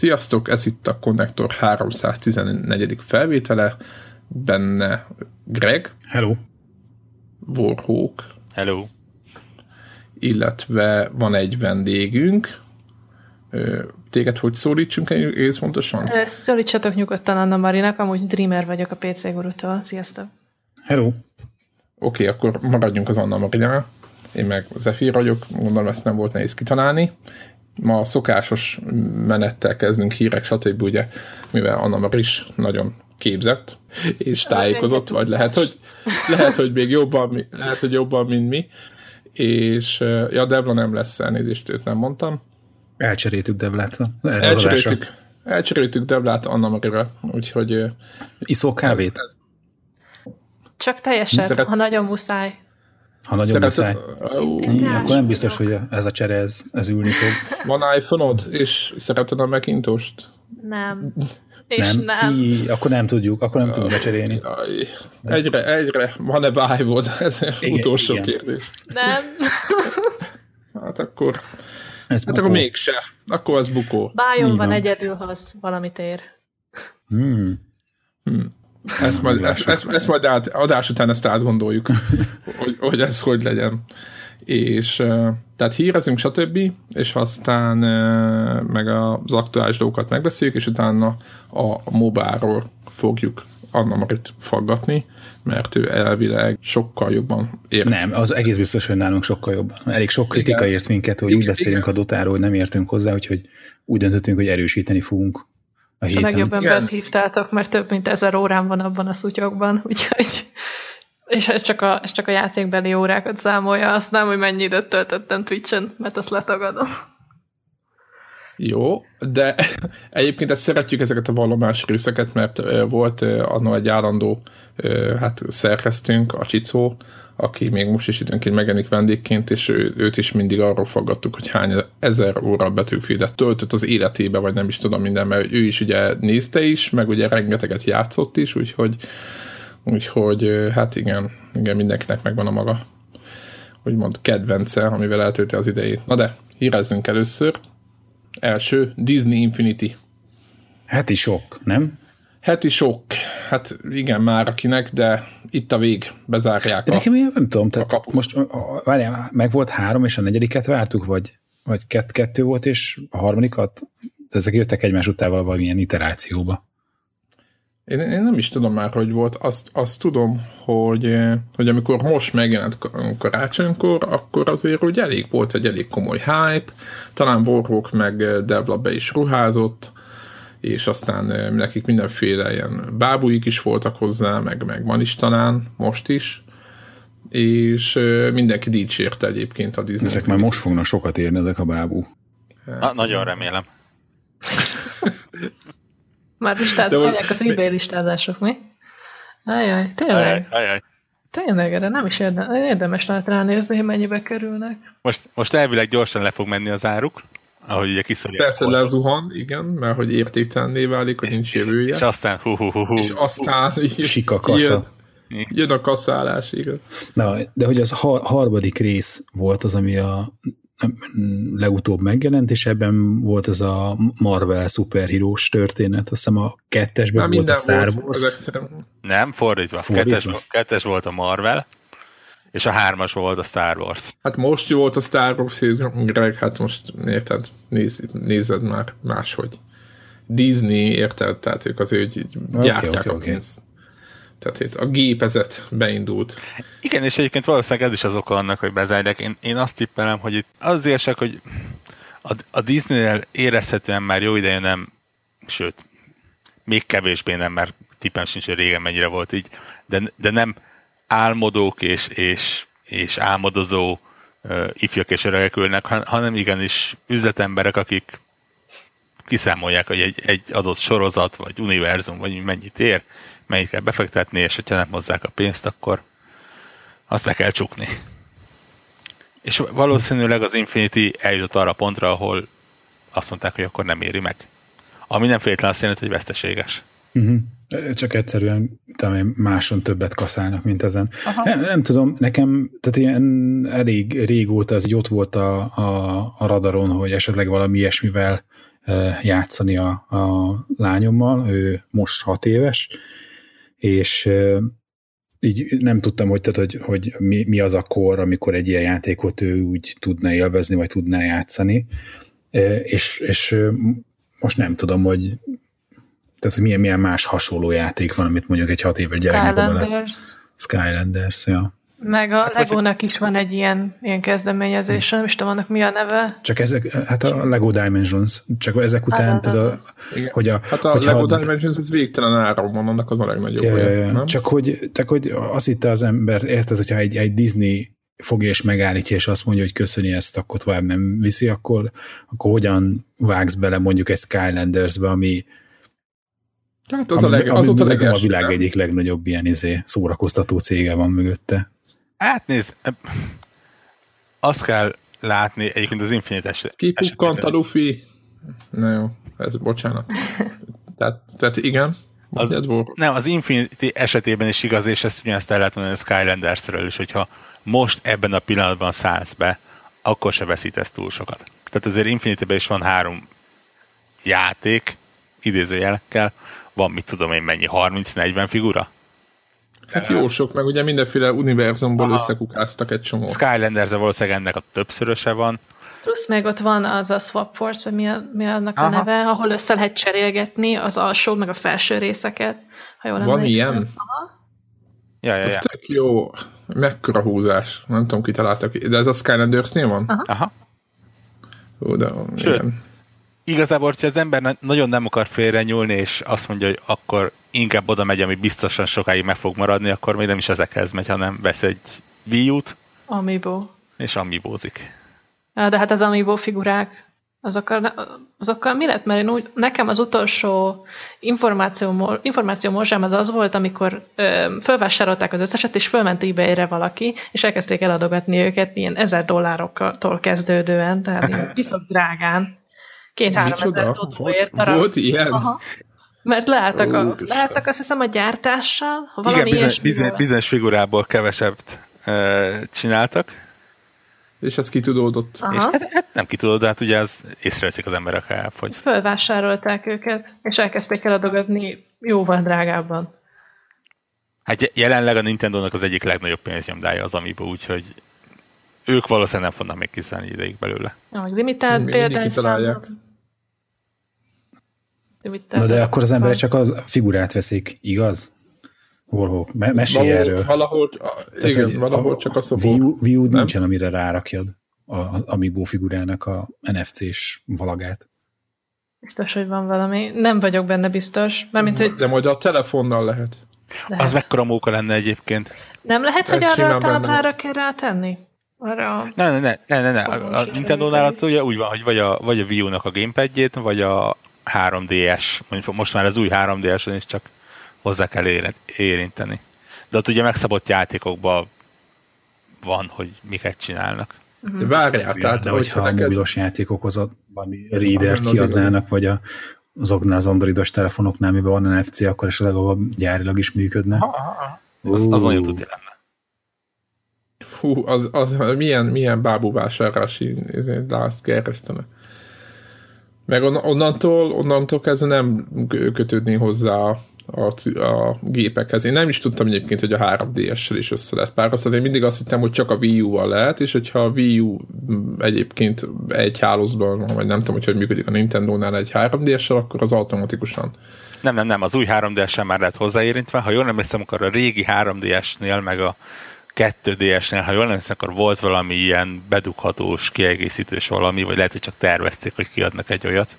Sziasztok, ez itt a Connector 314. felvétele, benne Greg. Hello. Warhawk. Hello. Illetve van egy vendégünk. Téged hogy szólítsunk egész pontosan? Szólítsatok nyugodtan Anna Marinak, amúgy Dreamer vagyok a PC Gurutól. Sziasztok. Hello. Oké, okay, akkor maradjunk az Anna Marinál. Én meg Zephyr vagyok, gondolom ezt nem volt nehéz kitalálni ma a szokásos menettel kezdünk hírek, stb. ugye, mivel Anna már is nagyon képzett és tájékozott, vagy lehet, hogy, lehet, hogy még jobban, lehet, hogy jobban, mint mi, és ja, Devla nem lesz elnézést, őt nem mondtam. Elcseréltük Devlát. Elcseréltük, elcseréltük Devlát Anna Marira, úgyhogy... Iszol kávét? Csak teljeset, Szeret... ha nagyon muszáj. Ha nagyon muszáj. Uh, akkor nem biztos, hogy ez a csere ez, ez ülni fog. Van iPhone-od, és szereted a Macintost? Nem. És nem. nem. Í, akkor nem tudjuk, akkor nem tudjuk becserélni. Egyre, egyre van-e vibe Ez igen, utolsó igen. kérdés. Nem. Hát akkor... Ez hát bukó. akkor mégse. Akkor az bukó. Bájon van egyedül, ha az valamit ér. Hmm. Hmm. Ezt majd, ezt, ezt, ezt majd át, adás után ezt átgondoljuk, hogy, hogy ez hogy legyen. És tehát hírezünk, stb. És aztán meg az aktuális dolgokat megbeszéljük, és utána a mobáról fogjuk Anna Marit faggatni, mert ő elvileg sokkal jobban ért. Nem, az egész biztos, hogy nálunk sokkal jobban. Elég sok kritika igen. ért minket, hogy igen, úgy beszélünk igen. a dotáról, hogy nem értünk hozzá, úgyhogy úgy döntöttünk, hogy erősíteni fogunk a héten. A legjobb embert hívtátok, mert több mint ezer órán van abban a szutyokban, úgyhogy és ez csak, a, ez csak a játékbeli órákat számolja, azt nem, hogy mennyi időt töltöttem Twitch-en, mert azt letagadom. Jó, de egyébként ezt szeretjük ezeket a vallomási részeket, mert volt annak egy állandó hát szerkesztünk, a Csicó, aki még most is időnként megjelenik vendégként, és ő, őt is mindig arról fogadtuk, hogy hány ezer óra betűfieldet töltött az életébe, vagy nem is tudom minden, mert ő is ugye nézte is, meg ugye rengeteget játszott is, úgyhogy, úgyhogy hát igen, igen, mindenkinek megvan a maga úgymond kedvence, amivel eltölti az idejét. Na de, hírezzünk először. Első, Disney Infinity. Is sok, nem? Heti sok. Hát igen, már akinek, de itt a vég, bezárják de nekem én nem tudom, tehát a most várjál, meg volt három, és a negyediket vártuk, vagy, vagy kett, kettő volt, és a harmadikat? Ezek jöttek egymás után valamilyen iterációba. Én, én nem is tudom már, hogy volt. Azt, azt tudom, hogy, hogy amikor most megjelent karácsonykor, akkor azért úgy elég volt egy elég komoly hype. Talán Warhawk meg Devla be is ruházott, és aztán nekik mindenféle ilyen bábúik is voltak hozzá, meg, meg van is talán, most is, és mindenki dicsérte egyébként a Disney. Ezek már most fognak sokat érni, ezek a bábú. Na, nagyon remélem. már listázolják az eBay listázások, mi? Ajaj, tényleg. Ajaj, ajaj. Tényleg, erre nem is érdemes, érdemes lehet ránézni, hogy mennyibe kerülnek. Most, most elvileg gyorsan le fog menni az áruk, ahogy ugye kiszorják. Persze volt. lezuhan, igen, mert hogy értéktelenné válik, hogy nincs jövője. És aztán hu, hu, hu, hu. És aztán Sika kasza. Jön, jön a kaszálás, igen. Na, de hogy az a harmadik rész volt az, ami a legutóbb megjelent, és ebben volt az a Marvel szuperhírós történet, azt hiszem a kettesben volt a Star Wars. Nem, fordítva. fordítva. Kettes, kettes volt a Marvel, és a hármas volt a Star Wars. Hát most jó volt a Star Wars, Greg, hát most érted, néz, nézed már máshogy. Disney, érted? Tehát ők azért így gyártják okay, okay, a pénzt. Okay. Tehát itt a gépezet beindult. Igen, és egyébként valószínűleg ez is az oka annak, hogy bezárják. Én, én azt tippelem, hogy itt az érsek, hogy a, a Disney-nél érezhetően már jó ideje nem, sőt, még kevésbé nem, mert tippem sincs, hogy régen mennyire volt így, de, de nem álmodók és, és, és álmodozó ifjak és öregek ülnek, hanem igenis üzletemberek, akik kiszámolják, hogy egy, egy adott sorozat, vagy univerzum, vagy mennyit ér, mennyit kell befektetni, és hogyha nem hozzák a pénzt, akkor azt meg kell csukni. És valószínűleg az Infinity eljutott arra pontra, ahol azt mondták, hogy akkor nem éri meg. Ami nem feltétlenül azt jelenti, hogy veszteséges. Uh-huh. Csak egyszerűen talán máson többet kaszálnak, mint ezen. Nem, nem tudom, nekem tehát ilyen elég régóta ez így ott volt a, a, a radaron, hogy esetleg valami ilyesmivel játszani a, a lányommal, ő most hat éves, és így nem tudtam, hogy, tehát, hogy, hogy mi, mi az a kor, amikor egy ilyen játékot ő úgy tudna élvezni, vagy tudná játszani, és, és most nem tudom, hogy tehát, hogy milyen, milyen más hasonló játék van, amit mondjuk egy hat éves gyereknek oda lehet. Skylanders, ja. Meg a hát, Legónak is van egy ilyen, ilyen kezdeményezés, nem is tudom, annak mi a neve. Csak ezek, hát a Lego Dimensions, csak ezek után, az, az, az, az. hogy a... Hát a Lego had... Dimensions, ez végtelen áron van, annak az a legnagyobb. Ja, ja, ja. Nem? Csak hogy, csak hogy azt hitte az ember, érted, hogyha egy, egy Disney fogja és megállítja, és azt mondja, hogy köszöni ezt, akkor tovább nem viszi, akkor, akkor hogyan vágsz bele mondjuk egy Skylandersbe, ami Hát az ami, a, leg, az ami, a, legelső, a világ nem? egyik legnagyobb ilyen izé, szórakoztató cége van mögötte. Hát nézd, azt kell látni egyébként az Infinite eset. Kipukkant a Luffy. Na jó, ez bocsánat. tehát, tehát igen, az, nem, az Infinity esetében is igaz, és ezt ugyanezt el lehet mondani a Skylandersről is, hogyha most ebben a pillanatban szállsz be, akkor se veszítesz túl sokat. Tehát azért infinity is van három játék, idézőjelekkel, van mit tudom én mennyi, 30-40 figura? Hát jó sok, meg ugye mindenféle univerzumból Aha. összekukáztak egy csomó. skylanders valószínűleg ennek a többszöröse van. Plusz még ott van az a Swap Force, vagy mi, a, mi annak Aha. a neve, ahol össze lehet cserélgetni az alsó, meg a felső részeket. Ha jól van emlékszem. ilyen? Aha. Ja, ja, Ez ja. tök jó. Mekkora húzás. Nem tudom, ki találtak. De ez a Skylanders-nél van? Aha. Aha. Ó, de Sőt, igen igazából, hogyha az ember nagyon nem akar félre nyúlni, és azt mondja, hogy akkor inkább oda megy, ami biztosan sokáig meg fog maradni, akkor még nem is ezekhez megy, hanem vesz egy Wii U-t. Amiibo. És amibózik. De hát az Amiibo figurák, azokkal, azokkal mi lett? Mert én úgy, nekem az utolsó információ, információ morzsám az az volt, amikor ö, fölvásárolták az összeset, és fölment ebay valaki, és elkezdték eladogatni őket ilyen ezer dollároktól kezdődően, tehát viszont drágán. Két-három ezer volt, volt ilyen? Aha. Mert leálltak, a, leálltak azt hiszem a gyártással, ha valami Igen, bizonyos, bizonyos, bizonyos figurából kevesebb e, csináltak. És ez kitudódott. Aha. És hát, hát nem kitudódott, de hát ugye az észreveszik az emberek el, hogy... Fölvásárolták őket, és elkezdték eladogatni jóval drágábban. Hát jelenleg a Nintendo-nak az egyik legnagyobb pénznyomdája az Amiibo, úgyhogy ők valószínűleg nem fognak még kiszállni ideig belőle. Ahogy limitált példányszámok. Na de akkor az emberek csak az figurát veszik, igaz? Hol, Me- mesélj valahol, erről. Valahol, Tehát, igen, valahol csak a szobor. View, view nincsen, amire rárakjad a, a Amiibo figurának a NFC-s valagát. Biztos, hogy van valami. Nem vagyok benne biztos. Mármint, hogy... De majd a telefonnal lehet. lehet. Az mekkora móka lenne egyébként. Nem lehet, Ez hogy arra a táplára kell rátenni? Arra a... Ne, ne, ne, ne, ne, ne. A, a Nintendo-nál ugye úgy van, hogy vagy a, vagy a Wii U-nak a gamepadjét, vagy a 3DS, most már az új 3DS-en is csak hozzá kell érinteni. De ott ugye megszabott játékokban van, hogy miket csinálnak. De várjál, tehát hogyha a mobilos játékokhoz valami reader kiadnának, vagy a, azoknál az androidos telefonoknál, miben van NFC, akkor esetleg a gyárilag is működne. Ha, ha, ha. Az, az nagyon tudja lenne. Fú, az, az milyen, milyen bábú vásárlási lázt gerjesztene. Meg on, onnantól, onnantól kezdve nem kötődni hozzá a, a, a gépekhez. Én nem is tudtam egyébként, hogy a 3DS-sel is össze lehet párosítani. Én mindig azt hittem, hogy csak a Wii U-val lehet, és hogyha a Wii U egyébként egy hálózban, vagy nem tudom, hogy hogy működik a Nintendo-nál egy 3DS-sel, akkor az automatikusan nem, nem, nem, az új 3DS-en már lehet hozzáérintve. Ha jól emlékszem, akkor a régi 3DS-nél, meg a 2DS-nél, ha jól nem hiszem, akkor volt valami ilyen bedughatós, kiegészítős valami, vagy lehet, hogy csak tervezték, hogy kiadnak egy olyat.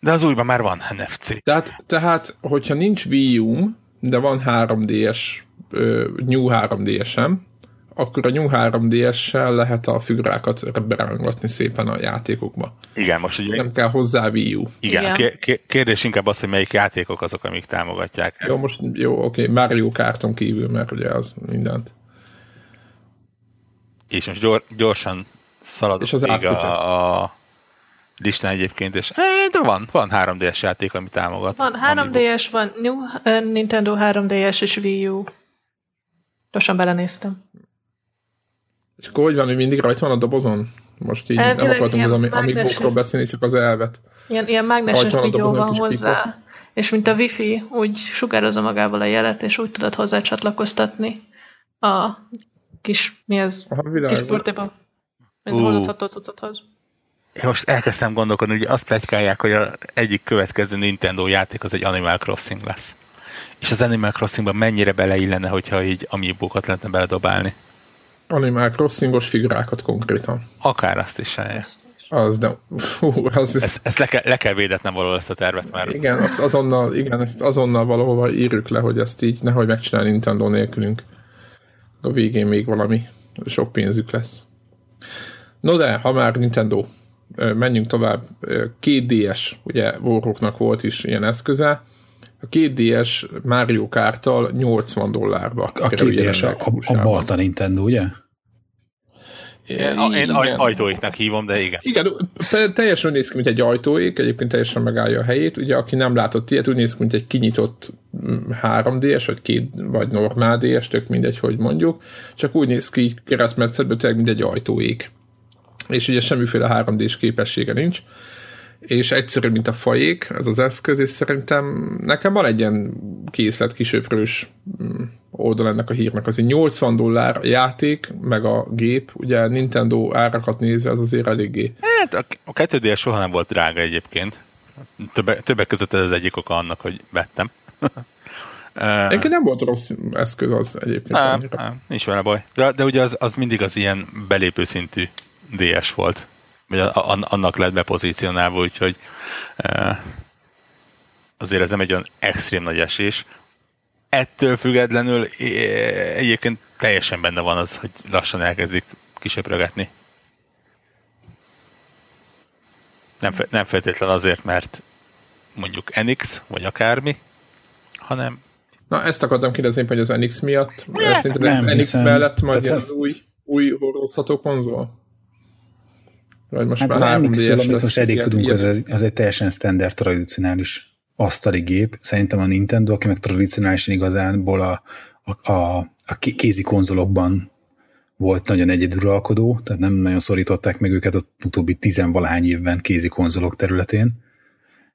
De az újban már van NFC. Tehát, tehát hogyha nincs Wii U, de van 3DS, uh, New 3DS-em, akkor a New 3DS-sel lehet a figurákat berángatni szépen a játékokba. Igen, most ugye... Nem kell hozzá Wii U. Igen, Igen. Kérdés inkább az, hogy melyik játékok azok, amik támogatják ezt. Jó, most jó, oké, Mario Karton kívül, mert ugye az mindent. És most gyor, gyorsan szaladok és az még a, a listán egyébként, és de van, van 3DS játék, ami támogat. Van 3DS, van New, uh, Nintendo 3DS és Wii U. Gyorsan belenéztem. És akkor hogy van, hogy mindig rajta van a dobozon? Most így Elvileg nem akartunk az ami, amibókról beszélni, csak az elvet. Ilyen, ilyen mágneses videó van hozzá, pipa. és mint a wifi, úgy sugározza magával a jelet, és úgy tudod hozzá csatlakoztatni a kis, mi ez, Aha, kis portéba. Ez uh. hordozható cuccothoz. Én most elkezdtem gondolkodni, hogy azt plegykálják, hogy az egyik következő Nintendo játék az egy Animal Crossing lesz. És az Animal Crossingban mennyire beleillene, hogyha így amiibókat lehetne beledobálni? Animal Crossingos figurákat konkrétan. Akár azt is sajnálja. Az, de... Hú, az... Ezt, ezt le, kell, le kell védetnem valahol ezt a tervet már. Igen, azt azonnal, igen, ezt azonnal valahova írjuk le, hogy ezt így nehogy megcsinál Nintendo nélkülünk. A végén még valami sok pénzük lesz. No de, ha már Nintendo, menjünk tovább. Két DS, ugye Warhawknak volt is ilyen eszköze, a két DS Mario Kart-tal 80 dollárba. A két DS a, a, a Balta Nintendo, ugye? Én, én ajtóéknak hívom, de igen. Igen, teljesen néz ki, mint egy ajtóék, egyébként teljesen megállja a helyét. Ugye, aki nem látott ilyet, úgy néz ki, mint egy kinyitott 3DS, mm, vagy két, vagy normál DS, tök mindegy, hogy mondjuk. Csak úgy néz ki keresztmetszetből, tényleg, mint egy ajtóék. És ugye semmiféle 3D-s képessége nincs és egyszerű, mint a fajék, ez az eszköz, és szerintem nekem van egy ilyen készlet kisöprős mm, oldal ennek a hírnek, azért 80 dollár a játék, meg a gép, ugye Nintendo árakat nézve, az azért eléggé. Hát a, a 2 soha nem volt drága egyébként. Többek, többek között ez az egyik oka annak, hogy vettem. Egyébként nem volt rossz eszköz az egyébként. Á, á, nincs vele baj. De, de ugye az, az mindig az ilyen belépő szintű DS volt vagy annak lett bepozícionálva, úgyhogy azért ez nem egy olyan extrém nagy esés. Ettől függetlenül egyébként teljesen benne van az, hogy lassan elkezdik kisöprögetni. Nem, nem feltétlen azért, mert mondjuk NX, vagy akármi, hanem... Na, ezt akartam kérdezni, hogy az NX miatt. Szerinted az NX mellett majd az új, új hordozható konzol? Vagy most hát már az nx amit most eddig tudunk, az, egy, az egy teljesen standard, tradicionális asztali gép. Szerintem a Nintendo, aki meg tradicionálisan igazából a, a, a, a kézi konzolokban volt nagyon egyeduralkodó, tehát nem nagyon szorították meg őket a utóbbi tizenvalahány évben kézi konzolok területén.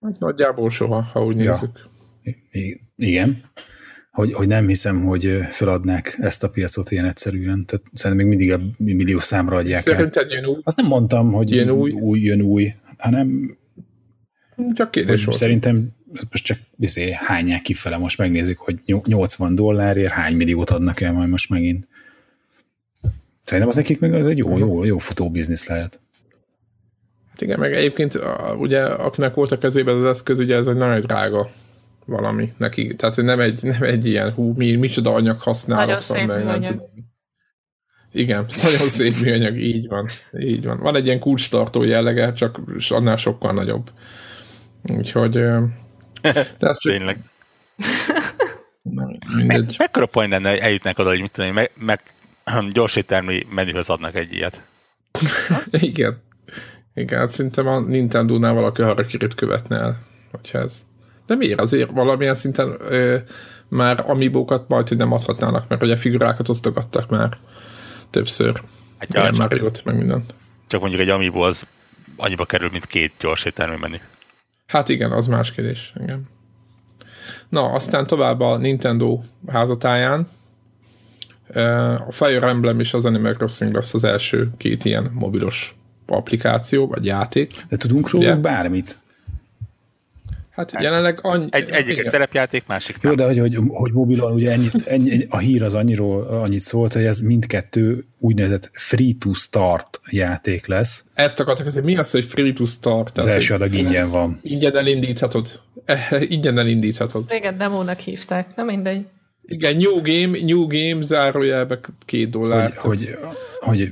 Hát nagyjából soha, ha úgy ja. nézzük. I- igen hogy, hogy nem hiszem, hogy feladnák ezt a piacot ilyen egyszerűen. Tehát szerintem még mindig a millió számra adják Szerinted jön új? Azt nem mondtam, hogy jön új, új jön új, hanem csak kérdés volt. Szerintem most csak bizé, hányják kifele, most megnézik, hogy 80 dollárért hány milliót adnak el majd most megint. Szerintem az nekik meg az egy jó, jó, jó futó biznisz lehet. Hát igen, meg egyébként ugye akinek volt a kezében az eszköz, ugye ez egy nagyon drága valami neki. Tehát nem egy, nem egy ilyen, hú, mi, micsoda anyag használat Nagyon szép meg, nem tudom. Igen, nagyon szép műanyag, így van. Így van. Van egy ilyen kulcstartó jellege, csak annál sokkal nagyobb. Úgyhogy... Tehát csak... Tényleg. Nem, mindegy. Me, mekkora point lenne, hogy eljutnak oda, hogy mit tudom, meg, meg gyorsítermi menühöz adnak egy ilyet. Igen. Igen, hát szerintem a Nintendo-nál valaki arra kirit követne el, hogyha ez de miért? Azért valamilyen szinten ö, már amibókat majd nem adhatnának, mert ugye figurákat osztogattak már többször. Hát ja, már jött, meg mindent. Csak mondjuk egy amiibo az annyiba kerül, mint két gyors menü. Hát igen, az más kérdés. Igen. Na, aztán tovább a Nintendo házatáján. A Fire Emblem és az Animal Crossing lesz az első két ilyen mobilos applikáció, vagy játék. De tudunk róla bármit? Hát Persze. jelenleg annyi... Egy, egyik egy szerepjáték, másik nem. Jó, de hogy, hogy, hogy mobilon ugye ennyit, ennyi, a hír az annyiról, annyit szólt, hogy ez mindkettő úgynevezett free-to-start játék lesz. Ezt akartak, hogy mi az, hogy free-to-start? Az első adag ingyen van. Ingyen elindíthatod. Ingyen elindíthatod. Régen demónak hívták, nem mindegy. Igen, New Game, New Game zárójelbe két dollár. Hogy, hogy, hogy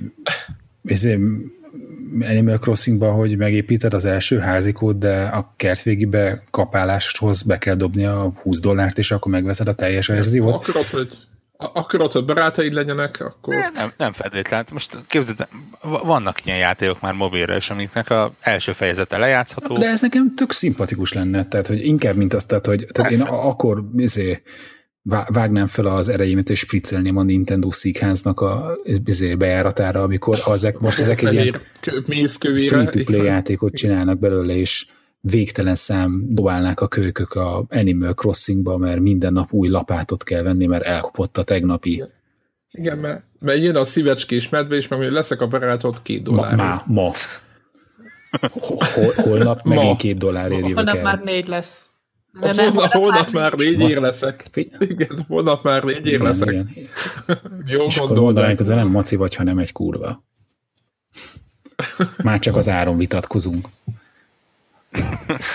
ezért Animal Crossingban, hogy megépíted az első házikót, de a kertvégibe kapáláshoz be kell dobni a 20 dollárt, és akkor megveszed a teljes verziót. Akarod, hogy akarod, hogy barátaid legyenek, akkor... Nem, nem feltétlenül. Most képzeld, vannak ilyen játékok már mobilra is, amiknek a első fejezete lejátszható. De ez nekem tök szimpatikus lenne, tehát hogy inkább, mint azt, tehát, hogy tehát én akkor izé, vágnám fel az erejémet, és spriccelném a Nintendo szíkháznak a izé, bejáratára, amikor ezek, most ezek egy ilyen free-to-play játékot csinálnak belőle, és végtelen szám dobálnák a kölykök a Animal Crossingba, mert minden nap új lapátot kell venni, mert elkopott a tegnapi. Igen, mert, mert jön a szívecskés medve, és meg leszek a barátot két dollár. Ma, ma. Hol, holnap megint ma. két dollárért jövök Holnap már négy lesz. De nem, holnap, holnap már négy ér leszek. Igen, holnap már négy ér leszek. Igen. Jó és gondolnánk, hogy nem maci vagy, hanem egy kurva. Már csak az áron vitatkozunk.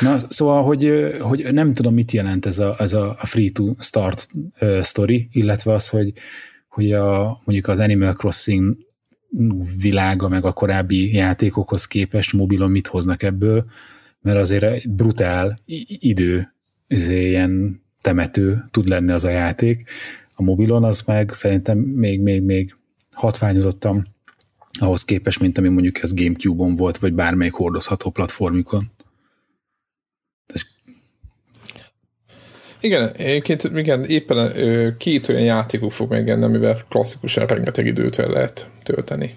Na, szóval, hogy, hogy nem tudom, mit jelent ez a, ez a free to start uh, story, illetve az, hogy, hogy a, mondjuk az Animal Crossing világa, meg a korábbi játékokhoz képest mobilon mit hoznak ebből, mert azért egy brutál idő izé, ilyen temető tud lenni az a játék. A mobilon az meg szerintem még, még, még hatványozottam ahhoz képest, mint ami mondjuk ez Gamecube-on volt, vagy bármelyik hordozható platformikon. Igen, egyébként igen, éppen két olyan játékok fog megjelenni, amivel klasszikusan rengeteg időt el lehet tölteni.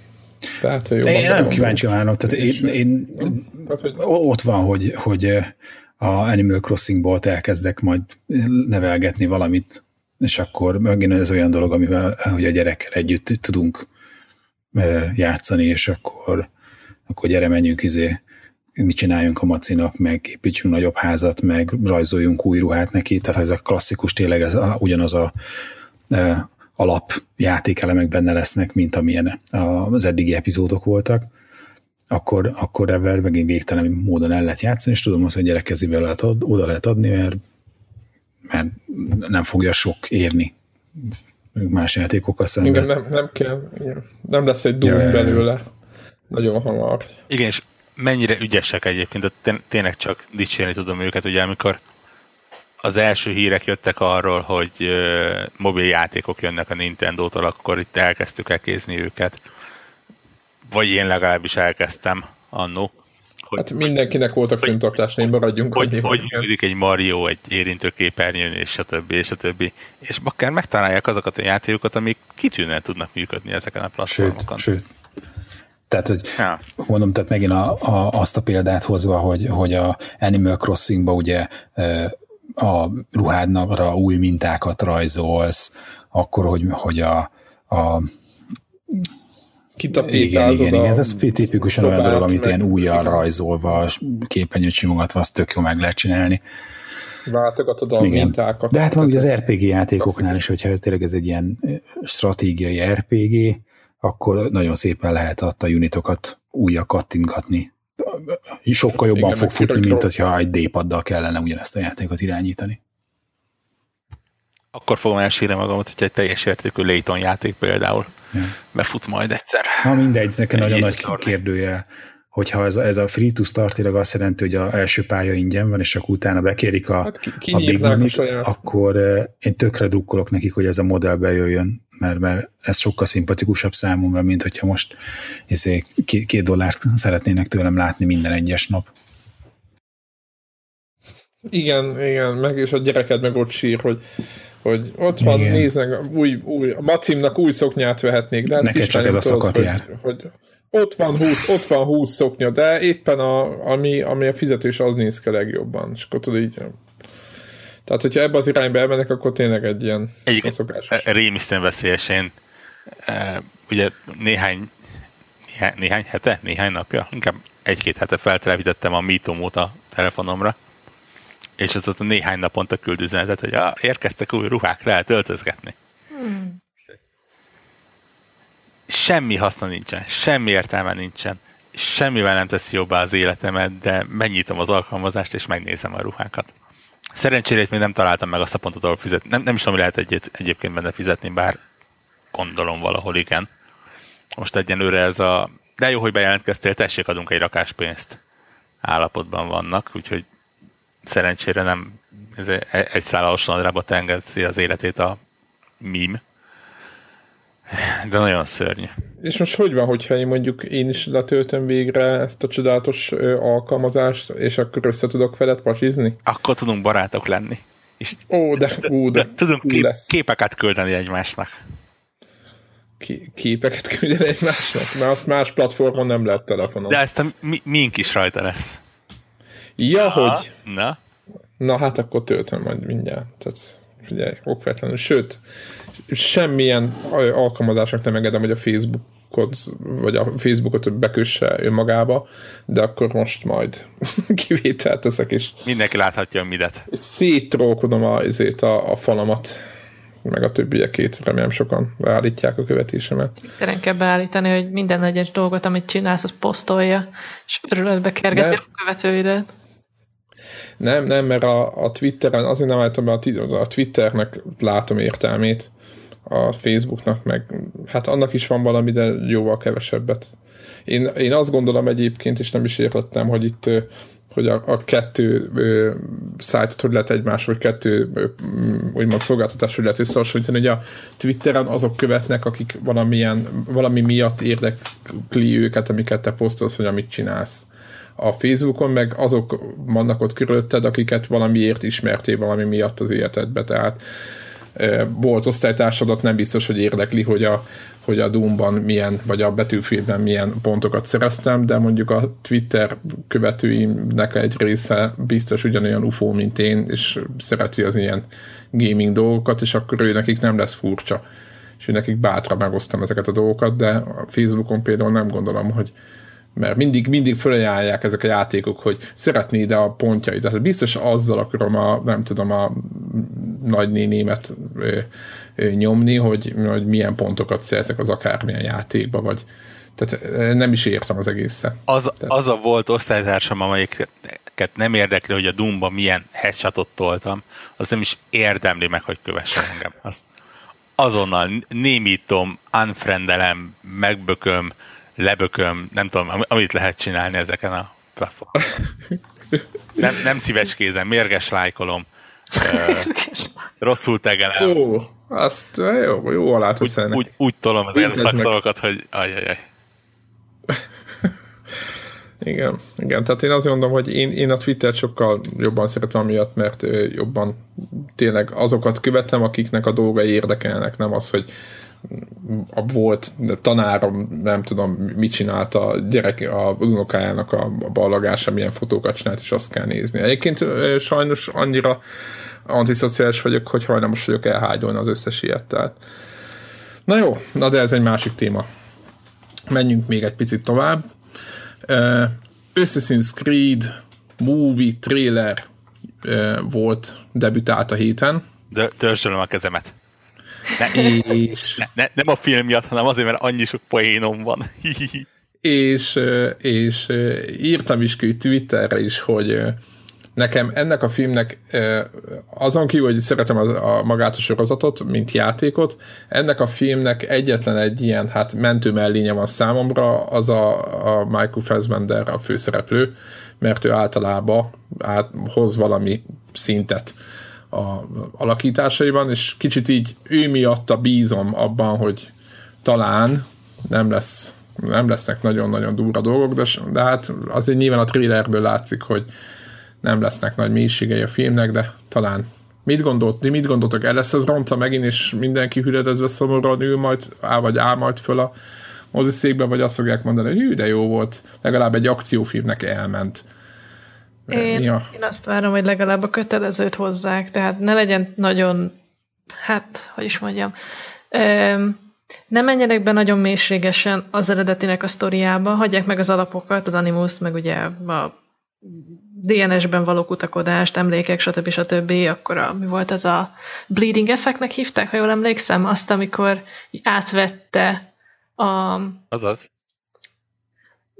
Tehát, jó, én nagyon kíváncsi válok, tehát én, én, tehát, hogy... ott van, hogy, hogy a Animal Crossing-ból elkezdek majd nevelgetni valamit, és akkor megint ez olyan dolog, amivel hogy a gyerekkel együtt tudunk játszani, és akkor, akkor gyere, menjünk izé mit csináljunk a macinak, meg építsünk nagyobb házat, meg rajzoljunk új ruhát neki, tehát ez a klasszikus tényleg ez a, ugyanaz a e, alap játékelemek benne lesznek, mint amilyen az eddigi epizódok voltak, akkor, akkor ebben megint végtelen módon el lehet játszani, és tudom azt, hogy gyerek kezébe lehet ad, oda lehet adni, mert, mert nem fogja sok érni más játékokkal szemben. Igen, nem, nem kell, igen. nem lesz egy Doom ja, belőle. Nagyon hamar. Igen, és mennyire ügyesek egyébként, de tényleg csak dicsérni tudom őket, ugye amikor az első hírek jöttek arról, hogy mobil játékok jönnek a Nintendo-tól, akkor itt elkezdtük elkézni őket. Vagy én legalábbis elkezdtem annó. Hogy, hát mindenkinek voltak fenntartásai, maradjunk hogy, annyi, hogy működik egy Mario, egy érintőképernyőn, és a többi, és a többi. És bakker megtalálják azokat a játékokat, amik kitűnően tudnak működni ezeken a platformokon. Sőt, sőt. Tehát, hogy ja. mondom, tehát megint a, a, azt a példát hozva, hogy, hogy a Animal Crossingba ugye a ruhádnakra új mintákat rajzolsz, akkor, hogy, hogy a, a igen, igen, igen, ez tipikusan olyan dolog, amit ilyen újjal rajzolva, képenyőt simogatva, azt tök jó meg lehet csinálni. Váltogatod a igen. mintákat. De hát mondjuk az RPG játékoknál is, hogyha tényleg ez egy ilyen stratégiai RPG, akkor nagyon szépen lehet a unitokat újra kattintgatni. Sokkal jobban Igen, fog futni, mint hogyha egy D-paddal kellene ugyanezt a játékot irányítani. Akkor fogom elsírni magamat, hogyha egy teljes értékű Layton játék például ja. befut majd egyszer. Ha mindegy, nekem nagyon nagy kérdője, hogyha ez a, ez a free to start tényleg azt jelenti, hogy az első pálya ingyen van, és akkor utána bekérik a, hát ki, a Big money akkor én tökre drukkolok nekik, hogy ez a modell bejöjjön mert, mert ez sokkal szimpatikusabb számomra, mint hogyha most izé, két, két dollárt szeretnének tőlem látni minden egyes nap. Igen, igen, meg és a gyereked meg ott sír, hogy, hogy ott van, igen. néznek, új, új, a macimnak új szoknyát vehetnék, de hát Neked csak ez a szakat hogy, jár. Hogy, ott van 20, ott van 20 szoknya, de éppen a, ami, ami a fizetés az néz ki legjobban. És akkor tudod így, tehát, hogyha ebbe az irányba elmennek, akkor tényleg egy ilyen egy szokásos. Rémisztően veszélyes. Én e, ugye néhány, néhány, néhány hete, néhány napja, inkább egy-két hete feltelepítettem a Mitomót a telefonomra, és az ott a néhány naponta küld üzenetet, hogy ah, érkeztek új ruhák, lehet öltözgetni. Hmm. Semmi haszna nincsen, semmi értelme nincsen, semmivel nem teszi jobbá az életemet, de megnyitom az alkalmazást, és megnézem a ruhákat. Szerencsére itt még nem találtam meg azt a pontot, ahol fizetni. Nem, nem is tudom, lehet egyet, egyébként benne fizetni, bár gondolom valahol igen. Most egyenlőre ez a... De jó, hogy bejelentkeztél, tessék, adunk egy rakáspénzt állapotban vannak, úgyhogy szerencsére nem ez egy szállalos nadrába tengedzi az életét a mím. De nagyon szörnyű. És most hogy van, hogyha én mondjuk én is letöltöm végre ezt a csodálatos alkalmazást, és akkor össze tudok veled pasizni? Akkor tudunk barátok lenni. És Ó, de, ú, de, de tudunk kép, lesz. képeket küldeni egymásnak. Ki- képeket küldeni egymásnak, mert azt más platformon nem lehet telefonon. De ezt a mi, mink is rajta lesz. Ja, hogy... Na, Na hát akkor töltöm majd mindjárt. Tehát figyelj, okvetlenül. Sőt, semmilyen alkalmazásnak nem engedem, hogy a Facebookot, vagy a Facebookot bekösse önmagába, de akkor most majd kivételt teszek, és mindenki láthatja a midet. széttrókodom a, ezért a, a falamat, meg a többiekét, remélem sokan beállítják a követésemet. Twitteren kell beállítani, hogy minden egyes dolgot, amit csinálsz, az posztolja, és örületbe kergetni De- a követőidet. Nem, nem, mert a, a Twitteren, azért nem állítom be, a, a Twitternek látom értelmét, a Facebooknak meg, hát annak is van valami, de jóval kevesebbet. Én, én azt gondolom egyébként, és nem is értettem, hogy itt hogy a, a kettő ö, szájtot hogy lehet egymás, vagy kettő ö, úgymond szolgáltatás, hogy lehet összehasonlítani, hogy a Twitteren azok követnek, akik valamilyen, valami miatt érdekli őket, amiket te posztolsz, vagy amit csinálsz a Facebookon, meg azok vannak ott körülötted, akiket valamiért ismertél valami miatt az életedbe, tehát volt osztálytársadat nem biztos, hogy érdekli, hogy a, hogy a Doomban milyen, vagy a Battlefieldben milyen pontokat szereztem, de mondjuk a Twitter követőimnek egy része biztos ugyanolyan UFO, mint én, és szereti az ilyen gaming dolgokat, és akkor ő nekik nem lesz furcsa. És ő nekik bátran megosztam ezeket a dolgokat, de a Facebookon például nem gondolom, hogy mert mindig, mindig fölajánlják ezek a játékok, hogy szeretné ide a pontjait. Tehát biztos azzal akarom a, nem tudom, a nagynénémet ö, ö, nyomni, hogy, hogy milyen pontokat szerzek az akármilyen játékba, vagy tehát nem is értem az egészet. Az, az a volt osztálytársam, amelyiket nem érdekli, hogy a Doomban milyen headshotot toltam, az nem is érdemli meg, hogy kövessen engem. Azt azonnal némítom, unfriendelem, megbököm, lebököm, nem tudom, am- amit lehet csinálni ezeken a platformokon. Nem, nem szívecskézem, mérges lájkolom, rosszul tegelem, Ó, azt jó, jó alá úgy, úgy, úgy tolom az Üldözd meg. szakszavakat, hogy ajajaj. Igen, igen, tehát én azt mondom, hogy én, én a Twittert sokkal jobban szeretem miatt, mert jobban tényleg azokat követem, akiknek a dolgai érdekelnek, nem az, hogy a volt tanárom, nem tudom, mit csinált a gyerek, a unokájának a, a ballagása, milyen fotókat csinált, és azt kell nézni. Egyébként sajnos annyira antiszociális vagyok, hogy hajlamos vagyok elhágyolni az összes ilyet. Tehát. Na jó, na de ez egy másik téma. Menjünk még egy picit tovább. Uh, Assassin's Creed movie trailer volt, debütált a héten, De törzsölöm a kezemet. Ne, és, ne, ne, nem a film miatt, hanem azért, mert annyi sok poénom van. és, és írtam is ki Twitterre is, hogy nekem ennek a filmnek azon kívül, hogy szeretem a, a magát a sorozatot, mint játékot, ennek a filmnek egyetlen egy ilyen hát mentő mellénye van számomra, az a, a Michael Fassbender a főszereplő, mert ő általában át, hoz valami szintet a alakításaiban, és kicsit így ő miatta bízom abban, hogy talán nem lesz nem lesznek nagyon-nagyon durva dolgok, de, de hát azért nyilván a trailerből látszik, hogy nem lesznek nagy mélységei a filmnek, de talán. Mit gondolt, mit gondoltok, el lesz ez ronta megint, és mindenki hüledezve szomorúan ül majd, áll vagy áll majd föl a moziszékbe, vagy azt fogják mondani, hogy hű, de jó volt, legalább egy akciófilmnek elment. Én, Ja. én azt várom, hogy legalább a kötelezőt hozzák, tehát ne legyen nagyon, hát, hogy is mondjam, öm, ne menjenek be nagyon mélységesen az eredetinek a sztoriába, hagyják meg az alapokat, az Animus, meg ugye a DNS-ben való kutakodást, emlékek, stb. stb. Akkor a, mi volt az a bleeding effektnek hívták, ha jól emlékszem, azt, amikor átvette a... Azaz.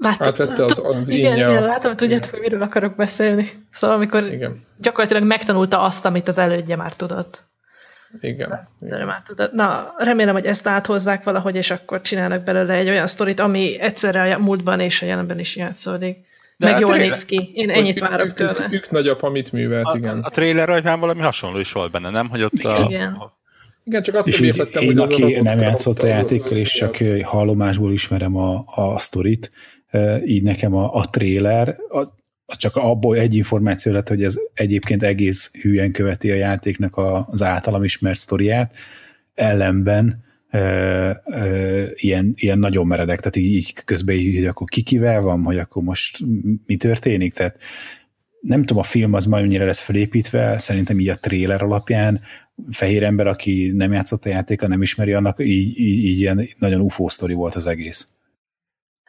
Láttuk, Átvette az- az igen, énje a- igen, látom, tudjátok, hogy miről akarok beszélni. Szóval, amikor Igen, gyakorlatilag megtanulta azt, amit az elődje már tudott. igen. De már tudod. Na, remélem, hogy ezt áthozzák valahogy, és akkor csinálnak belőle egy olyan sztorit, ami egyszerre a múltban és a jelenben is játszódik. De Meg hát jól néz ki. Én ennyit Ők- várok ők- tőle. Ők, ők nagyapa mit művelt, A, igen. a trailer rajtán valami hasonló is volt benne, nem? Hogy ott a, Igen. Igen, csak azt És nem értettem, én, hogy az a aki nem játszott a játékkal, és csak hallomásból ismerem a, a sztorit, így nekem a, a trailer, a, csak abból egy információ lett, hogy ez egyébként egész hülyen követi a játéknak az általam ismert sztoriát, ellenben ö, ö, ilyen, ilyen nagyon meredek, tehát így, így közben így, hogy akkor ki kivel van, hogy akkor most mi történik, tehát nem tudom, a film az majd mennyire lesz felépítve, szerintem így a tréler alapján. Fehér ember, aki nem játszott a játéka, nem ismeri annak, így, így, így ilyen nagyon UFO sztori volt az egész.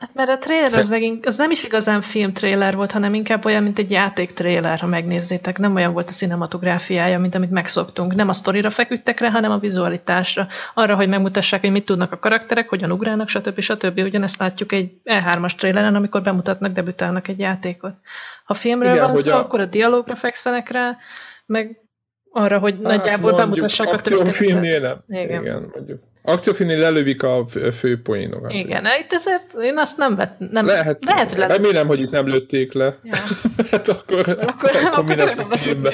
Hát mert a trailer az, megint, az nem is igazán film trailer volt, hanem inkább olyan, mint egy játék trailer, ha megnézzétek. Nem olyan volt a cinematográfiája, mint amit megszoktunk. Nem a sztorira feküdtek rá, hanem a vizualitásra. Arra, hogy megmutassák, hogy mit tudnak a karakterek, hogyan ugrálnak, stb. stb. Ugyanezt látjuk egy E3-as traileren, amikor bemutatnak, debütálnak egy játékot. Ha filmről Igen, van szó, a... akkor a dialógra fekszenek rá, meg arra, hogy hát, nagyjából bemutassák a történetet. Nem. Igen. Igen, mondjuk. Akciófilmnél lelövik a fő poénokat. Igen, itt ezért én azt nem vett, nem, lehet, lehet hogy lelövik. Remélem, hogy itt nem lőtték le. Ja. hát akkor, akkor, akkor, akkor mi lesz a filmben?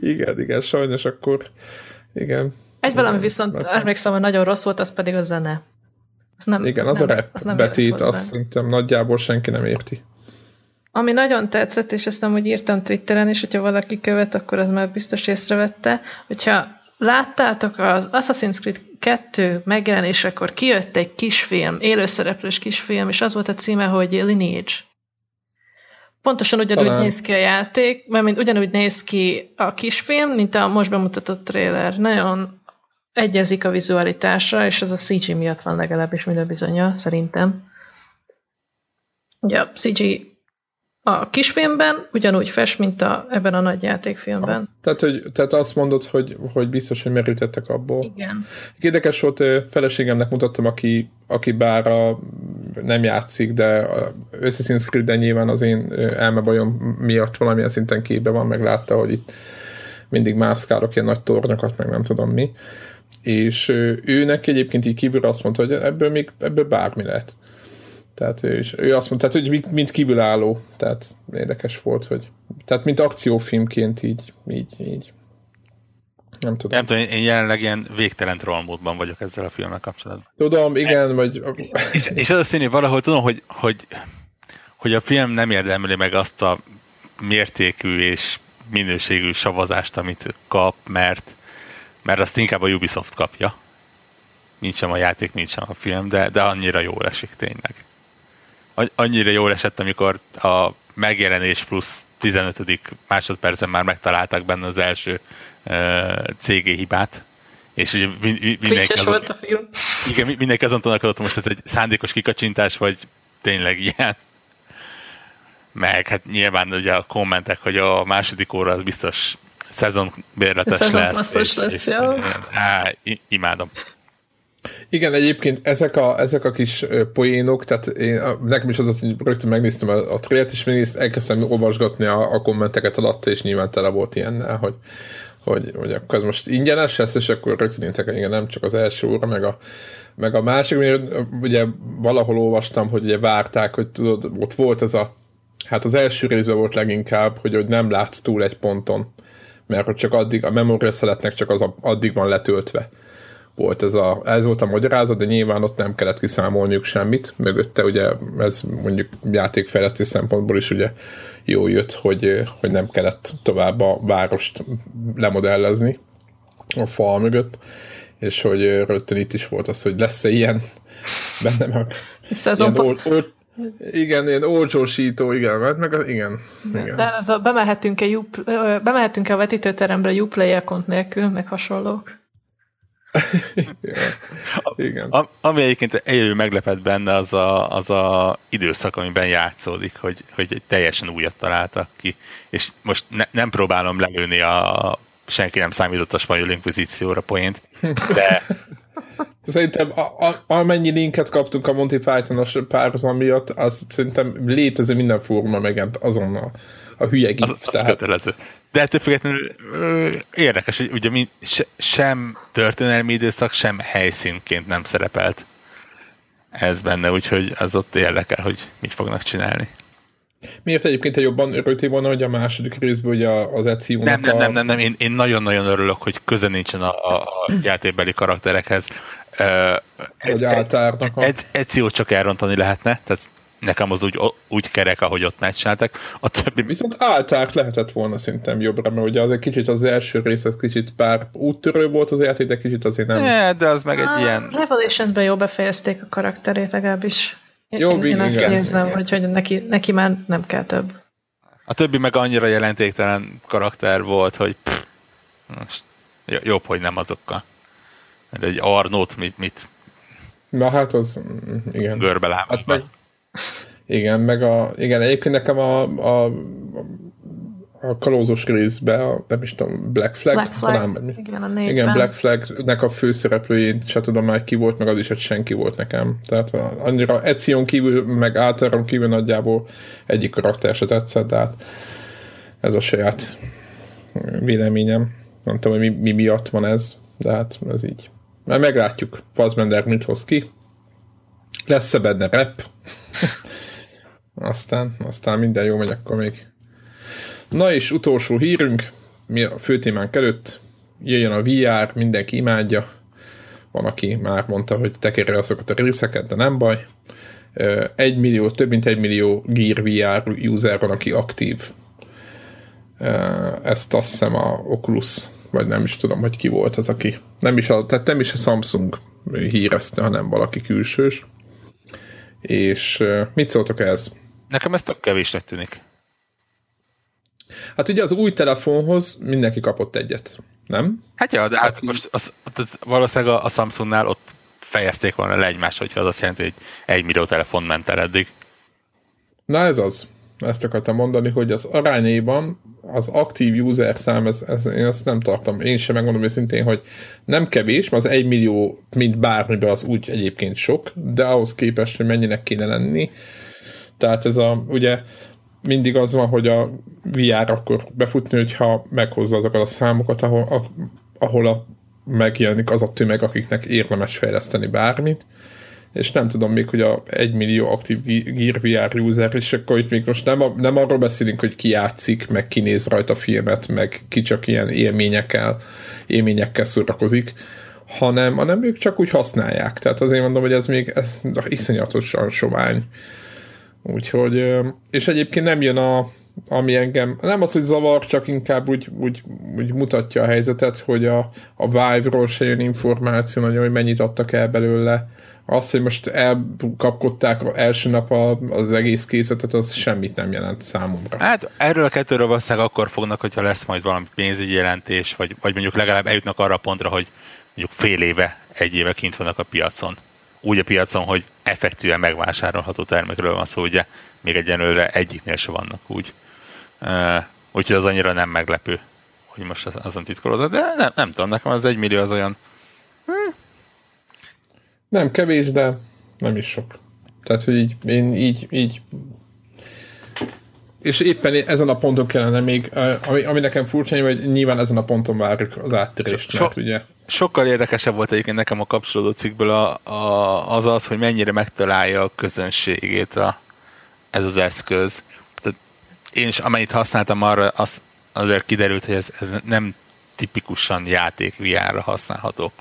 igen, igen, sajnos akkor igen. Egy valami viszont mert... emlékszem, hogy nagyon rossz volt, az pedig a zene. Az nem, igen, az, az nem, a rap az nem betét, azt szerintem nagyjából senki nem érti. Ami nagyon tetszett, és ezt amúgy írtam Twitteren is, hogyha valaki követ, akkor az már biztos észrevette, hogyha láttátok az Assassin's Creed 2 megjelenésekor kijött egy kisfilm, élőszereplős kisfilm, és az volt a címe, hogy Lineage. Pontosan ugyanúgy Talán. néz ki a játék, mert mint ugyanúgy néz ki a kisfilm, mint a most bemutatott trailer. Nagyon egyezik a vizualitása, és ez a CG miatt van legalábbis minden bizonyal, szerintem. Ja, CG a kisfilmben ugyanúgy fest, mint a, ebben a nagy játékfilmben. Tehát, hogy, tehát azt mondod, hogy, hogy biztos, hogy merültettek abból. Igen. Érdekes volt, feleségemnek mutattam, aki, aki bár a, nem játszik, de Assassin's creed nyilván az én elmebajom miatt valamilyen szinten képbe van, meg látta, hogy itt mindig mászkálok ilyen nagy tornyokat, meg nem tudom mi. És őnek egyébként így kívül azt mondta, hogy ebből még ebből bármi lehet. Tehát ő, is, ő azt mondta, tehát, hogy mint kívülálló, tehát érdekes volt, hogy tehát mint akciófilmként így, így, így. Nem tudom. Nem tudom, én jelenleg ilyen végtelen trollmódban vagyok ezzel a filmmel kapcsolatban. Tudom, igen, vagy... És, és, és az a színi, valahol tudom, hogy, hogy, hogy a film nem érdemli meg azt a mértékű és minőségű savazást, amit kap, mert, mert azt inkább a Ubisoft kapja. Mint sem a játék, mint sem a film, de, de annyira jól esik tényleg annyira jól esett, amikor a megjelenés plusz 15. másodpercen már megtalálták benne az első uh, CG hibát, és ugye mindenki azon, volt a film. Igen, mindenki azon tanakodott, most ez egy szándékos kikacsintás, vagy tényleg ilyen. Meg hát nyilván ugye a kommentek, hogy a második óra az biztos szezonbérletes szezon lesz. És, lesz, és, ja. á, imádom. Igen, egyébként ezek a, ezek a kis poénok, tehát én, nekem is az az, hogy rögtön megnéztem a, a trailert, és megnézt, elkezdtem olvasgatni a, a kommenteket alatta, és nyilván tele volt ilyennel, hogy, hogy, hogy akkor ez most ingyenes lesz, és akkor rögtön jöttek, igen, nem csak az első óra, meg a, meg a másik, mert ugye valahol olvastam, hogy ugye várták, hogy tudod, ott volt ez a, hát az első részben volt leginkább, hogy, hogy nem látsz túl egy ponton, mert hogy csak addig, a memória szeletnek csak az a, addig van letöltve volt ez, a, ez volt a magyarázat, de nyilván ott nem kellett kiszámolniuk semmit. Mögötte ugye ez mondjuk játékfejlesztés szempontból is ugye jó jött, hogy, hogy nem kellett tovább a várost lemodellezni a fal mögött, és hogy rögtön itt is volt az, hogy lesz-e ilyen benne meg ilyen ol, ol, igen, ilyen olcsósító, igen, mert meg igen, igen. De az a, bemehetünk-e, bemehetünk-e a vetítőterembe Uplay account nélkül, meg hasonlók? Igen. A, ami egyébként egyedül meglepett benne, az a, az a időszak, amiben játszódik, hogy, hogy egy teljesen újat találtak ki. És most ne, nem próbálom lelőni a senki nem számított a spanyol inkvizícióra poént, de... Szerintem a, a, amennyi linket kaptunk a Monty Python-os párhuzam miatt, az szerintem létező minden fóruma megent azonnal a hülye gif. Az, az tehát... kötelező. De ettől függetlenül ö, érdekes, hogy ugye mi, se, sem történelmi időszak, sem helyszínként nem szerepelt ez benne, úgyhogy az ott érdekel, hogy mit fognak csinálni. Miért egyébként te jobban örültél volna, hogy a második részből ugye az Ezio nem, nem, nem, nem, nem, én, én nagyon-nagyon örülök, hogy köze nincsen a, a, a játékbeli karakterekhez. Hogy átárnak. A... Ezio csak elrontani lehetne, tehát nekem az úgy, úgy kerek, ahogy ott megcsináltak. A többi... Viszont álták lehetett volna szerintem jobbra, mert ugye az egy kicsit az első rész, az kicsit pár úttörő volt az játék, de kicsit azért nem. Ne, de az meg egy a ilyen... Revolution-ben jó befejezték a karakterét legalábbis. Jó, én, én azt érzem, hogy, hogy neki, neki már nem kell több. A többi meg annyira jelentéktelen karakter volt, hogy pff, most jobb, hogy nem azokkal. Mert egy Arnót mit, mit Na hát az, igen. Görbe hát meg, igen, meg a, igen, egyébként nekem a, a, a kalózos részbe, a, nem is tudom, Black Flag, Black Flag talán, igen, a igen, Black Flagnek a főszereplőjén se tudom már ki volt, meg az is egy senki volt nekem. Tehát annyira Ezion kívül, meg általában kívül nagyjából egyik karakter se tetszett, de hát ez a saját véleményem. Nem tudom, hogy mi, mi miatt van ez, de hát ez így. Már meglátjuk, Fassbender mit hoz ki. Lesz-e benne rep? aztán, aztán minden jó megy akkor még. Na és utolsó hírünk, mi a főtémánk előtt, jöjjön a VR, mindenki imádja. Van, aki már mondta, hogy tekérje azokat a részeket, de nem baj. Egy millió, több mint egy millió Gear VR user van, aki aktív. Ezt azt hiszem a Oculus vagy nem is tudom, hogy ki volt az, aki nem is a, tehát nem is a Samsung hírezte, hanem valaki külsős. És mit szóltok ez? Nekem ez tök kevésnek tűnik. Hát ugye az új telefonhoz mindenki kapott egyet, nem? Hát ja, de hát, hát most az, az, valószínűleg a, a Samsungnál ott fejezték volna le egymást, hogyha az azt jelenti, hogy egy millió telefon ment el eddig. Na ez az. Ezt akartam mondani, hogy az arányében az aktív user szám, ez, ez, én ezt nem tartom. Én sem megmondom őszintén, hogy nem kevés, mert az egy millió, mint bármiben az úgy egyébként sok, de ahhoz képest, hogy mennyinek kéne lenni. Tehát ez a, ugye mindig az van, hogy a VR akkor befutni, hogyha meghozza azokat a számokat, ahol a, ahol a, megjelenik az a tömeg, akiknek érdemes fejleszteni bármit és nem tudom még, hogy a 1 millió aktív Gear VR user, és akkor itt még most nem, a, nem arról beszélünk, hogy ki játszik, meg ki néz rajta filmet, meg ki csak ilyen élményekkel, élményekkel szórakozik, hanem, hanem ők csak úgy használják. Tehát azért mondom, hogy ez még ez iszonyatosan sovány. Úgyhogy, és egyébként nem jön a, ami engem, nem az, hogy zavar, csak inkább úgy, úgy, úgy mutatja a helyzetet, hogy a, a Vive-ról se jön információ nagyon, hogy mennyit adtak el belőle, az, hogy most elkapkodták első nap az egész készletet, az semmit nem jelent számomra. Hát erről a kettőről valószínűleg akkor fognak, hogyha lesz majd valami pénzügyi jelentés, vagy, vagy mondjuk legalább eljutnak arra a pontra, hogy mondjuk fél éve, egy éve kint vannak a piacon. Úgy a piacon, hogy effektűen megvásárolható termékről van szó, ugye még egyenlőre egyiknél se vannak úgy. Úgyhogy az annyira nem meglepő, hogy most azon titkolózat, de nem, nem tudom, nekem az egy millió az olyan, hm, nem kevés, de nem is sok. Tehát, hogy így, én így, így és éppen ezen a ponton kellene még, ami, ami nekem furcsa, hogy nyilván ezen a ponton várjuk az áttörést, so, mert ugye... Sokkal érdekesebb volt egyébként nekem a kapcsolódó cikkből a, a, az az, hogy mennyire megtalálja a közönségét a, ez az eszköz. Tehát én is amennyit használtam arra, az, azért kiderült, hogy ez, ez nem tipikusan játék VR-ra használható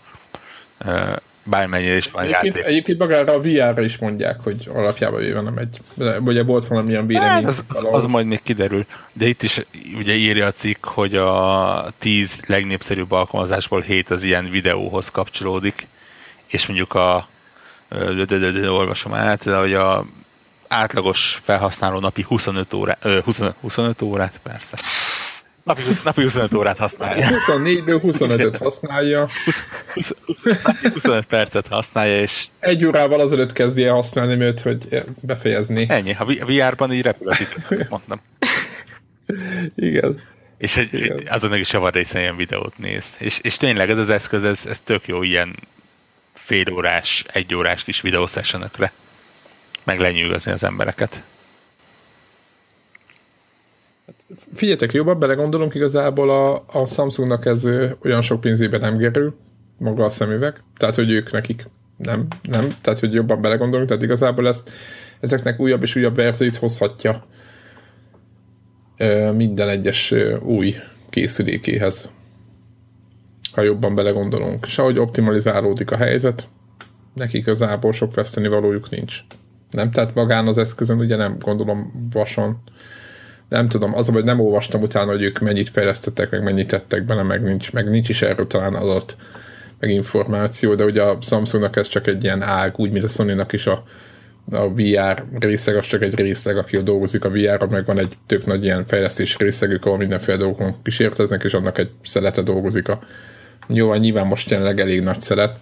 bármennyire is van egyébként, játék. Egyébként magára a VR-ra is mondják, hogy alapjában véve nem egy, ugye volt valamilyen vélemény. Hát, az, az, az, majd még kiderül. De itt is ugye írja a cikk, hogy a 10 legnépszerűbb alkalmazásból 7 az ilyen videóhoz kapcsolódik, és mondjuk a olvasom át, de hogy a átlagos felhasználó napi 25 órát, 25 órát, persze Napi, 20, napi 25 órát használja. 24-ből 25-öt használja. 20, 20, 25 percet használja, és... Egy órával azelőtt kezdje el használni, mert hogy befejezni. Ennyi, a VR-ban így repülhetik, ezt mondom. Igen. És egy, Igen. azon is javar részen ilyen videót néz. És, és tényleg ez az eszköz, ez, ez tök jó ilyen fél órás, egy órás kis videószessionökre. Meg lenyűgözni az embereket. Figyeljetek, jobban belegondolunk, igazából a, a Samsungnak ez olyan sok pénzébe nem gerül, maga a szemüveg, tehát hogy ők nekik nem, nem, tehát hogy jobban belegondolunk, tehát igazából ezt, ezeknek újabb és újabb verzióit hozhatja minden egyes új készülékéhez. Ha jobban belegondolunk. És ahogy optimalizálódik a helyzet, nekik igazából sok veszteni valójuk nincs. Nem, tehát magán az eszközön ugye nem gondolom vason. Nem tudom, az, hogy nem olvastam utána, hogy ők mennyit fejlesztettek, meg mennyit tettek bele, meg nincs, meg nincs is erről talán adott meg információ, de ugye a Samsungnak ez csak egy ilyen ág, úgy, mint a Sony-nak is a, a VR részeg, az csak egy részleg, aki a dolgozik a VR-ra, meg van egy tök nagy ilyen fejlesztés részegük, ahol mindenféle dolgokon kísérteznek, és annak egy szelete dolgozik a jó, nyilván most jelenleg elég nagy szelet,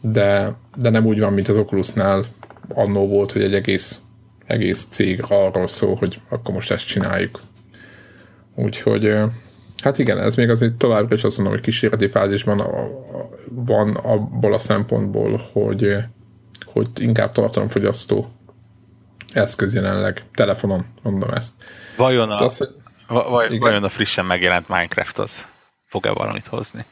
de, de nem úgy van, mint az Oculusnál annó volt, hogy egy egész, egész cég arról szól, hogy akkor most ezt csináljuk. Úgyhogy hát igen, ez még azért továbbra is azt mondom, hogy kísérleti fázisban van abból a szempontból, hogy, hogy inkább tartalomfogyasztó eszköz jelenleg, telefonon mondom ezt. Vajon a, az, hogy, vaj, vajon a frissen megjelent Minecraft az fog-e valamit hozni?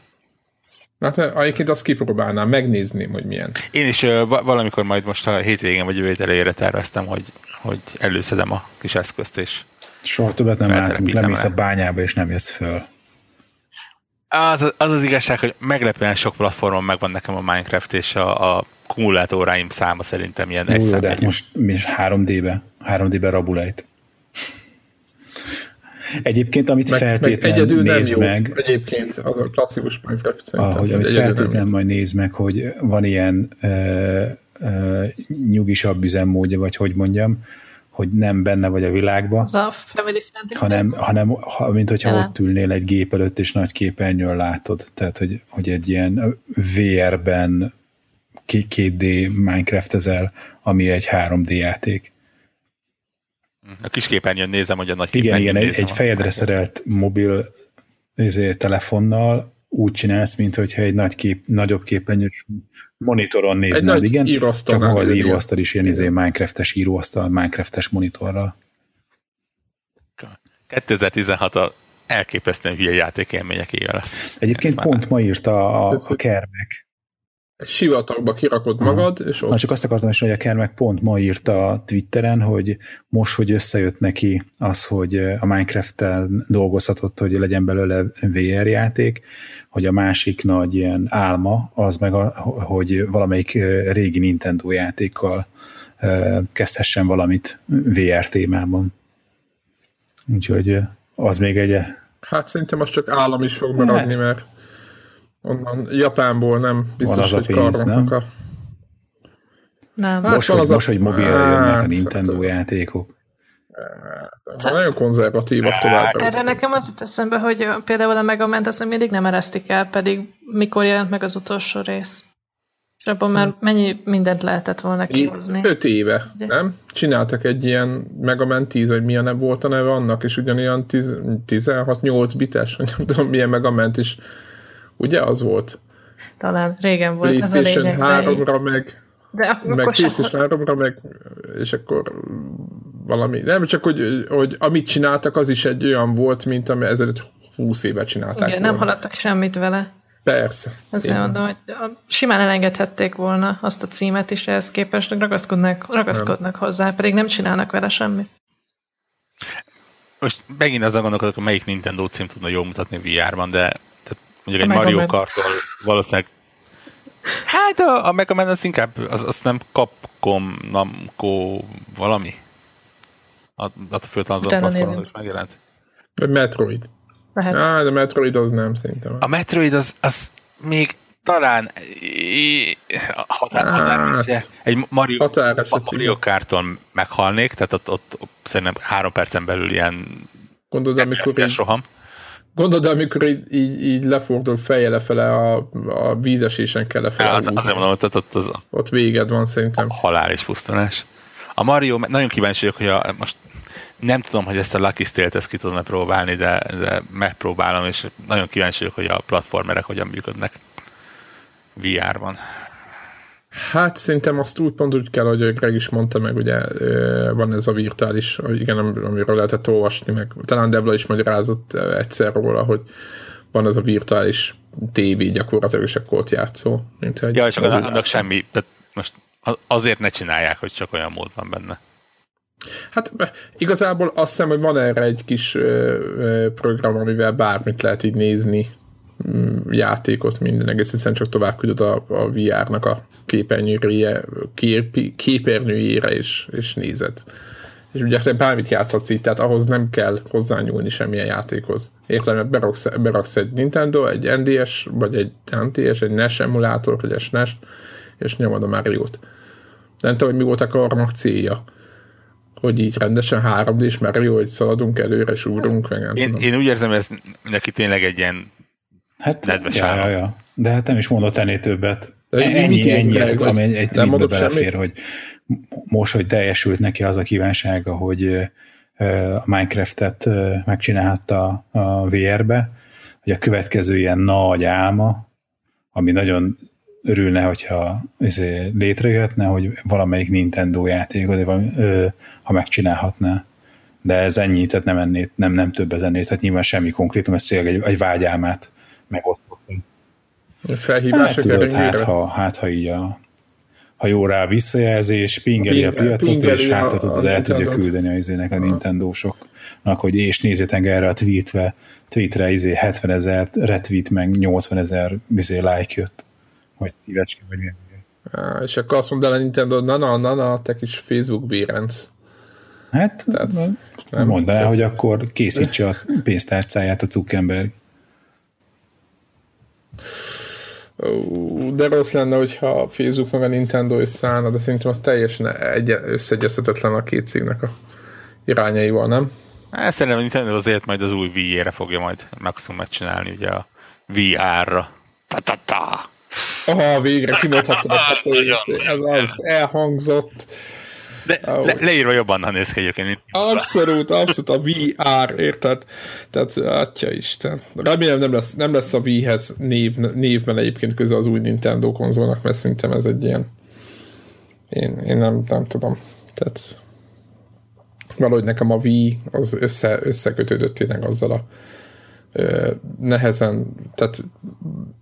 Hát egyébként azt kipróbálnám, megnézni, hogy milyen. Én is uh, valamikor majd most a hétvégén vagy jövő elejére terveztem, hogy, hogy előszedem a kis eszközt, és Soha többet nem látunk, lemész a bányába, és nem jössz föl. Az, az az igazság, hogy meglepően sok platformon megvan nekem a Minecraft, és a, a kumulátoráim száma szerintem ilyen egy de hát most mi is 3D-be, 3D-be rabulejt. Egyébként, amit meg, feltétlenül meg néz nem meg... Jó. Egyébként az a klasszikus Minecraft szerintem. Ahogy, amit feltétlenül majd néz meg, hogy van ilyen uh, uh, nyugisabb üzemmódja, vagy hogy mondjam, hogy nem benne vagy a világban, az a family hanem, hanem ha, mint hogyha Jelen. ott ülnél egy gép előtt, és nagy képernyőn látod. Tehát, hogy, hogy egy ilyen VR-ben 2D Minecraft ezel, ami egy 3D játék. A kis képernyőn nézem, hogy a nagy Igen, igen, egy, egy fejedre szerelt mobil ezért, telefonnal úgy csinálsz, mint hogyha egy nagy kép, nagyobb képernyős monitoron néznéd, egy igen? Csak maga az íróasztal is ilyen izé Minecraft-es íróasztal, Minecraft-es monitorral. 2016 a elképesztően hülye játékélmények éve lesz. Egyébként pont ma írta a, a Kermek, egy sivatagba kirakod magad, Aha. és ott... Na, csak azt akartam is, hogy a Kermek pont ma írta a Twitteren, hogy most, hogy összejött neki az, hogy a Minecraft-tel dolgozhatott, hogy legyen belőle VR játék, hogy a másik nagy ilyen álma az meg, a, hogy valamelyik régi Nintendo játékkal kezdhessen valamit VR témában. Úgyhogy az még egy... Hát szerintem az csak állam is fog maradni, hát. mert Onnan Japánból nem biztos, van az hogy a pénz, nem? a... Nem. Hát most, hogy, az most, a... hogy mobilra hát, jönnek a Nintendo szerintem. játékok. Hát, nagyon konzervatívak tovább. Erre nekem az jut eszembe, hogy például a Megament azt mindig nem eresztik el, pedig mikor jelent meg az utolsó rész. És abban már hm. mennyi mindent lehetett volna kihozni. Öt éve, Ugye? nem? Csináltak egy ilyen Megament 10, vagy milyen volt a neve annak, és ugyanilyan 16-8 bites, nem tudom milyen Megament is Ugye az volt? Talán régen volt PlayStation ez a lényeg. 3-ra meg, de akkor meg PlayStation 3-ra meg, és akkor valami, nem csak, hogy, hogy amit csináltak, az is egy olyan volt, mint ami ezelőtt 20 éve csinálták Igen, volna. nem haladtak semmit vele. Persze. Azért mondom, hogy simán elengedhették volna azt a címet is ehhez képest, ragaszkodnak, ragaszkodnak hozzá, pedig nem csinálnak vele semmit. Most megint azon gondolkodok, hogy melyik Nintendo cím tudna jól mutatni VR-ban, de Mondjuk egy Mario Kartól valószínűleg Hát a, a Mega Man az inkább, az, az nem Capcom, Namco valami? A, a főtelen azon platformon is megjelent. Vagy Metroid. Lehet. Á, de Metroid az nem szerintem. A Metroid az, az még talán határ, hát, egy Mario, Mario Karton meghalnék, tehát ott, ott, ott szerintem három percen belül ilyen Gondolod, amikor én, roham. Gondolod, amikor így, így, így lefordul feje lefele a, a vízesésen kell lefele. Ja, az, azért mondom, hogy ott, az, ott véged van szerintem. A halál és pusztulás. A Mario, nagyon kíváncsi vagyok, hogy a, most nem tudom, hogy ezt a Lucky Steel-t ezt ki tudom próbálni, de, de megpróbálom, és nagyon kíváncsi vagyok, hogy a platformerek hogyan működnek VR-ban. Hát szerintem azt úgy pont úgy kell, hogy Greg is mondta, meg ugye van ez a virtuális, igen, amiről lehetett olvasni, meg talán Debla is magyarázott egyszer róla, hogy van ez a virtuális tévé gyakorlatilag, és akkor ott játszó. Mint egy ja, és az annak semmi, tehát most azért ne csinálják, hogy csak olyan mód van benne. Hát igazából azt hiszem, hogy van erre egy kis program, amivel bármit lehet így nézni, játékot, minden egész egyszerűen csak tovább küldött a, a VR-nak a képernyőjére, kép, képernyőjére és, és nézett. És ugye te bármit játszhatsz így, tehát ahhoz nem kell hozzányúlni semmilyen játékhoz. Érted, mert beraksz, beraksz egy Nintendo, egy NDS, vagy egy NTS, egy NES emulátor, vagy egy SNES, és nyomod a Mario-t. Nem tudom, hogy mi volt a karmak célja hogy így rendesen 3 d mert jó, hogy szaladunk előre, és ugrunk, meg nem én, én úgy érzem, ez neki tényleg egy ilyen hát, nedves ja, ja, ja. De hát nem is mondott ennél többet. Ennyi, ennyi, ami egy, egy tweetbe belefér, semmit? hogy most, hogy teljesült neki az a kívánsága, hogy a Minecraft-et megcsinálhatta a VR-be, hogy a következő ilyen nagy álma, ami nagyon örülne, hogyha izé, létrejöhetne, hogy valamelyik Nintendo játékot, ha megcsinálhatná. De ez ennyi, tehát nem, ennél, nem, nem több ez ennél, tehát nyilván semmi konkrétum, ez tényleg egy, egy vágyálmát megosztottam. Felhívások hát, tudod, hát, ha, hát, ha így a, ha jó rá visszajelzés, pingeli a, a piacot, pingeli és hát tudod, el tudja küldeni a izének a Nintendo-soknak, hogy és nézzétek erre a tweetre, tweetre izé 70 ezer retweet, meg 80 ezer izé like jött vagy szívecske, vagy milyen. És akkor azt mondta a Nintendo, na, na, na, na, te kis Facebook bérenc. Hát, Tehát, nem, mondd el, hogy akkor készítse a pénztárcáját a Zuckerberg. De rossz lenne, hogyha a Facebook meg a Nintendo összeállna, de szerintem az teljesen egy- összeegyezhetetlen a két cégnek a irányaival, nem? Hát szerintem a Nintendo azért majd az új Wii-ére fogja majd maximum megcsinálni, ugye a VR-ra. Ta-ta-ta! Aha, végre kimondhattam ezt a Ez az, elhangzott. De oh. le, leírva jobban néz ki egyébként. Mint abszolút, abszolút a VR, érted? Tehát, atya Isten. Remélem nem lesz, nem lesz a Wii-hez név, névben egyébként köze az új Nintendo konzolnak, mert szerintem ez egy ilyen én, én nem, nem tudom. Tehát valahogy nekem a Wii az össze, összekötődött tényleg azzal a nehezen, tehát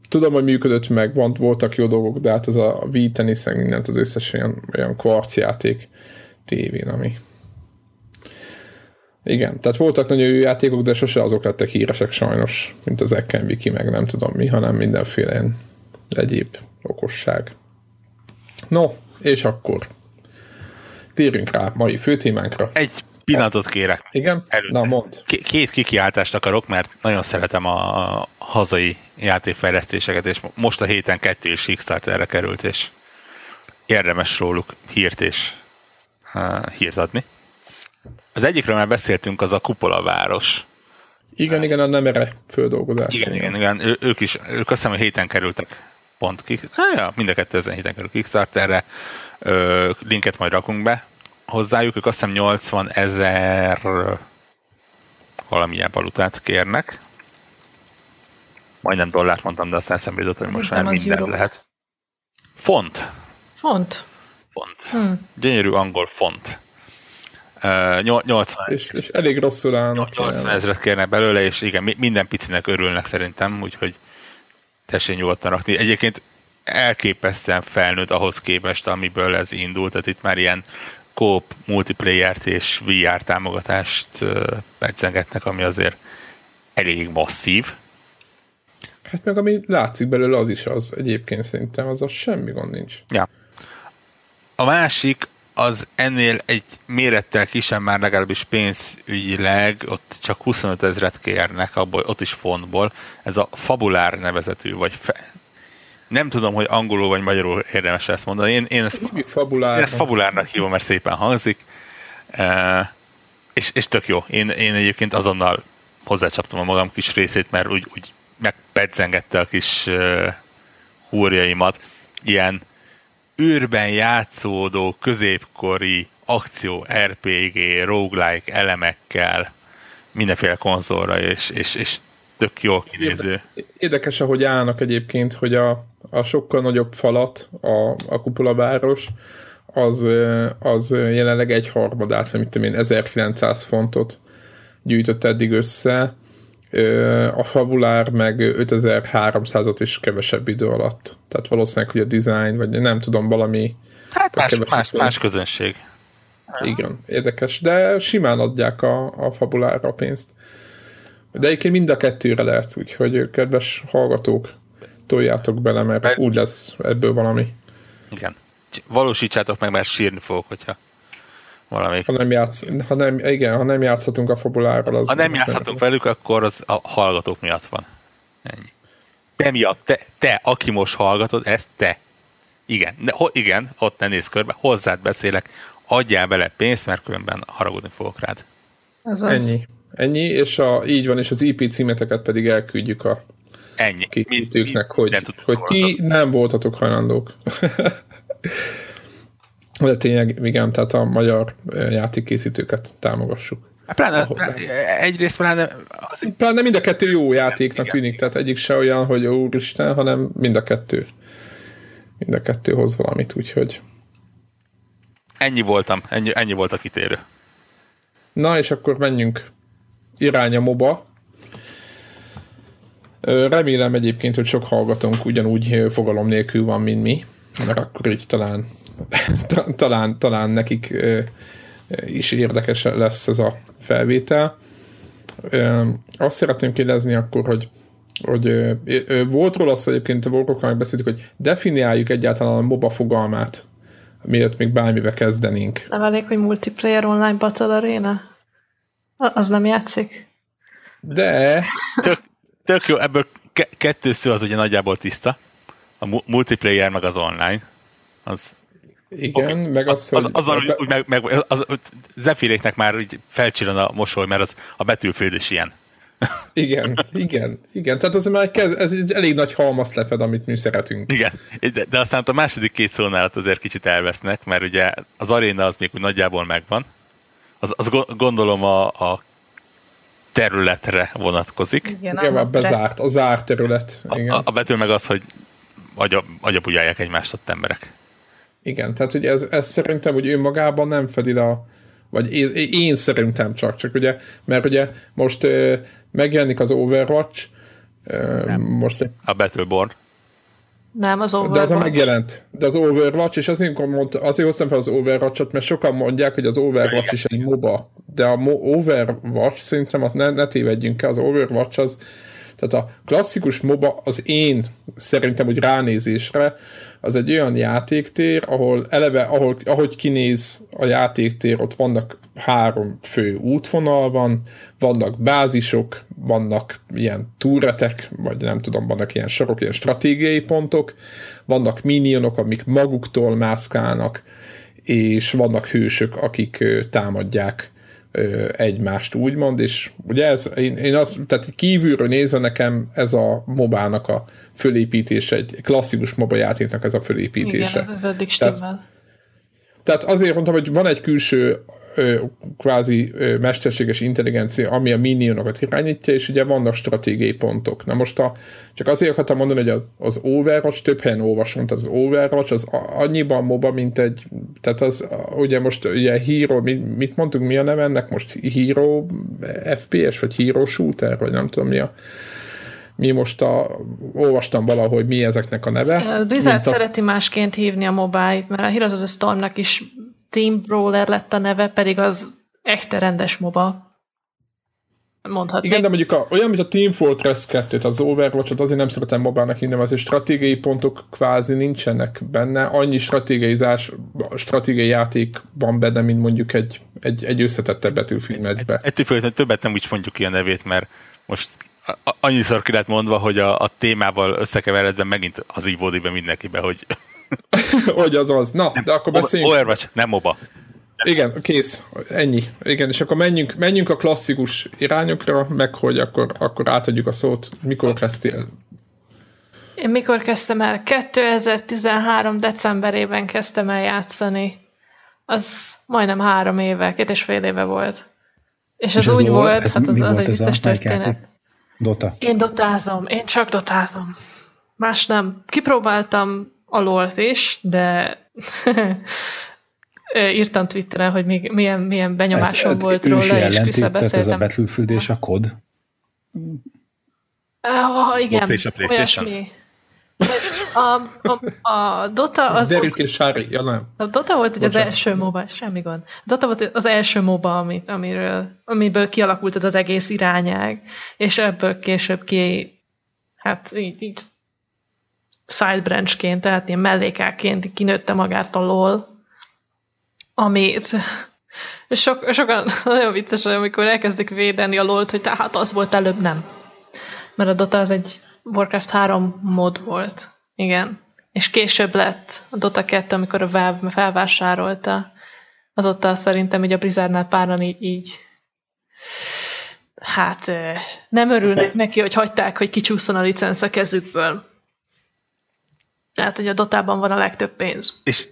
tudom, hogy működött meg, van, voltak jó dolgok, de hát az a Wii tenisz, mindent az összes olyan, olyan kvarcjáték tévén, ami igen, tehát voltak nagyon jó játékok, de sose azok lettek híresek sajnos, mint az Ekken Wiki, meg nem tudom mi, hanem mindenféle ilyen egyéb okosság. No, és akkor térjünk rá mai főtémánkra. Egy pillanatot kérek. Igen? Előtte. Na, mond. Két kikiáltást akarok, mert nagyon szeretem a hazai játékfejlesztéseket, és most a héten kettő és Kickstarterre került, és érdemes róluk hírt és uh, hírt adni. Az egyikről már beszéltünk, az a Kupola város. Igen, igen, a nem erre földolgozás. Igen, igen, igen, ő, ők is, ők azt hiszem, hogy héten kerültek pont ki. Ah, ja, mind a kettő ezen héten kerül Kickstarterre. Ö, linket majd rakunk be hozzájuk, ők azt hiszem 80 ezer valamilyen valutát kérnek majdnem dollárt mondtam, de aztán eszembe jutott, hogy most már minden Europe. lehet. Font. Font. Font. Hmm. Gyönyörű angol font. Uh, 80 és, és elég rosszul állnak. 80 ezeret kérnek belőle, és igen, minden picinek örülnek szerintem, úgyhogy tessék nyugodtan rakni. Egyébként elképesztően felnőtt ahhoz képest, amiből ez indult, tehát itt már ilyen coop multiplayer-t és VR támogatást uh, ami azért elég masszív. Hát meg ami látszik belőle, az is az. Egyébként szerintem az a semmi gond nincs. Ja. A másik az ennél egy mérettel kisebb már legalábbis pénzügyileg, ott csak 25 ezret kérnek, abból, ott is fontból. Ez a Fabulár nevezetű, vagy fe, nem tudom, hogy angolul vagy magyarul érdemes ezt mondani. Én, én, ezt, én ezt fabulárnak hívom, mert szépen hangzik. E, és, és tök jó. Én, én egyébként azonnal hozzácsaptam a magam kis részét, mert úgy, úgy megpedzengette a kis uh, húrjaimat. Ilyen űrben játszódó középkori akció RPG, roguelike elemekkel mindenféle konzolra, és, és, és tök jó kinéző. Érdekes, ahogy állnak egyébként, hogy a, a sokkal nagyobb falat, a, a kupolaváros, az, az jelenleg egy harmadát, vagy mit tudom én, 1900 fontot gyűjtött eddig össze, a fabulár meg 5300-at is kevesebb idő alatt. Tehát valószínűleg, hogy a design, vagy nem tudom, valami... Hát más, más, más közönség. Igen, érdekes. De simán adják a, a fabulára a pénzt. De egyébként mind a kettőre lehet, úgyhogy kedves hallgatók, toljátok bele, mert Be... úgy lesz ebből valami. Igen. Valósítsátok meg, mert sírni fogok, hogyha valami. Ha nem, játsz, ha nem, igen, ha nem játszhatunk a fabulárral, az... Ha nem játszhatunk velük, akkor az a hallgatók miatt van. Ennyi. Te miatt, te, te, aki most hallgatod, ezt te. Igen, de, ho, igen, ott ne néz körbe, hozzád beszélek, adjál bele pénzt, mert különben haragudni fogok rád. Ez az. Ennyi. Ennyi, és a, így van, és az IP címeteket pedig elküldjük a Ennyi. készítőknek, hogy, hogy ti nem voltatok hajlandók. De tényleg, igen, tehát a magyar játékkészítőket támogassuk. Hát pláne, egyrészt pláne... Az... Pláne mind a kettő jó játéknak igen. tűnik, tehát egyik se olyan, hogy úristen, hanem mind a kettő. Mind a kettő hoz valamit, úgyhogy... Ennyi voltam, ennyi, ennyi volt a kitérő. Na, és akkor menjünk irány a MOBA. Remélem egyébként, hogy sok hallgatónk ugyanúgy fogalom nélkül van, mint mi, mert akkor így talán, talán, talán nekik is érdekes lesz ez a felvétel. Azt szeretném kérdezni akkor, hogy hogy volt róla az, hogy egyébként a Vorkokkal megbeszéltük, hogy definiáljuk egyáltalán a MOBA fogalmát, miért még bármibe kezdenénk. Ez nem elég, hogy multiplayer online battle arena? Az nem játszik? De... Tök, tök jó, ebből ke- kettő szó az ugye nagyjából tiszta. A multiplayer meg az online. Az, igen, okay. meg az, hogy... Az, az, az, úgy, meg, meg, az, az Zefiréknek már úgy felcsillan a mosoly, mert az, a betűféld is ilyen. Igen, igen, igen. Tehát az már kez, ez egy elég nagy halmazt leped, amit mi szeretünk. Igen, de, de aztán a második két szónál azért kicsit elvesznek, mert ugye az aréna az még úgy nagyjából megvan. Az, az gondolom a, a területre vonatkozik. Igen, a bezárt, a zárt terület. Igen. A, a betű meg az, hogy agyapujálják egymást ott emberek. Igen, tehát hogy ez, ez szerintem hogy önmagában nem fedi a vagy én, én szerintem csak, csak ugye, mert ugye most megjelenik az Overwatch. Nem. Most a Battleborn. Nem, az Overwatch. De az a megjelent. De az Overwatch, és azért, mond, azért hoztam fel az Overwatch-ot, mert sokan mondják, hogy az Overwatch is egy MOBA. De a Overwatch szerintem, ne, ne tévedjünk el, az Overwatch az, tehát a klasszikus MOBA az én szerintem, hogy ránézésre, az egy olyan játéktér, ahol eleve, ahol, ahogy kinéz a játéktér, ott vannak három fő útvonal van, vannak bázisok, vannak ilyen túretek, vagy nem tudom, vannak ilyen sorok, ilyen stratégiai pontok, vannak minionok, amik maguktól mászkálnak, és vannak hősök, akik támadják egymást, úgymond, és ugye ez, én, én azt, tehát kívülről nézve nekem ez a mobának a fölépítése, egy klasszikus moba játéknak ez a fölépítése. Igen, ez eddig stimmel. Tehát, tehát azért mondtam, hogy van egy külső kvázi mesterséges intelligencia, ami a minionokat irányítja, és ugye vannak stratégiai pontok. Na most a, csak azért akartam mondani, hogy az Overwatch, több helyen olvasom, tehát az Overwatch az annyiban MOBA, mint egy, tehát az ugye most ugye Hero, mit, mit mondtunk, mi a neve ennek most? Hero FPS, vagy Hero Shooter, vagy nem tudom mi a mi most a, olvastam valahogy mi ezeknek a neve. Blizzard a... szereti másként hívni a mobile mert a Heroes of the Stormnak is Team Brawler lett a neve, pedig az echte rendes MOBA. Mondhatnék. Igen, de mondjuk a, olyan, mint a Team Fortress 2 az Overwatch-ot azért nem szeretem mobának hívni, azért stratégiai pontok kvázi nincsenek benne, annyi stratégiai, stratégiai játék van benne, mint mondjuk egy, egy, egy összetettebb Battlefield meccsbe. Ettől többet nem úgy mondjuk ki a nevét, mert most annyiszor ki lett mondva, hogy a, a témával összekeveredve megint az ívódik be mindenkibe, hogy hogy az az. Na, nem, de akkor beszéljünk. Overwatch, nem MOBA. Igen, kész. Ennyi. Igen, és akkor menjünk, menjünk a klasszikus irányokra, meg hogy akkor, akkor átadjuk a szót. Mikor kezdtél? Én mikor kezdtem el? 2013. decemberében kezdtem el játszani. Az majdnem három éve, két és fél éve volt. És, és az úgy volt, ez hát az, az egy vicces történet. Dota. Én dotázom, én csak dotázom. Más nem. Kipróbáltam a lol is, de írtam Twitteren, hogy még milyen, milyen benyomásom ez, volt róla, és visszabeszéltem. ez a Battlefield és a kod? Uh, igen, és a olyasmi. A, a, a Dota az... Derek és Sári, ja nem. A Dota volt hogy az első MOBA, semmi gond. Dota volt az első MOBA, amit, amiről, amiből kialakult az, az egész irányág, és ebből később ki, hát így, így side branchként, tehát ilyen mellékáként kinőtte magát a LOL, amit sok, sokan nagyon vicces, amikor elkezdik védeni a LOL-t, hogy tehát az volt előbb nem. Mert a Dota az egy Warcraft 3 mod volt. Igen. És később lett a Dota 2, amikor a Valve felvásárolta. Azóta szerintem így a Blizzardnál páran így, így hát nem örülnek neki, hogy hagyták, hogy kicsúszson a licensz a kezükből. Tehát, hogy a Dotában van a legtöbb pénz. És,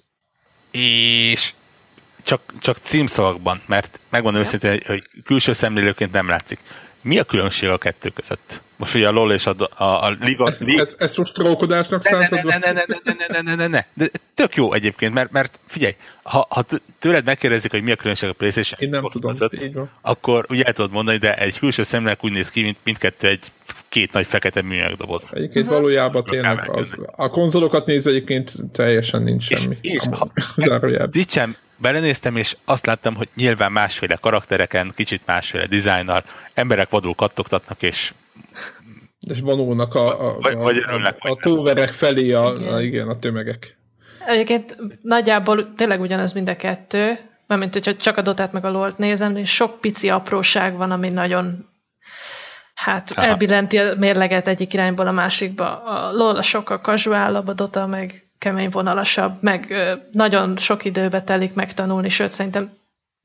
és csak, csak címszavakban, mert megmondom őszintén, hogy, hogy külső szemlélőként nem látszik. Mi a különbség a kettő között? Most ugye a LOL és a, a, a Liga... Ez, ez, ez most trókodásnak szántad? Ne, ne, ne, ne, ne, ne, ne, ne, ne, De tök jó egyébként, mert, mert figyelj, ha, ha tőled megkérdezik, hogy mi a különbség a PlayStation Én nem tudom, között, akkor ugye el tudod mondani, de egy külső szemlélek úgy néz ki, mint mindkettő egy két nagy fekete műanyag doboz. Egyébként uh-huh. valójában tényleg az, a konzolokat nézve egyébként teljesen nincs semmi. És, és ha, Ricsem, belenéztem, és azt láttam, hogy nyilván másféle karaktereken, kicsit másféle dizájnnal, emberek vadul kattogtatnak, és és vonulnak a, a, vagy, a, vagy a, a tóverek felé a, igen. A, igen, a tömegek. Egyébként nagyjából tényleg ugyanaz mind a kettő, mert hogyha csak a dotát meg a lolt nézem, és sok pici apróság van, ami nagyon hát Aha. elbillenti a mérleget egyik irányból a másikba. A LOL a sokkal casuálabb, a Dota meg kemény vonalasabb, meg ö, nagyon sok időbe telik megtanulni, sőt szerintem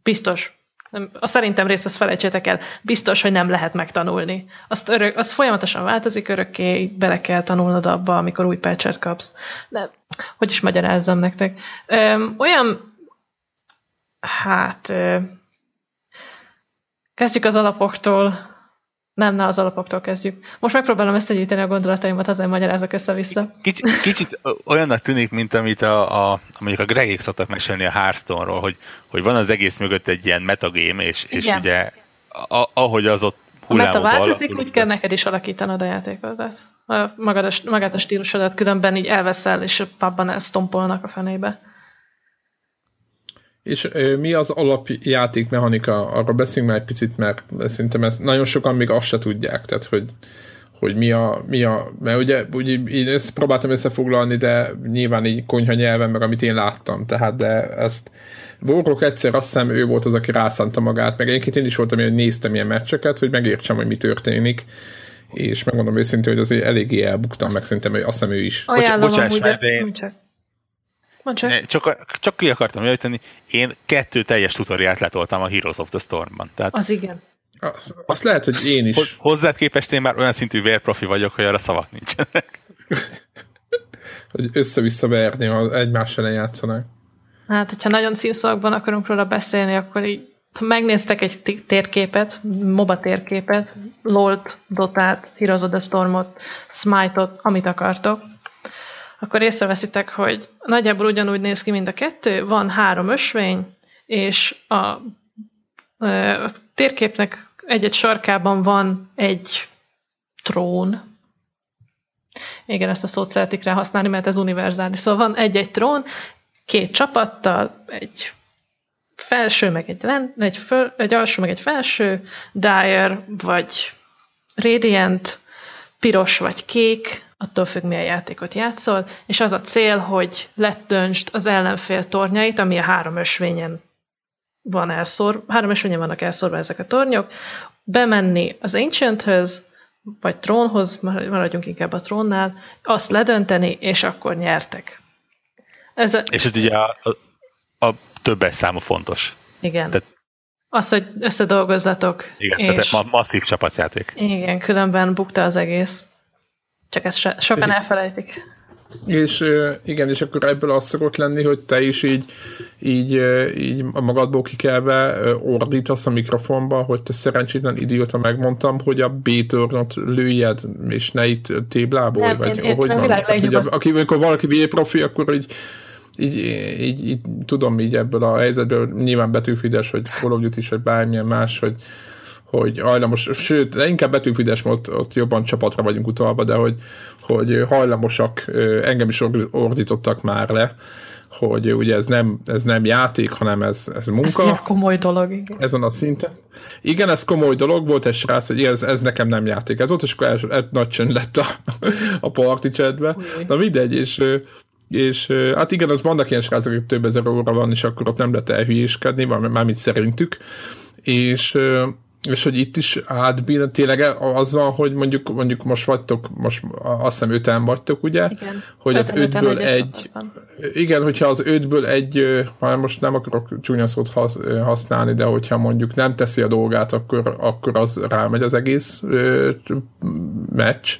biztos, nem, a szerintem részt azt felejtsétek el, biztos, hogy nem lehet megtanulni. Azt, örök, az folyamatosan változik, örökké bele kell tanulnod abba, amikor új patchet kapsz. De hogy is magyarázzam nektek? Ö, olyan, hát ö, kezdjük az alapoktól, nem, ne az alapoktól kezdjük. Most megpróbálom összegyűjteni a gondolataimat, azért magyarázok össze-vissza. Kicsit, kicsit olyannak tűnik, mint amit a, a, mondjuk a Gregék szoktak mesélni a Hearthstone-ról, hogy, hogy van az egész mögött egy ilyen metagame, és, és ugye a, ahogy az ott a meta változik, úgy kell neked is alakítanod a játékodat. A, magad a, magát a stílusodat, különben így elveszel, és a pubban elsztompolnak a fenébe. És ö, mi az alapjáték mechanika? Arra beszéljünk már egy picit, mert szerintem ezt nagyon sokan még azt se tudják, tehát hogy, hogy mi a, mi a mert ugye, ugye én ezt próbáltam összefoglalni, de nyilván így konyha nyelven, meg amit én láttam, tehát de ezt Warrock egyszer azt hiszem ő volt az, aki rászánta magát, meg egyébként én is voltam, hogy néztem ilyen meccseket, hogy megértsem, hogy mi történik, és megmondom őszintén, hogy azért eléggé elbuktam, meg szerintem, hogy azt hiszem ő is. Ajánlom, Bocsáss meg, de én, csak. csak. Csak ki akartam jöjteni, én kettő teljes tutoriát letoltam a Heroes of the Storm-ban. Tehát az igen. Az, azt lehet, hogy én is. Hozzád képest én már olyan szintű vérprofi vagyok, hogy arra szavak nincsenek. hogy össze-vissza verni, ha egymás ellen játszanak. Hát, hogyha nagyon címszavakban akarunk róla beszélni, akkor így ha megnéztek egy térképet, MOBA térképet, LOL-t, Dotát, Heroes of the Stormot, Smite-ot, amit akartok, akkor észreveszitek, hogy nagyjából ugyanúgy néz ki, mint a kettő, van három ösvény, és a, a térképnek egy-egy sarkában van egy trón. Igen, ezt a szót szeretik rá használni, mert ez univerzális. Szóval van egy-egy trón, két csapattal, egy felső, meg egy, len, egy, föl, egy alsó, meg egy felső, Dire, vagy Radiant, piros vagy kék, attól függ, milyen játékot játszol, és az a cél, hogy letöntsd az ellenfél tornyait, ami a három ösvényen van elszor, három ösvényen vannak elszorva ezek a tornyok, bemenni az Ancienthöz, vagy trónhoz, maradjunk inkább a trónnál, azt ledönteni, és akkor nyertek. Ez a... És ez ugye a, a, a többes számú fontos. Igen. Tehát az, hogy összedolgozzatok. Igen, és... tehát masszív csapatjáték. Igen, különben bukta az egész. Csak ezt so- sokan elfelejtik. És igen, és akkor ebből az szokott lenni, hogy te is így, így, így a magadból kikelve ordítasz a mikrofonba, hogy te szerencsétlen idióta megmondtam, hogy a b lőjed, és ne itt téblából, nem, vagy én, én van. Tehát, hogy a, aki, amikor valaki B profi, akkor így így, így, így, tudom így ebből a helyzetből nyilván betűfides, hogy Call of Duty, vagy bármilyen más, hogy hogy hajlamos, sőt, inkább betűfides, ott, ott jobban csapatra vagyunk utalva, de hogy, hogy hajlamosak, engem is ordítottak már le, hogy ugye ez nem, ez nem játék, hanem ez, ez munka. Ez komoly dolog. Igen. Ezen a szinten. Igen, ez komoly dolog, volt egy srác, hogy ez, ez nekem nem játék. Ez volt, és akkor el, el, nagy csönd lett a, a party chatbe. Na mindegy, és, és hát igen, az vannak ilyen srácok, hogy több ezer óra van, és akkor ott nem lehet elhülyéskedni, mármint szerintük. És és hogy itt is átbír, tényleg az van, hogy mondjuk, mondjuk most vagytok, most azt hiszem öten vagytok, ugye? Igen. Hogy az ötből egy, igen, hogyha az ötből egy, ha most nem akarok csúnya szót használni, de hogyha mondjuk nem teszi a dolgát, akkor, akkor az rámegy az egész ö, meccs.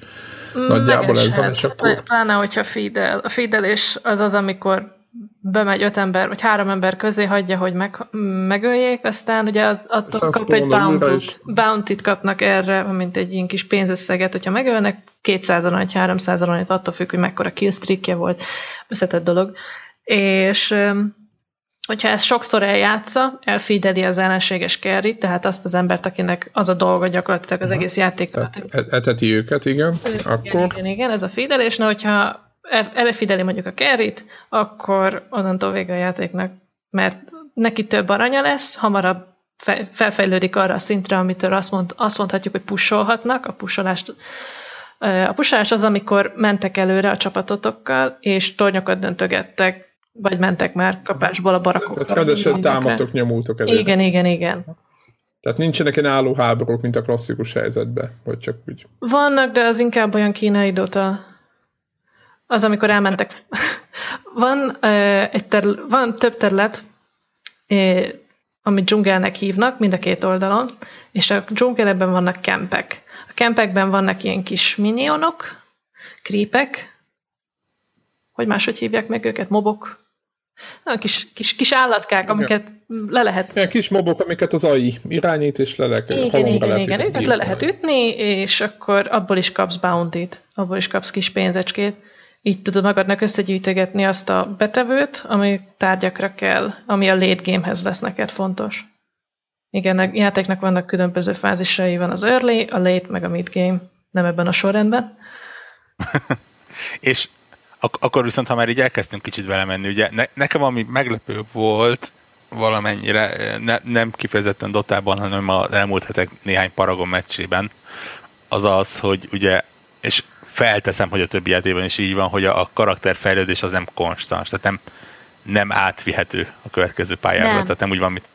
Nagyjából ez van, és akkor... Pláne, hogyha feedel. A feedelés az az, amikor bemegy öt ember, vagy három ember közé hagyja, hogy meg, megöljék, aztán ugye az, attól kap egy bounty-t, bounty kapnak erre, mint egy ilyen kis pénzösszeget, hogyha megölnek, 200 vagy 300 aranyat, attól függ, hogy mekkora killstreakje volt, összetett dolog. És hogyha ezt sokszor eljátsza, elfideli az ellenséges carry tehát azt az embert, akinek az a dolga gyakorlatilag az egész játék alatt. Eteti őket, igen. Igen, akkor... igen, igen, ez a fidelés, na hogyha elefideli mondjuk a kerrit, akkor onnantól vége a játéknak, mert neki több aranya lesz, hamarabb felfejlődik arra a szintre, amitől azt, mond, azt mondhatjuk, hogy pusolhatnak. A pusolást a pusolás az, amikor mentek előre a csapatotokkal, és tornyokat döntögettek, vagy mentek már kapásból a barakokkal. Tehát rendesen támadtok, nyomultok előre. Igen, igen, igen. Tehát nincsenek ilyen álló háborúk, mint a klasszikus helyzetben, vagy csak úgy. Vannak, de az inkább olyan kínai dota az, amikor elmentek. van, uh, egy terület, van több terület, uh, amit dzsungelnek hívnak, mind a két oldalon, és a dzsungelekben vannak kempek. A kempekben vannak ilyen kis minionok, krípek, hogy máshogy hívják meg őket, mobok, Na, kis, kis, kis állatkák, amiket le lehet... Ilyen kis mobok, amiket az AI irányít, és le lehet, igen, igen, lehet igen, őket le lehet ütni, és akkor abból is kapsz bounty-t, abból is kapsz kis pénzecskét így tudod magadnak összegyűjtögetni azt a betevőt, ami tárgyakra kell, ami a late gamehez lesz neked fontos. Igen, a játéknak vannak különböző fázisai, van az early, a late, meg a mid game, nem ebben a sorrendben. És ak- akkor viszont, ha már így elkezdtünk kicsit belemenni, ugye ne- nekem ami meglepő volt valamennyire, ne- nem kifejezetten dotában, hanem az elmúlt hetek néhány Paragon meccsében, az az, hogy ugye, és felteszem, hogy a többi játékban is így van, hogy a, a karakterfejlődés az nem konstans, tehát nem, nem átvihető a következő pályára, nem. tehát nem úgy van, mint,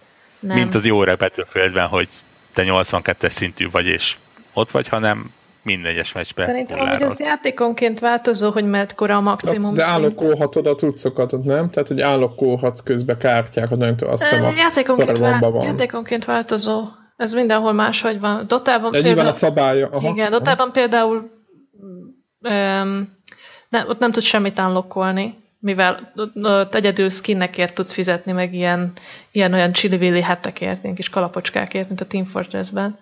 nem. mint az jó Battlefieldben, hogy te 82-es szintű vagy, és ott vagy, hanem minden egyes meccsben. Szerintem hogy az játékonként változó, hogy kora a maximum De állokkolhatod a cuccokat, nem? Tehát, hogy állokkolhatsz közben kártyákat, nem tudom, azt hiszem a játékonként, vál- van. játékonként változó. Ez mindenhol máshogy van. Dotában De például, a szabálya. Aha. Igen, Dotában például nem, ott nem tudsz semmit unlockolni, mivel ott egyedül skinnekért tudsz fizetni, meg ilyen, ilyen olyan chili hetekért, ilyen kis kalapocskákért, mint a Team Fortress-ben.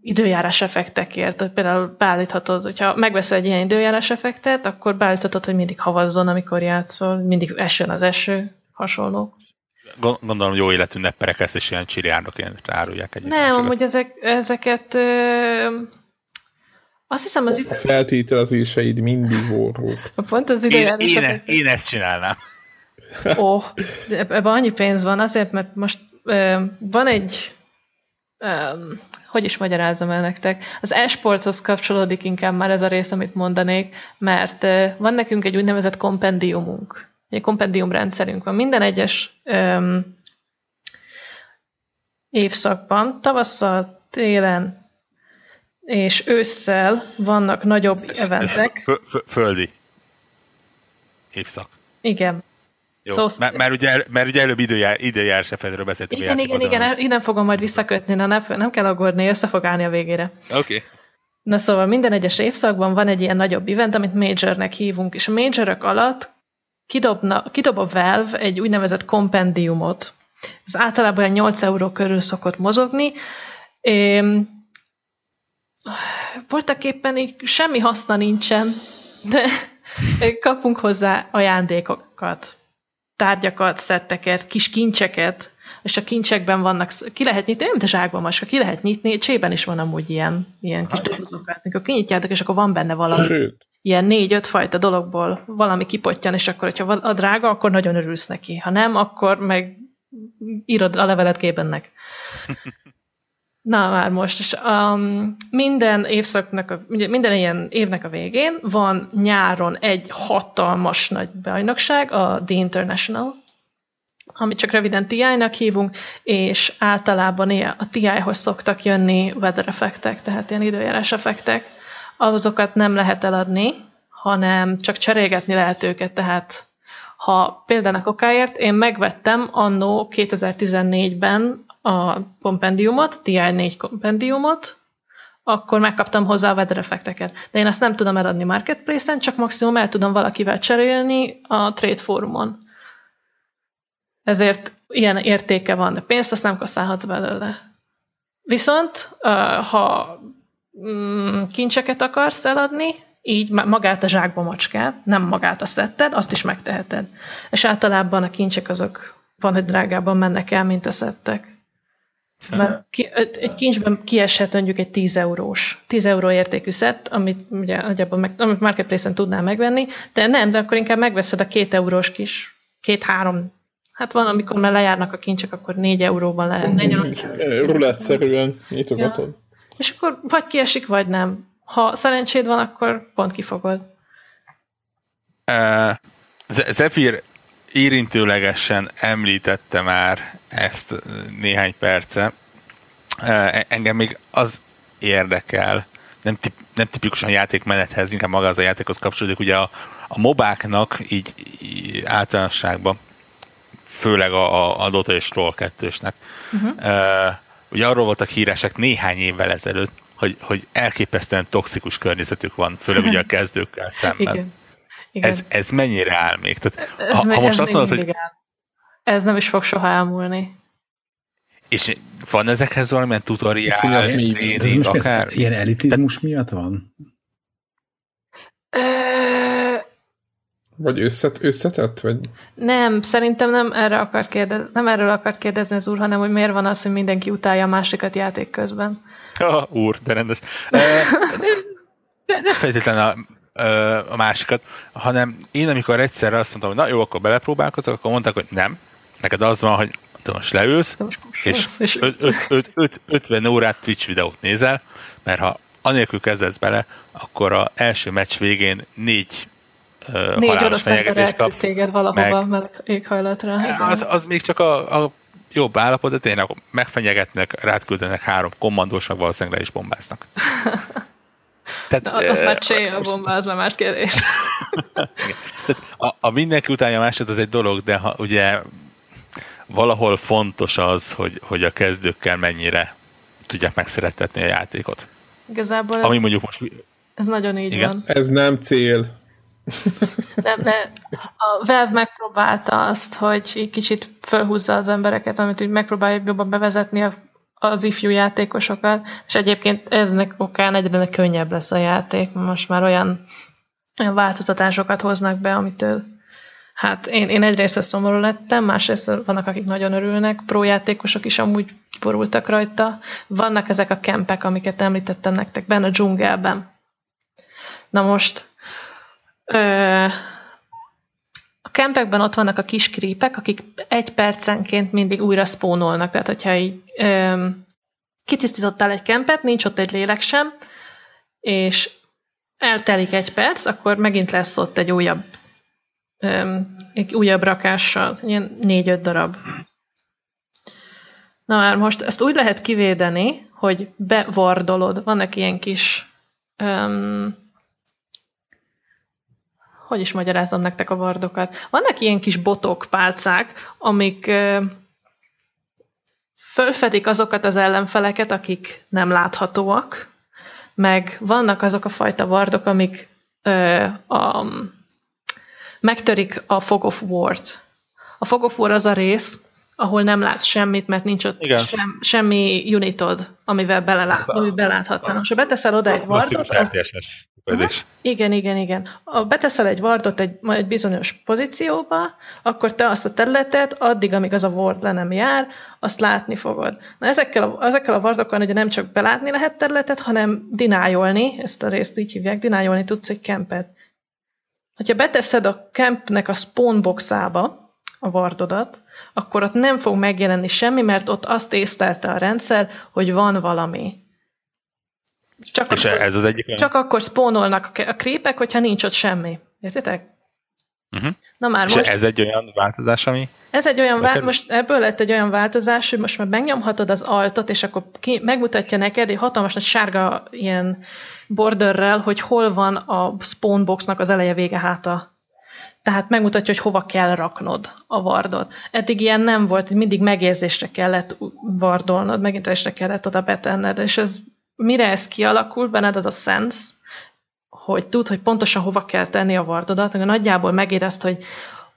Időjárás effektekért, például beállíthatod, hogyha megveszel egy ilyen időjárás effektet, akkor beállíthatod, hogy mindig havazzon, amikor játszol, mindig esön az eső, hasonló. Gondolom jó életű nepperek ezt is ilyen csiriárnoként árulják egyébként. Nem, amúgy ezek, ezeket azt hiszem az itt... A feltételezéseid mindig forrók. Pont az időjárás... Én, én, én ezt csinálnám. Ó, oh, ebben annyi pénz van azért, mert most ö, van egy Um, hogy is magyarázom el nektek? Az esporthoz kapcsolódik inkább már ez a rész, amit mondanék, mert uh, van nekünk egy úgynevezett kompendiumunk. Egy kompendium rendszerünk van. Minden egyes um, évszakban, tavasszal, télen, és ősszel vannak nagyobb eventek. Földi évszak. Igen. Jó, szóval... mert, mert, ugye, mert ugye előbb időjár, időjárás effektről beszéltünk. Igen, igen, igen, innen fogom majd visszakötni, na nem, nem kell aggódni, össze fog állni a végére. Oké. Okay. Na szóval minden egyes évszakban van egy ilyen nagyobb event, amit majornek hívunk, és a majorok alatt kidobna, kidob a Valve egy úgynevezett kompendiumot. Ez általában olyan 8 euró körül szokott mozogni, voltak éppen így semmi haszna nincsen, de kapunk hozzá ajándékokat, tárgyakat, szetteket, kis kincseket, és a kincsekben vannak, ki lehet nyitni, nem, a zsákban maska, ki lehet nyitni, csében is van amúgy ilyen, ilyen kis dobozokat, amikor kinyitjátok, és akkor van benne valami. Sőt. Ilyen négy-öt fajta dologból valami kipottyan, és akkor, hogyha a drága, akkor nagyon örülsz neki. Ha nem, akkor meg írod a levelet képennek. Na már most, és um, minden évszaknak, a, minden ilyen évnek a végén van nyáron egy hatalmas nagy bajnokság, a The International, amit csak röviden TI-nak hívunk, és általában a TI-hoz szoktak jönni weather effektek, tehát ilyen időjárás effektek. Azokat nem lehet eladni, hanem csak cserélgetni lehet őket, tehát ha például okáért én megvettem annó 2014-ben a kompendiumot, TI4 kompendiumot, akkor megkaptam hozzá a weather effekteket. De én azt nem tudom eladni marketplace-en, csak maximum el tudom valakivel cserélni a trade fórumon. Ezért ilyen értéke van, de pénzt azt nem kaszálhatsz belőle. Viszont, ha mm, kincseket akarsz eladni, így magát a zsákba macskát, nem magát a szetted, azt is megteheted. És általában a kincsek azok van, hogy drágában mennek el, mint a szettek. Mert ki, egy kincsben kieshet mondjuk egy 10 eurós, 10 euró értékű szett, amit ugye nagyjából meg, amit marketplace-en tudnál megvenni, de nem, de akkor inkább megveszed a két eurós kis, két-három, hát van, amikor már lejárnak a kincsek, akkor 4 euróban lehet. Rulett-szerűen nyitogatod. Ja. És akkor vagy kiesik, vagy nem. Ha szerencséd van, akkor pont kifogod. Uh, Zephyr érintőlegesen említette már ezt néhány perce. E, engem még az érdekel, nem, tip, nem tipikusan játékmenethez, inkább maga az a játékhoz kapcsolódik, ugye a, a mobáknak így, így általánosságban, főleg a, a Dota és Troll 2-snek, uh-huh. uh, ugye arról voltak híresek néhány évvel ezelőtt, hogy, hogy elképesztően toxikus környezetük van, főleg ugye a kezdőkkel szemben. Igen. Igen. Ez, ez mennyire áll még? Tehát, ez, ha, ha most ez azt mondod, hogy... Áll. Ez nem is fog soha elmúlni. És van ezekhez valamilyen tutoriál? Ez most akár? ilyen elitizmus Te... miatt van? Vagy összet, összetett? Vagy? Nem, szerintem nem, erre akart kérdez, nem erről akart kérdezni az úr, hanem hogy miért van az, hogy mindenki utálja a másikat játék közben. Oh, úr, de rendes. Nem, nem feltétlenül a másikat, hanem én amikor egyszerre azt mondtam, hogy na jó, akkor belepróbálkozok, akkor mondták, hogy nem, neked az van, hogy most leülsz, és, és 50 órát Twitch videót nézel, mert ha anélkül kezdesz bele, akkor az első meccs végén négy uh, Négy orosz ember kapsz, téged valahova meg, éghajlatra. Az, az még csak a, a jobb állapot, de tényleg megfenyegetnek, rád küldenek három kommandós, meg valószínűleg le is bombáznak. Tehát, Na, az már csé, a bomba, az már más kérdés. a, a mindenki utálja másod, az egy dolog, de ha ugye valahol fontos az, hogy, hogy a kezdőkkel mennyire tudják megszerettetni a játékot. Igazából ez, Ami mondjuk most... ez nagyon így Igen? van. Ez nem cél. Nem, de a Valve megpróbálta azt, hogy egy kicsit felhúzza az embereket, amit úgy megpróbálja jobban bevezetni a az ifjú játékosokat, és egyébként eznek okán egyre könnyebb lesz a játék, most már olyan, olyan változtatásokat hoznak be, amitől hát én, én egyrészt szomorú lettem, másrészt vannak, akik nagyon örülnek, prójátékosok is amúgy kiborultak rajta. Vannak ezek a kempek, amiket említettem nektek benne a dzsungelben. Na most ö, kempekben ott vannak a kis krípek, akik egy percenként mindig újra spónolnak, tehát hogyha így öm, kitisztítottál egy kempet, nincs ott egy lélek sem, és eltelik egy perc, akkor megint lesz ott egy újabb öm, egy újabb rakással, ilyen négy-öt darab. Na már most ezt úgy lehet kivédeni, hogy bevardolod, vannak ilyen kis öm, hogy is magyarázom nektek a vardokat. Vannak ilyen kis botok, pálcák, amik fölfedik azokat az ellenfeleket, akik nem láthatóak, meg vannak azok a fajta vardok, amik ö, a, megtörik a Fog of War-t. A Fog of War az a rész, ahol nem látsz semmit, mert nincs ott sem, semmi unitod, amivel belelát, ami beláthatna. Most ha beteszel oda egy vardot, az. Igen, igen, igen. A beteszel egy wardot egy, egy bizonyos pozícióba, akkor te azt a területet addig, amíg az a ward le nem jár, azt látni fogod. Na ezekkel a, ezekkel a wardokkal ugye nem csak belátni lehet területet, hanem dinájolni, ezt a részt így hívják, dinájolni tudsz egy kempet. Ha beteszed a campnek a spawnboxába a wardodat, akkor ott nem fog megjelenni semmi, mert ott azt észlelte a rendszer, hogy van valami. Csak És akkor, ez az egyik Csak akkor spónolnak a krépek, hogyha nincs ott semmi. Értitek? Uh-huh. Na már És most, ez egy olyan változás, ami... Ez egy olyan változás, most ebből lett egy olyan változás, hogy most már megnyomhatod az altot, és akkor ki, megmutatja neked egy hatalmas nagy sárga ilyen borderrel, hogy hol van a spawnboxnak az eleje vége háta. Tehát megmutatja, hogy hova kell raknod a vardot. Eddig ilyen nem volt, mindig megérzésre kellett vardolnod, megérzésre kellett oda betenned, és ez mire ez kialakul benned, az a sense, hogy tud, hogy pontosan hova kell tenni a vardodat, hogy nagyjából megérezt, hogy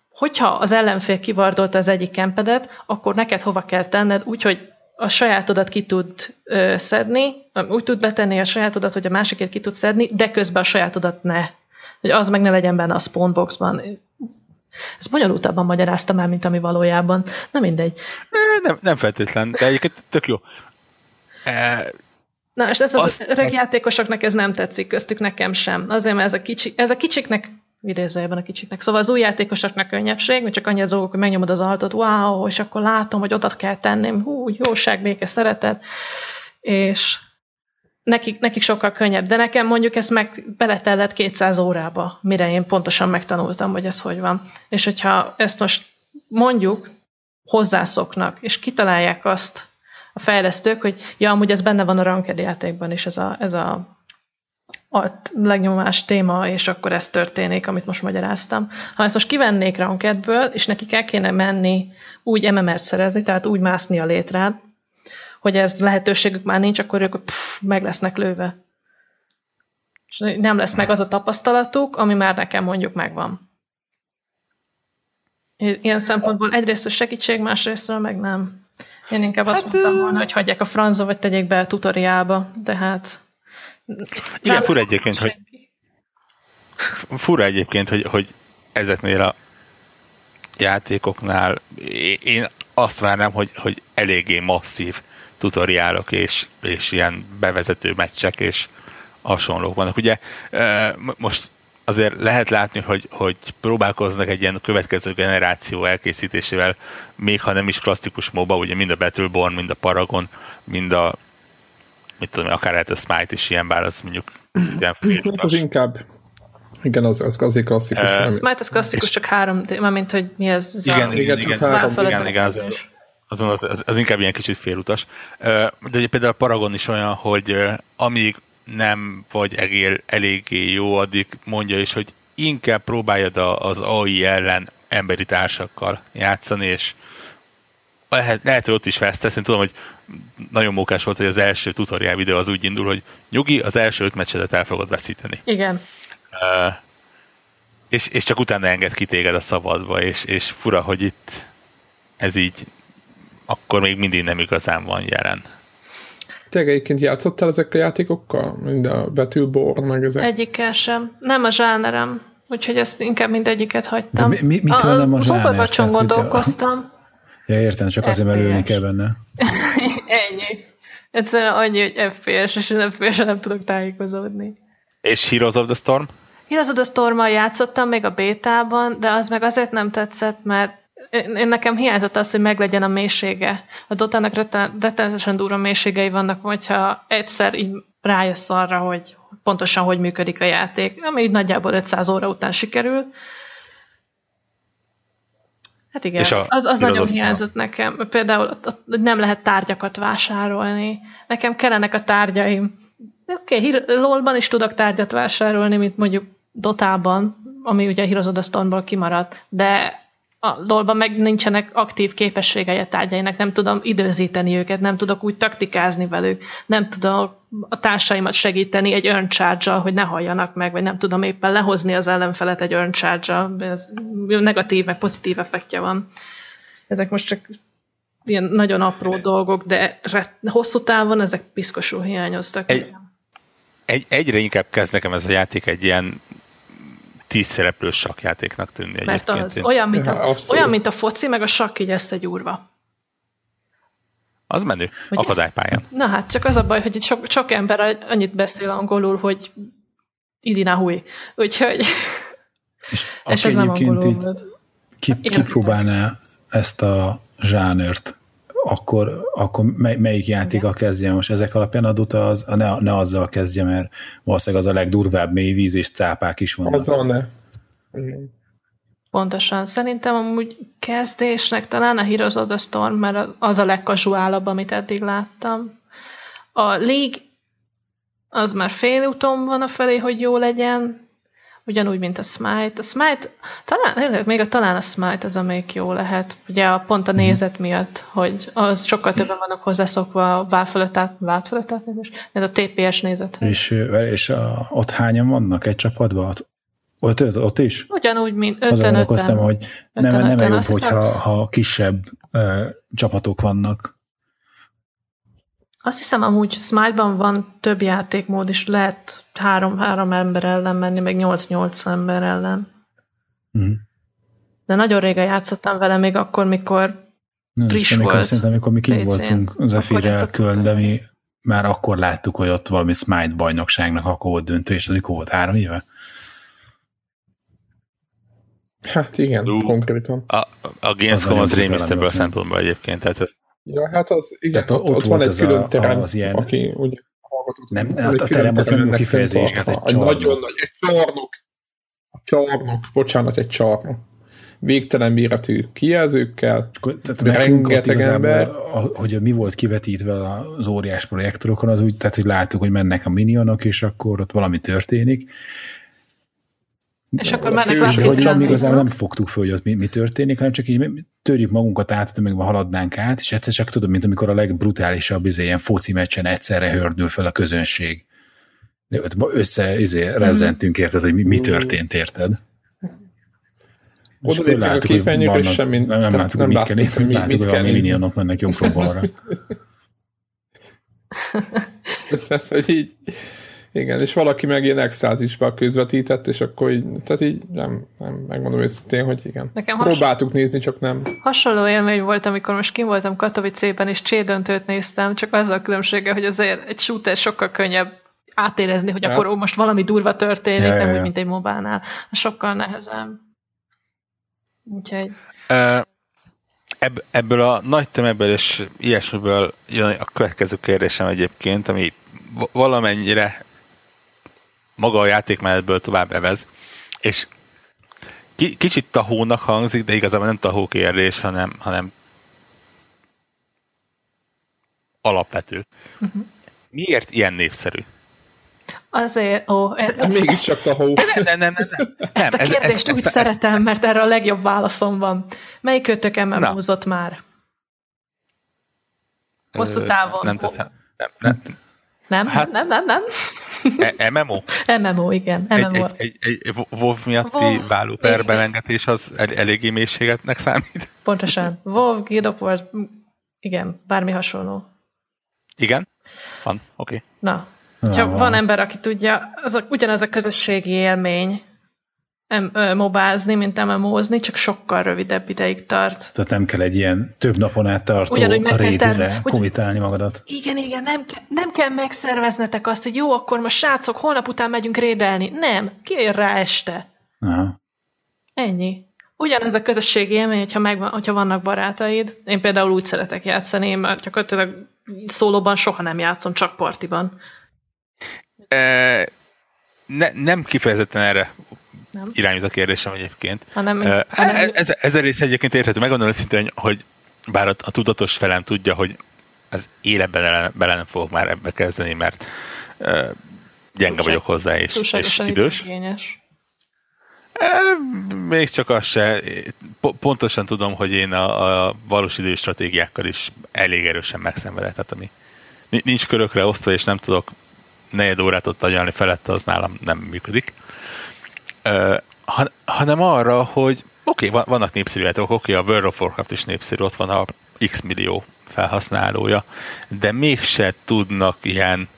hogyha az ellenfél kivardolta az egyik kempedet, akkor neked hova kell tenned, úgyhogy a sajátodat ki tud ö, szedni, úgy tud betenni a sajátodat, hogy a másikét ki tud szedni, de közben a sajátodat ne. Hogy az meg ne legyen benne a spawnboxban. Ezt bonyolultabban magyaráztam el, mint ami valójában. Na mindegy. Nem, nem feltétlen, de egyébként tök jó. E, Na, és ez az öreg játékosoknak ez nem tetszik, köztük nekem sem. Azért, mert ez a, kicsi, ez a kicsiknek, idézőjében a kicsiknek, szóval az új játékosoknak könnyebbség, mert csak annyi az dolgok, hogy megnyomod az altot, wow, és akkor látom, hogy oda kell tenném, hú, jóság, béke, szeretet, és nekik, nekik sokkal könnyebb, de nekem mondjuk ezt meg beletellett 200 órába, mire én pontosan megtanultam, hogy ez hogy van. És hogyha ezt most mondjuk hozzászoknak, és kitalálják azt, a fejlesztők, hogy ja, amúgy ez benne van a ranked játékban is, ez a, ez a, a legnyomás téma, és akkor ez történik, amit most magyaráztam. Ha ezt most kivennék rankedből, és nekik el kéne menni úgy MMR-t szerezni, tehát úgy mászni a létrán, hogy ez lehetőségük már nincs, akkor ők pff, meg lesznek lőve. És nem lesz meg az a tapasztalatuk, ami már nekem mondjuk megvan. Ilyen szempontból egyrészt a segítség, másrésztről meg nem. Én inkább azt hát, mondtam volna, hogy hagyják a franzó, vagy tegyék be a tutoriálba, de hát... Igen, fura egyébként, hogy fura egyébként, hogy, hogy ezeknél a játékoknál én azt várnám, hogy, hogy eléggé masszív tutoriálok és, és ilyen bevezető meccsek és hasonlók vannak. Ugye most azért lehet látni, hogy, hogy próbálkoznak egy ilyen következő generáció elkészítésével, még ha nem is klasszikus MOBA, ugye mind a Battleborn, mind a Paragon, mind a mit tudom, akár lehet a Smite is ilyen, bár az mondjuk ilyen Hát az inkább igen, az, az azért klasszikus. Uh, Smite az klasszikus, csak három, mint hogy mi ez? Igen, igen, igen, igen, igen, igen, az, az, az, az, az, inkább ilyen kicsit félutas. De például a Paragon is olyan, hogy amíg nem vagy egér eléggé jó, addig mondja is, hogy inkább próbáljad az AI ellen emberi társakkal játszani, és lehet, lehet, hogy ott is vesztesz. Én tudom, hogy nagyon mókás volt, hogy az első tutorial videó az úgy indul, hogy nyugi, az első öt meccsedet el fogod veszíteni. Igen. Uh, és, és csak utána enged ki téged a szabadba, és, és fura, hogy itt ez így akkor még mindig nem igazán van jelen. Te egyébként játszottál ezekkel a játékokkal? Mind a Battleborn, meg ezek? Egyikkel sem. Nem a zsánerem. Úgyhogy ezt inkább mindegyiket hagytam. De mi, mit a, nem a zsáner? Az gondolkoztam. Ja, értem, csak azért, mert lőni kell benne. Ennyi. Egyszerűen annyi, hogy FPS, és nem fps nem tudok tájékozódni. És Heroes of the Storm? Heroes of the storm játszottam még a bétában, de az meg azért nem tetszett, mert én nekem hiányzott az, hogy meglegyen a mélysége. A Dotának rettenetesen durva mélységei vannak, hogyha egyszer így rájössz arra, hogy pontosan hogy működik a játék, ami így nagyjából 500 óra után sikerül. Hát igen, az, az nagyon hiányzott nekem. Például nem lehet tárgyakat vásárolni. Nekem kellenek a tárgyaim. Oké, okay, LOL-ban is tudok tárgyat vásárolni, mint mondjuk Dotában, ami ugye Heroes of the Stormból kimaradt, de a dolban meg nincsenek aktív képességei a tárgyainak, nem tudom időzíteni őket, nem tudok úgy taktikázni velük, nem tudom a társaimat segíteni egy earn hogy ne halljanak meg, vagy nem tudom éppen lehozni az ellenfelet egy earn negatív, meg pozitív effektje van. Ezek most csak ilyen nagyon apró dolgok, de hosszú távon ezek piszkosul hiányoztak. Egy, egy, egyre inkább kezd nekem ez a játék egy ilyen tíz szereplős sakjátéknak tűnni. Mert az olyan mint, a, olyan, mint a foci, meg a sakk így összegyúrva. Az menő, Ugye? akadálypályán. Na hát, csak az a baj, hogy itt sok, sok ember annyit beszél angolul, hogy idina hui. Úgyhogy... És, és ez nem angolul ki, kipróbálná ezt a zsánört, akkor, akkor mely, melyik játéka kezdje most? Ezek alapján adott az, ne, ne azzal kezdje, mert valószínűleg az a legdurvább mélyvíz, és cápák is vannak. Azzal ne. Pontosan. Szerintem amúgy kezdésnek talán a Heroes of the Storm, mert az a legkasuálabb, amit eddig láttam. A League az már félúton van a felé, hogy jó legyen, ugyanúgy, mint a Smite. A Smite, talán, még a, talán a Smite az, amelyik jó lehet, ugye a, pont a mhm. nézet miatt, hogy az sokkal többen vannak hozzászokva a Valve fölött át, Valve fölött át, ez a TPS nézet. És, és a, ott hányan vannak egy csapatban? Ott, ott, ott is? Ugyanúgy, mint öten, öten. öten. hogy öten, nem, öten, nem jobb, hogyha ha kisebb uh, csapatok vannak. Azt hiszem, amúgy Smite-ban van több játékmód is, lehet három-három ember ellen menni, meg nyolc-nyolc ember ellen. Mm. De nagyon régen játszottam vele, még akkor, mikor Nem, friss amikor, volt. Szerintem, amikor mi kim voltunk az Efire Kölnbe, mi már akkor láttuk, hogy ott valami Smite bajnokságnak akkor volt döntő, és az mikor volt három éve? Hát igen, uh, konkrétan. A, a Gamescom az, az rémisztebb a szempontból egyébként, tehát ez Ja, hát az, igen, tehát ott, ott, ott van egy külön terem, az ilyen... aki úgy hallgatott. Nem, hát a terem az nem jó kifejezés, tehát egy csarnok. Nagyon nagy, egy csarnok. A csarnok, bocsánat, egy csarnok. Végtelen méretű kijelzőkkel, tehát rengeteg ember. Hogy mi volt kivetítve az óriás projektorokon, az úgy, tehát hogy láttuk, hogy mennek a minionok, és akkor ott valami történik, és akkor mennek a hogy nem igazán nem fogtuk föl, hogy ott mi, mi történik, hanem csak így törjük magunkat át, meg haladnánk át, és egyszer csak tudom, mint amikor a legbrutálisabb izé, ilyen foci meccsen egyszerre hördül fel a közönség. Össze izé, rezzentünk, érted, hogy mi, mi történt, érted? Oda nézzük a képernyőre, és semmi... Nem, nem láttuk, hogy mit kell nézni, láttuk, hogy a minionok mennek jobbra balra. Tehát, hogy így igen, és valaki meg ilyen Excel-t is közvetített, és akkor így, tehát így nem, nem megmondom őszintén, hogy igen. Nekem has... Próbáltuk nézni, csak nem. Hasonló élmény volt, amikor most kim voltam Katowice-ben, és csédöntőt néztem, csak azzal a különbsége, hogy azért egy shooter sokkal könnyebb átérezni, hogy hát. akkor ó, most valami durva történik, ja, nem ja, úgy, mint egy mobánál. Sokkal nehezebb. Úgyhogy... Uh, ebb, ebből a nagy tömegből és ilyesmiből jön a következő kérdésem egyébként, ami valamennyire maga a játékmenetből tovább evez, és ki, kicsit tahónak hangzik, de igazából nem tahó kérdés, hanem, hanem alapvető. Uh-huh. Miért ilyen népszerű? Azért, ó... Ez, hát Mégiscsak tahó. Nem, nem, nem, nem. Ezt a kérdést ez, úgy ez, szeretem, ez, mert erre a legjobb válaszom van. Melyik kötök MMO-zott már? Hosszú távon. Nem teszem. Nem, nem, nem, hát, nem, nem, nem. E MMO? MMO, igen. MMO. Egy, egy, egy, egy WoW miatti WoW, vállóper belengetés az el, eléggé mélységetnek számít. Pontosan. WoW, Guild of Wars, igen, bármi hasonló. Igen? Van, oké. Okay. Na, ha van ember, aki tudja, az a, ugyanaz a közösségi élmény, mobázni, mint MMO-zni, csak sokkal rövidebb ideig tart. Tehát nem kell egy ilyen több napon át tartó rédire komitálni magadat. Igen, igen, nem, nem kell megszerveznetek azt, hogy jó, akkor most srácok, holnap után megyünk rédelni. Nem, kiér rá este. Aha. Ennyi. Ugyanez a közösségi élmény, hogyha, megvan, hogyha vannak barátaid. Én például úgy szeretek játszani, én már gyakorlatilag szólóban soha nem játszom, csak partiban. E, ne, nem kifejezetten erre nem. irányít a kérdésem egyébként. Hanem, uh, hanem... Ez, ez a rész egyébként érthető. Megmondom őszintén, hogy bár a, a tudatos felem tudja, hogy az életben bele, bele nem fogok már ebbe kezdeni, mert uh, gyenge Túlság, vagyok hozzá, és, és idős. Igényes. Még csak az se. Pontosan tudom, hogy én a, a valós idős stratégiákkal is elég erősen megszenvedek. Tehát ami nincs körökre osztva, és nem tudok negyed órát ott agyalni felette, az nálam nem működik hanem arra, hogy oké, okay, vannak népszerű oké, a World of Warcraft is népszerű, ott van a x millió felhasználója, de mégse tudnak ilyen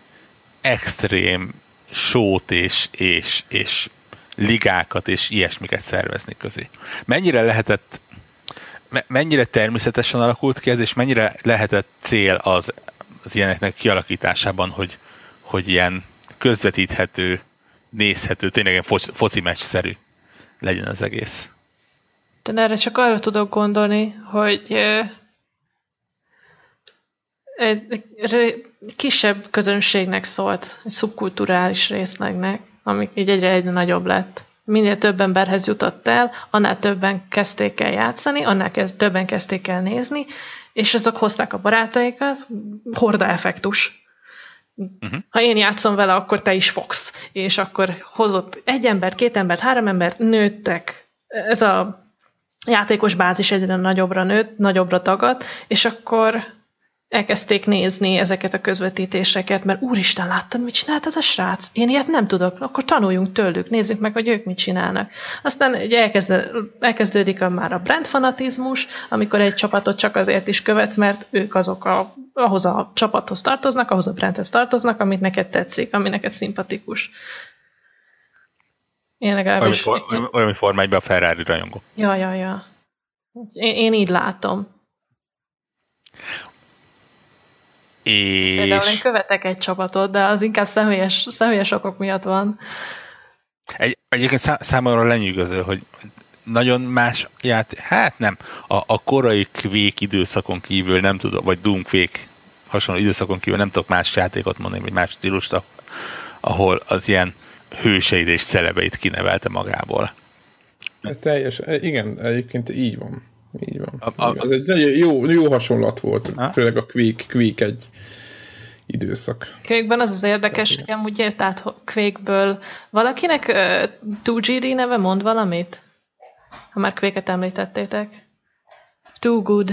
extrém sót és, és, és ligákat és ilyesmiket szervezni közé. Mennyire lehetett mennyire természetesen alakult ki ez, és mennyire lehetett cél az, az ilyeneknek kialakításában, hogy, hogy ilyen közvetíthető, nézhető, tényleg ilyen foci, foci meccs-szerű legyen az egész. De erre csak arra tudok gondolni, hogy egy kisebb közönségnek szólt, egy szubkulturális részlegnek, ami így egyre egyre nagyobb lett. Minél több emberhez jutott el, annál többen kezdték el játszani, annál kezd, többen kezdték el nézni, és azok hozták a barátaikat, horda effektus. Uh-huh. Ha én játszom vele, akkor te is fogsz. És akkor hozott egy embert, két embert, három embert, nőttek. Ez a játékos bázis egyre nagyobbra nőtt, nagyobbra tagad, és akkor elkezdték nézni ezeket a közvetítéseket, mert úristen, láttad, mit csinált ez a srác? Én ilyet nem tudok, akkor tanuljunk tőlük, nézzük meg, hogy ők mit csinálnak. Aztán ugye elkezd, elkezdődik a, már a brand fanatizmus, amikor egy csapatot csak azért is követsz, mert ők azok a, ahhoz a csapathoz tartoznak, ahhoz a brandhez tartoznak, amit neked tetszik, ami neked szimpatikus. Én legalábbis... Olyan, for, olyan formájban a Ferrari rajongó. Ja, ja, ja. Én, én így látom. És... Például én követek egy csapatot, de az inkább személyes, személyes okok miatt van. Egy, egyébként szá, számomra lenyűgöző, hogy nagyon más játék, hát nem, a, a korai kvék időszakon kívül nem tudok, vagy Doom kvék hasonló időszakon kívül nem tudok más játékot mondani, vagy más stílust, ahol az ilyen hőseid és celebeit kinevelte magából. Hát teljes, igen, egyébként így van. Így van. A, a, Ez egy nagyon jó, jó hasonlat volt, a? főleg a Quake, Quake egy időszak. Quake-ben az az érdekes, hogy amúgy tehát Quake-ből valakinek uh, 2GD neve mond valamit? Ha már Quake-et említettétek. Too Good.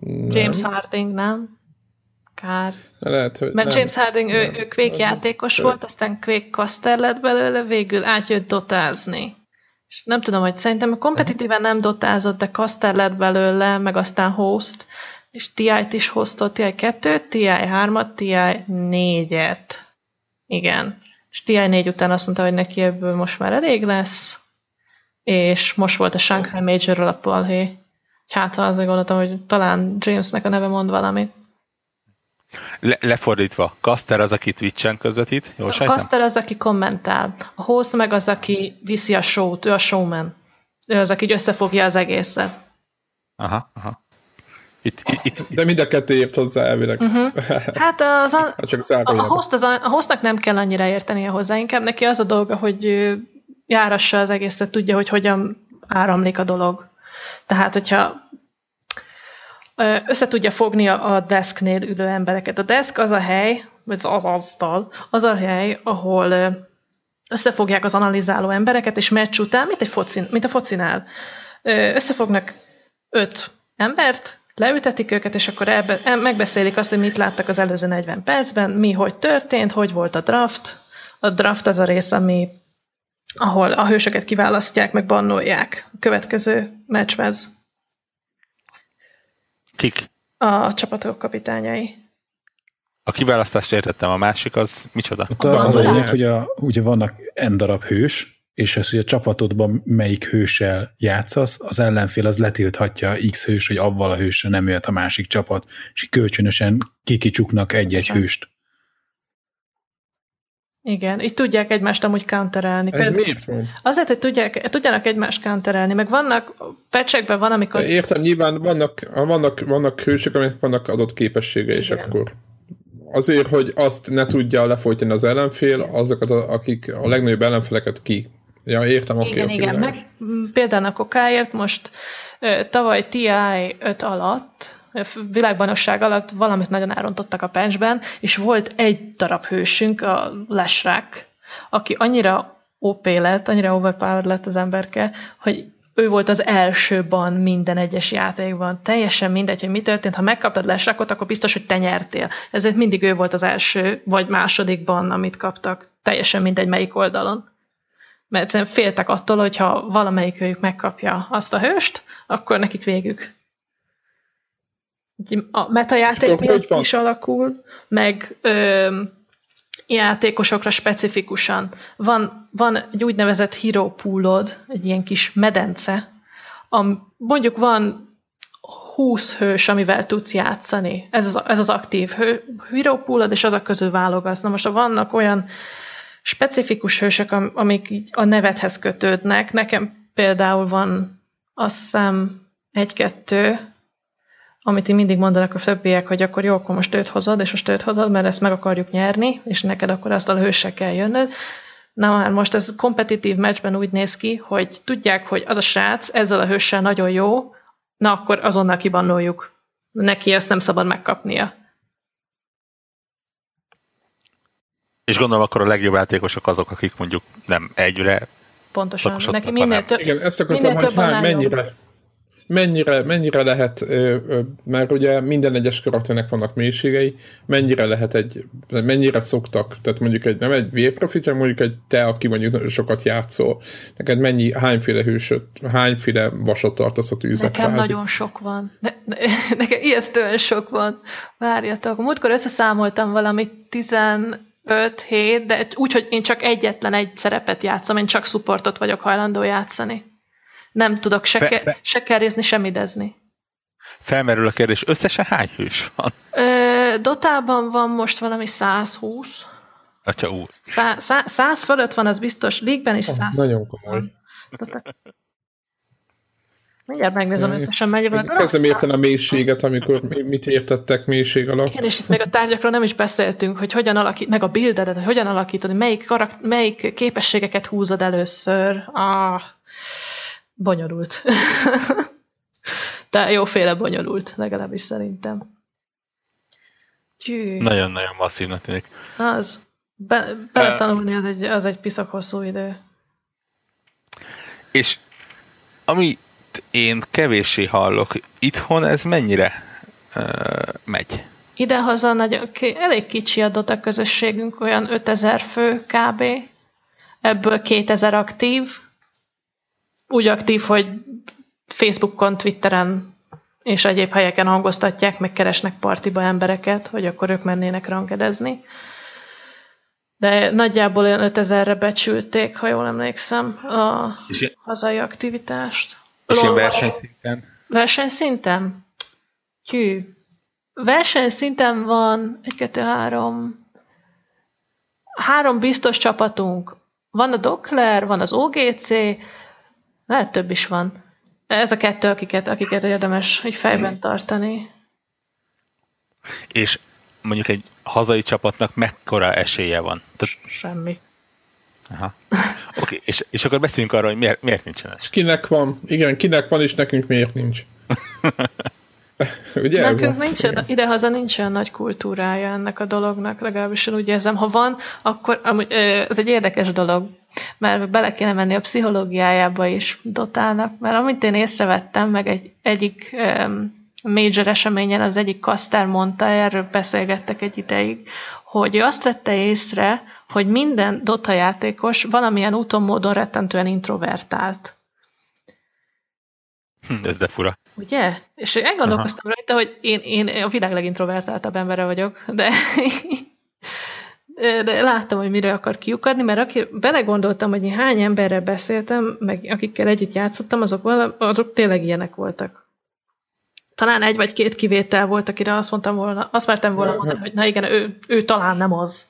Nem. James Harding, nem? Kár. Lehet, hogy Mert nem. James Harding, ő, ő Quake játékos nem. volt, aztán Quake caster lett belőle, végül átjött dotázni. És nem tudom, hogy szerintem kompetitíven nem dotázott, de caster lett belőle, meg aztán host, és TI-t is hoztott, TI 2 TI 3 TI 4-et. Igen. És TI 4 után azt mondta, hogy neki ebből most már elég lesz, és most volt a Shanghai Major a palhé. Hát azért gondoltam, hogy talán Jamesnek a neve mond valamit. Le, lefordítva, Caster az, aki Twitch-en közvetít, jól A Caster az, aki kommentál. A host meg az, aki viszi a show-t, ő a showman. Ő az, aki összefogja az egészet. Aha, aha. Itt, itt, itt. De mind a kettő ért hozzá elvileg. Uh-huh. Hát az a, Csak a, a, host az a, a hostnak nem kell annyira értenie hozzá, inkább neki az a dolga, hogy járassa az egészet, tudja, hogy hogyan áramlik a dolog. Tehát, hogyha össze tudja fogni a desknél ülő embereket. A desk az a hely, vagy az asztal, az a hely, ahol összefogják az analizáló embereket, és meccs után, mint, egy focin, mint a focinál, összefognak öt embert, leültetik őket, és akkor ebbe, megbeszélik azt, hogy mit láttak az előző 40 percben, mi hogy történt, hogy volt a draft. A draft az a rész, ami ahol a hősöket kiválasztják, meg bannolják a következő meccshez. Kik? A csapatok kapitányai. A kiválasztást értettem, a másik az micsoda? Ott a, az a lényeg, hogy a, ugye vannak n darab hős, és az, hogy a csapatodban melyik hőssel játszasz, az ellenfél az letilthatja X hős, hogy avval a hősre nem jöhet a másik csapat, és kölcsönösen kikicsuknak egy-egy hőst. Igen, így tudják egymást amúgy counterelni. Ez Például miért van? Azért, hogy tudják, tudjanak egymást counterelni, meg vannak, pecsekben van, amikor... Értem, nyilván vannak, vannak, vannak hősök, amik vannak adott képessége, és akkor azért, hogy azt ne tudja lefolytani az ellenfél, azokat, akik a legnagyobb ellenfeleket ki. Ja, értem, oké. Igen, okay, igen, meg például a kokáért most tavaly TI 5 alatt világbajnokság alatt valamit nagyon elrontottak a patchben, és volt egy darab hősünk, a Lesrák, aki annyira OP lett, annyira overpowered lett az emberke, hogy ő volt az elsőban minden egyes játékban. Teljesen mindegy, hogy mi történt. Ha megkaptad lesrakot, akkor biztos, hogy te nyertél. Ezért mindig ő volt az első, vagy másodikban, amit kaptak. Teljesen mindegy, melyik oldalon. Mert egyszerűen féltek attól, hogy ha valamelyik őjük megkapja azt a hőst, akkor nekik végük a metajáték miatt is alakul, meg ö, játékosokra specifikusan. Van, van egy úgynevezett hero poolod, egy ilyen kis medence, am, mondjuk van 20 hős, amivel tudsz játszani. Ez az, ez az aktív hő, hero poolod, és azok közül válogatsz. Na most vannak olyan specifikus hősök, amik így a nevedhez kötődnek. Nekem például van azt hiszem egy-kettő, amit így mindig mondanak a többiek, hogy akkor jó, akkor most őt hozod, és most őt hozod, mert ezt meg akarjuk nyerni, és neked akkor azt a hősre kell jönnöd. Na már most ez kompetitív meccsben úgy néz ki, hogy tudják, hogy az a srác ezzel a hőssel nagyon jó, na akkor azonnal kibannoljuk. Neki ezt nem szabad megkapnia. És gondolom akkor a legjobb játékosok azok, akik mondjuk nem egyre Pontosan. Neki minél több, Igen, ezt akartam, hogy hány, mennyire, mennyire, mennyire lehet, mert ugye minden egyes karakternek vannak mélységei, mennyire lehet egy, mennyire szoktak, tehát mondjuk egy, nem egy V-profit, hanem mondjuk egy te, aki mondjuk sokat játszol, neked mennyi, hányféle hősöt, hányféle vasat tartasz a tűzet? Nekem nagyon sok van. Ne, ne, nekem ijesztően sok van. Várjatok, múltkor összeszámoltam valamit 15 hét, de úgy, hogy én csak egyetlen egy szerepet játszom, én csak supportot vagyok hajlandó játszani. Nem tudok se, fe, ke- se kerézni, se midezni. Felmerül a kérdés, összesen hány hős van? Ö, Dotában van most valami 120. Atya úr. Szá- szá- 100 fölött van, az biztos. League-ben is 100. nagyon komoly. Mindjárt megnézem összesen mennyi Kezdem érteni a mélységet, amikor mit értettek mélység alatt. Igen, és itt még a tárgyakról nem is beszéltünk, hogy hogyan alakít, meg a buildedet, hogy hogyan alakítani, melyik, karakt, melyik képességeket húzod először. Ah, bonyolult. De jóféle bonyolult, legalábbis szerintem. Nagyon-nagyon masszívnak tűnik. Az. Be, beletanulni az egy, az egy piszak hosszú idő. És ami én kevéssé hallok, itthon ez mennyire uh, megy? Idehaza nagyon, elég kicsi a Dota közösségünk, olyan 5000 fő kb. Ebből 2000 aktív, úgy aktív, hogy Facebookon, Twitteren és egyéb helyeken hangoztatják, meg keresnek partiba embereket, hogy akkor ők mennének rangedezni. De nagyjából olyan 5000-re becsülték, ha jól emlékszem, a és hazai aktivitást. És ilyen versenyszinten? Versenyszinten? Hű. Versenyszinten van egy, kettő, három, három biztos csapatunk. Van a Dokler, van az OGC, lehet több is van. Ez a kettő, akiket, akiket érdemes egy fejben tartani. És mondjuk egy hazai csapatnak mekkora esélye van? Tehát... Semmi. Aha. Oké, okay. és, és akkor beszéljünk arról, hogy miért, miért nincsen ez. Kinek van? Igen, kinek van, és nekünk miért nincs? Ugye Nekünk nincs, idehaza nincs olyan nagy kultúrája ennek a dolognak, legalábbis én úgy érzem. Ha van, akkor amúgy, ez egy érdekes dolog, mert bele kéne menni a pszichológiájába is dotálnak, mert amit én észrevettem, meg egy, egyik um, major eseményen az egyik kasztár mondta, erről beszélgettek egy ideig, hogy ő azt vette észre, hogy minden Dota játékos valamilyen úton, módon rettentően introvertált. Hm, ez de fura. Ugye? És én gondolkoztam rajta, hogy én, én a világ legintrovertáltabb embere vagyok, de, de láttam, hogy mire akar kiukadni, mert aki, belegondoltam, hogy én hány emberrel beszéltem, meg akikkel együtt játszottam, azok, vala, azok tényleg ilyenek voltak. Talán egy vagy két kivétel volt, akire azt mondtam volna, azt mertem volna mondani, hogy na igen, ő, ő talán nem az.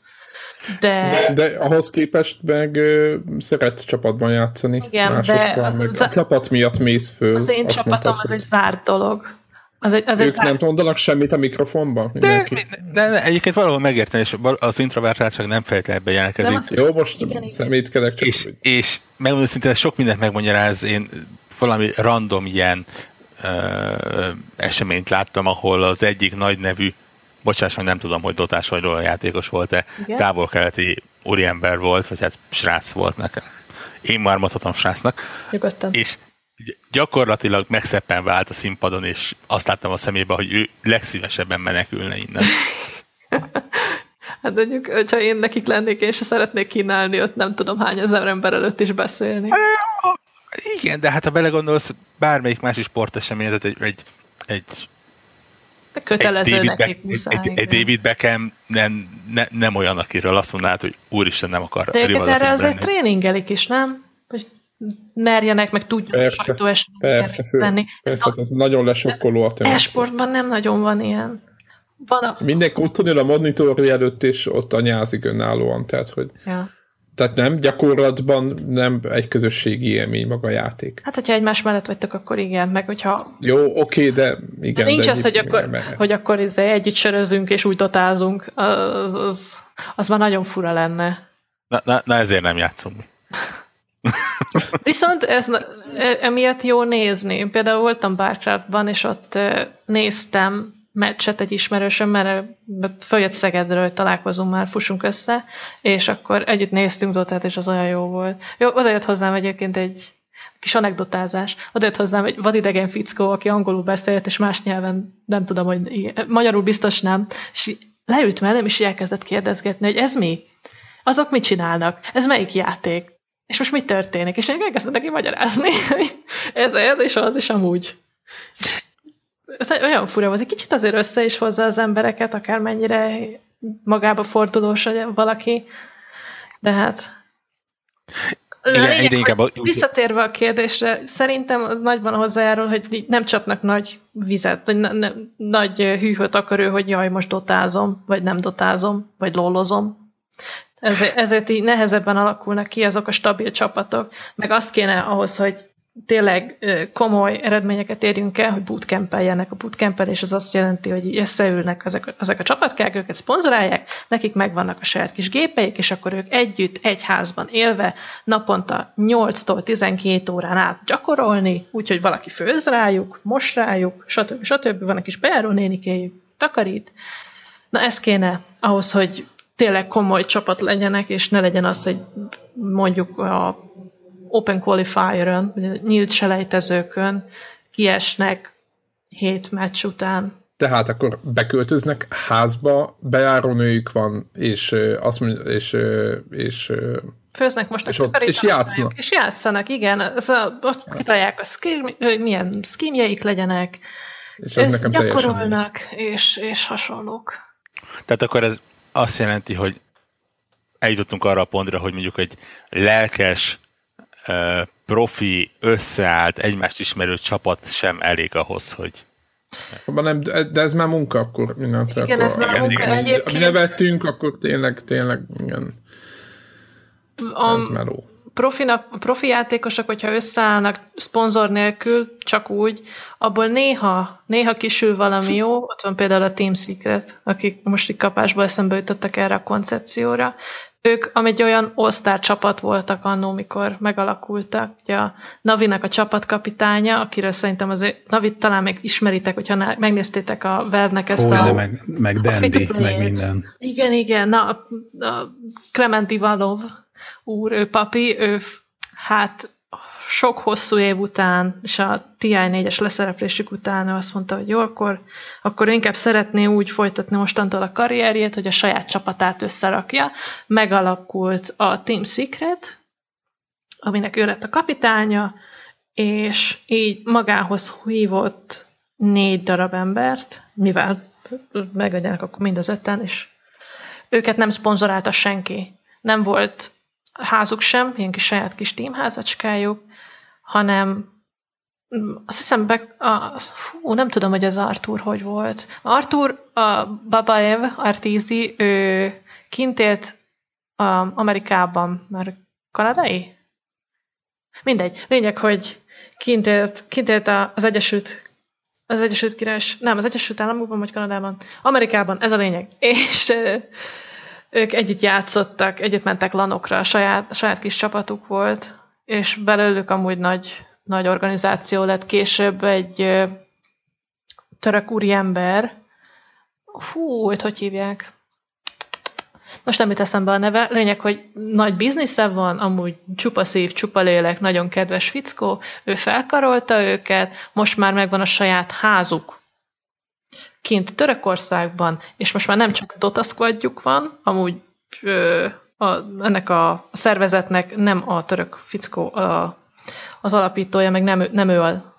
De... de ahhoz képest meg ö, szeret csapatban játszani. Igen, de meg a csapat miatt mész föl. Az én csapatom az egy zárt dolog. Az egy, az ők egy nem mondanak semmit a mikrofonban? De, de, de, egyébként valahol megérteni, és az introvertáltság nem feltétlenül ebben jelentkezik. Az, Jó, most igen, szemétkedek csak. És, és megmondom szintén, sok mindent megmagyaráz, én valami random ilyen ö, eseményt láttam, ahol az egyik nagy nevű bocsáss meg, nem tudom, hogy dotás vagy róla játékos volt-e, távol-keleti úriember volt, vagy hát srác volt nekem. Én már mondhatom srácnak. Nyugodtan. És gyakorlatilag megszeppen vált a színpadon, és azt láttam a szemébe, hogy ő legszívesebben menekülne innen. hát mondjuk, hogyha én nekik lennék, én se szeretnék kínálni ott nem tudom hány ezer ember előtt is beszélni. Igen, de hát ha belegondolsz, bármelyik másik sportesemény, tehát egy, egy, egy De kötelező egy nekik muszáj. Egy, egy David Beckham nem, ne, nem olyan, akiről azt mondanád, hogy úristen nem akar De őket erre azért tréningelik is, nem? Hogy merjenek, meg tudjanak persze, persze, tenni. Persze, ez, nagyon lesokkoló a tömeg. Esportban nem nagyon van ilyen. Van a... Mindenki ott a monitor előtt, és ott anyázik önállóan, tehát hogy... Ja. Tehát nem, gyakorlatban nem egy közösségi élmény maga a játék. Hát, hogyha egymás mellett vagytok, akkor igen, meg hogyha... Jó, oké, de igen. De nincs de az, hogy akkor, hogy akkor izé együtt sörözünk és úgy totázunk, az, az, az már nagyon fura lenne. Na, na, na ezért nem játszom. Viszont ez e, emiatt jó nézni. Például voltam Barcraftban, és ott néztem meccset egy ismerősöm, mert följött Szegedről, találkozunk már, fussunk össze, és akkor együtt néztünk Dotát, és az olyan jó volt. Jó, oda jött hozzám egyébként egy kis anekdotázás. Oda jött hozzám egy vadidegen fickó, aki angolul beszélt, és más nyelven nem tudom, hogy magyarul biztos nem, és leült mellem, és elkezdett kérdezgetni, hogy ez mi? Azok mit csinálnak? Ez melyik játék? És most mi történik? És én elkezdtem neki magyarázni, ez, ez és az, és amúgy olyan fura volt, egy kicsit azért össze is hozza az embereket, akármennyire magába fordulós valaki, de hát igen, lényeg, inkább a... Visszatérve a kérdésre, szerintem az nagyban hozzájárul, hogy nem csapnak nagy vizet, vagy ne, ne, nagy hűhöt akar ő, hogy jaj, most dotázom, vagy nem dotázom, vagy lólozom. Ezért, ezért így nehezebben alakulnak ki azok a stabil csapatok, meg azt kéne ahhoz, hogy tényleg komoly eredményeket érjünk el, hogy bootcampeljenek a bootcampelés, az azt jelenti, hogy összeülnek ezek, ezek a csapatkák, őket szponzorálják, nekik megvannak a saját kis gépeik, és akkor ők együtt egy házban élve naponta 8-tól 12 órán át gyakorolni, úgyhogy valaki főz rájuk, mos rájuk, stb. stb. Van a kis bejáró nénikéjük, takarít. Na ez kéne ahhoz, hogy tényleg komoly csapat legyenek, és ne legyen az, hogy mondjuk a Open Qualifier-ön, nyílt selejtezőkön kiesnek hét meccs után. Tehát akkor beköltöznek házba, bejárónőjük van, és azt mondja, és, és Főznek most és, ott, és játszanak. És játszanak, igen. Az a, azt kitalálják a skill, milyen skimjeik legyenek, és ez nekem gyakorolnak, és, és hasonlók. Tehát akkor ez azt jelenti, hogy eljutottunk arra a pontra, hogy mondjuk egy lelkes, profi, összeállt, egymást ismerő csapat sem elég ahhoz, hogy nem, de ez már munka akkor mindentől. Igen, akkor, ez már munka. Igen, egyébként... Mi nevettünk, akkor tényleg, tényleg, igen. A ez meló. Profinak, profi játékosok, hogyha összeállnak szponzor nélkül, csak úgy, abból néha, néha kisül valami jó, ott van például a Team Secret, akik most itt kapásból eszembe jutottak erre a koncepcióra, ők egy olyan osztár csapat voltak annó, mikor megalakultak. Ugye a Navinak a csapatkapitánya, akiről szerintem azért Navit talán még ismeritek, hogyha megnéztétek a Valve-nek ezt Hol, a... meg, meg Dandy, meg minden. Igen, igen. Na, a, a Clement Ivalov úr, ő papi, ő hát sok hosszú év után, és a TI4-es leszereplésük után ő azt mondta, hogy jó, akkor, akkor inkább szeretné úgy folytatni mostantól a karrierjét, hogy a saját csapatát összerakja. Megalakult a Team Secret, aminek ő lett a kapitánya, és így magához hívott négy darab embert, mivel meglegyenek akkor mind az öten, és őket nem szponzorálta senki. Nem volt házuk sem, ilyen kis saját kis tímházacskájuk, hanem mm, azt hiszem, be, a, fú, nem tudom, hogy az Artur hogy volt. Artur, a Babaev, Artízi, ő kint élt a Amerikában, mert kanadai? Mindegy. Lényeg, hogy kint élt, kint élt az Egyesült az Egyesült Királys, nem, az Egyesült Államokban, vagy Kanadában, Amerikában, ez a lényeg. És ők együtt játszottak, együtt mentek lanokra, a saját, a saját kis csapatuk volt, és belőlük amúgy nagy, nagy organizáció lett később egy török úriember. Fú, őt hogy hívják? Most nem jut eszembe a neve. Lényeg, hogy nagy biznisze van, amúgy csupa szív, csupa lélek, nagyon kedves fickó. Ő felkarolta őket, most már megvan a saját házuk kint Törökországban, és most már nem csak Dota Squadjuk van, amúgy ö, a, ennek a, szervezetnek nem a török fickó a, az alapítója, meg nem, nem ő a, a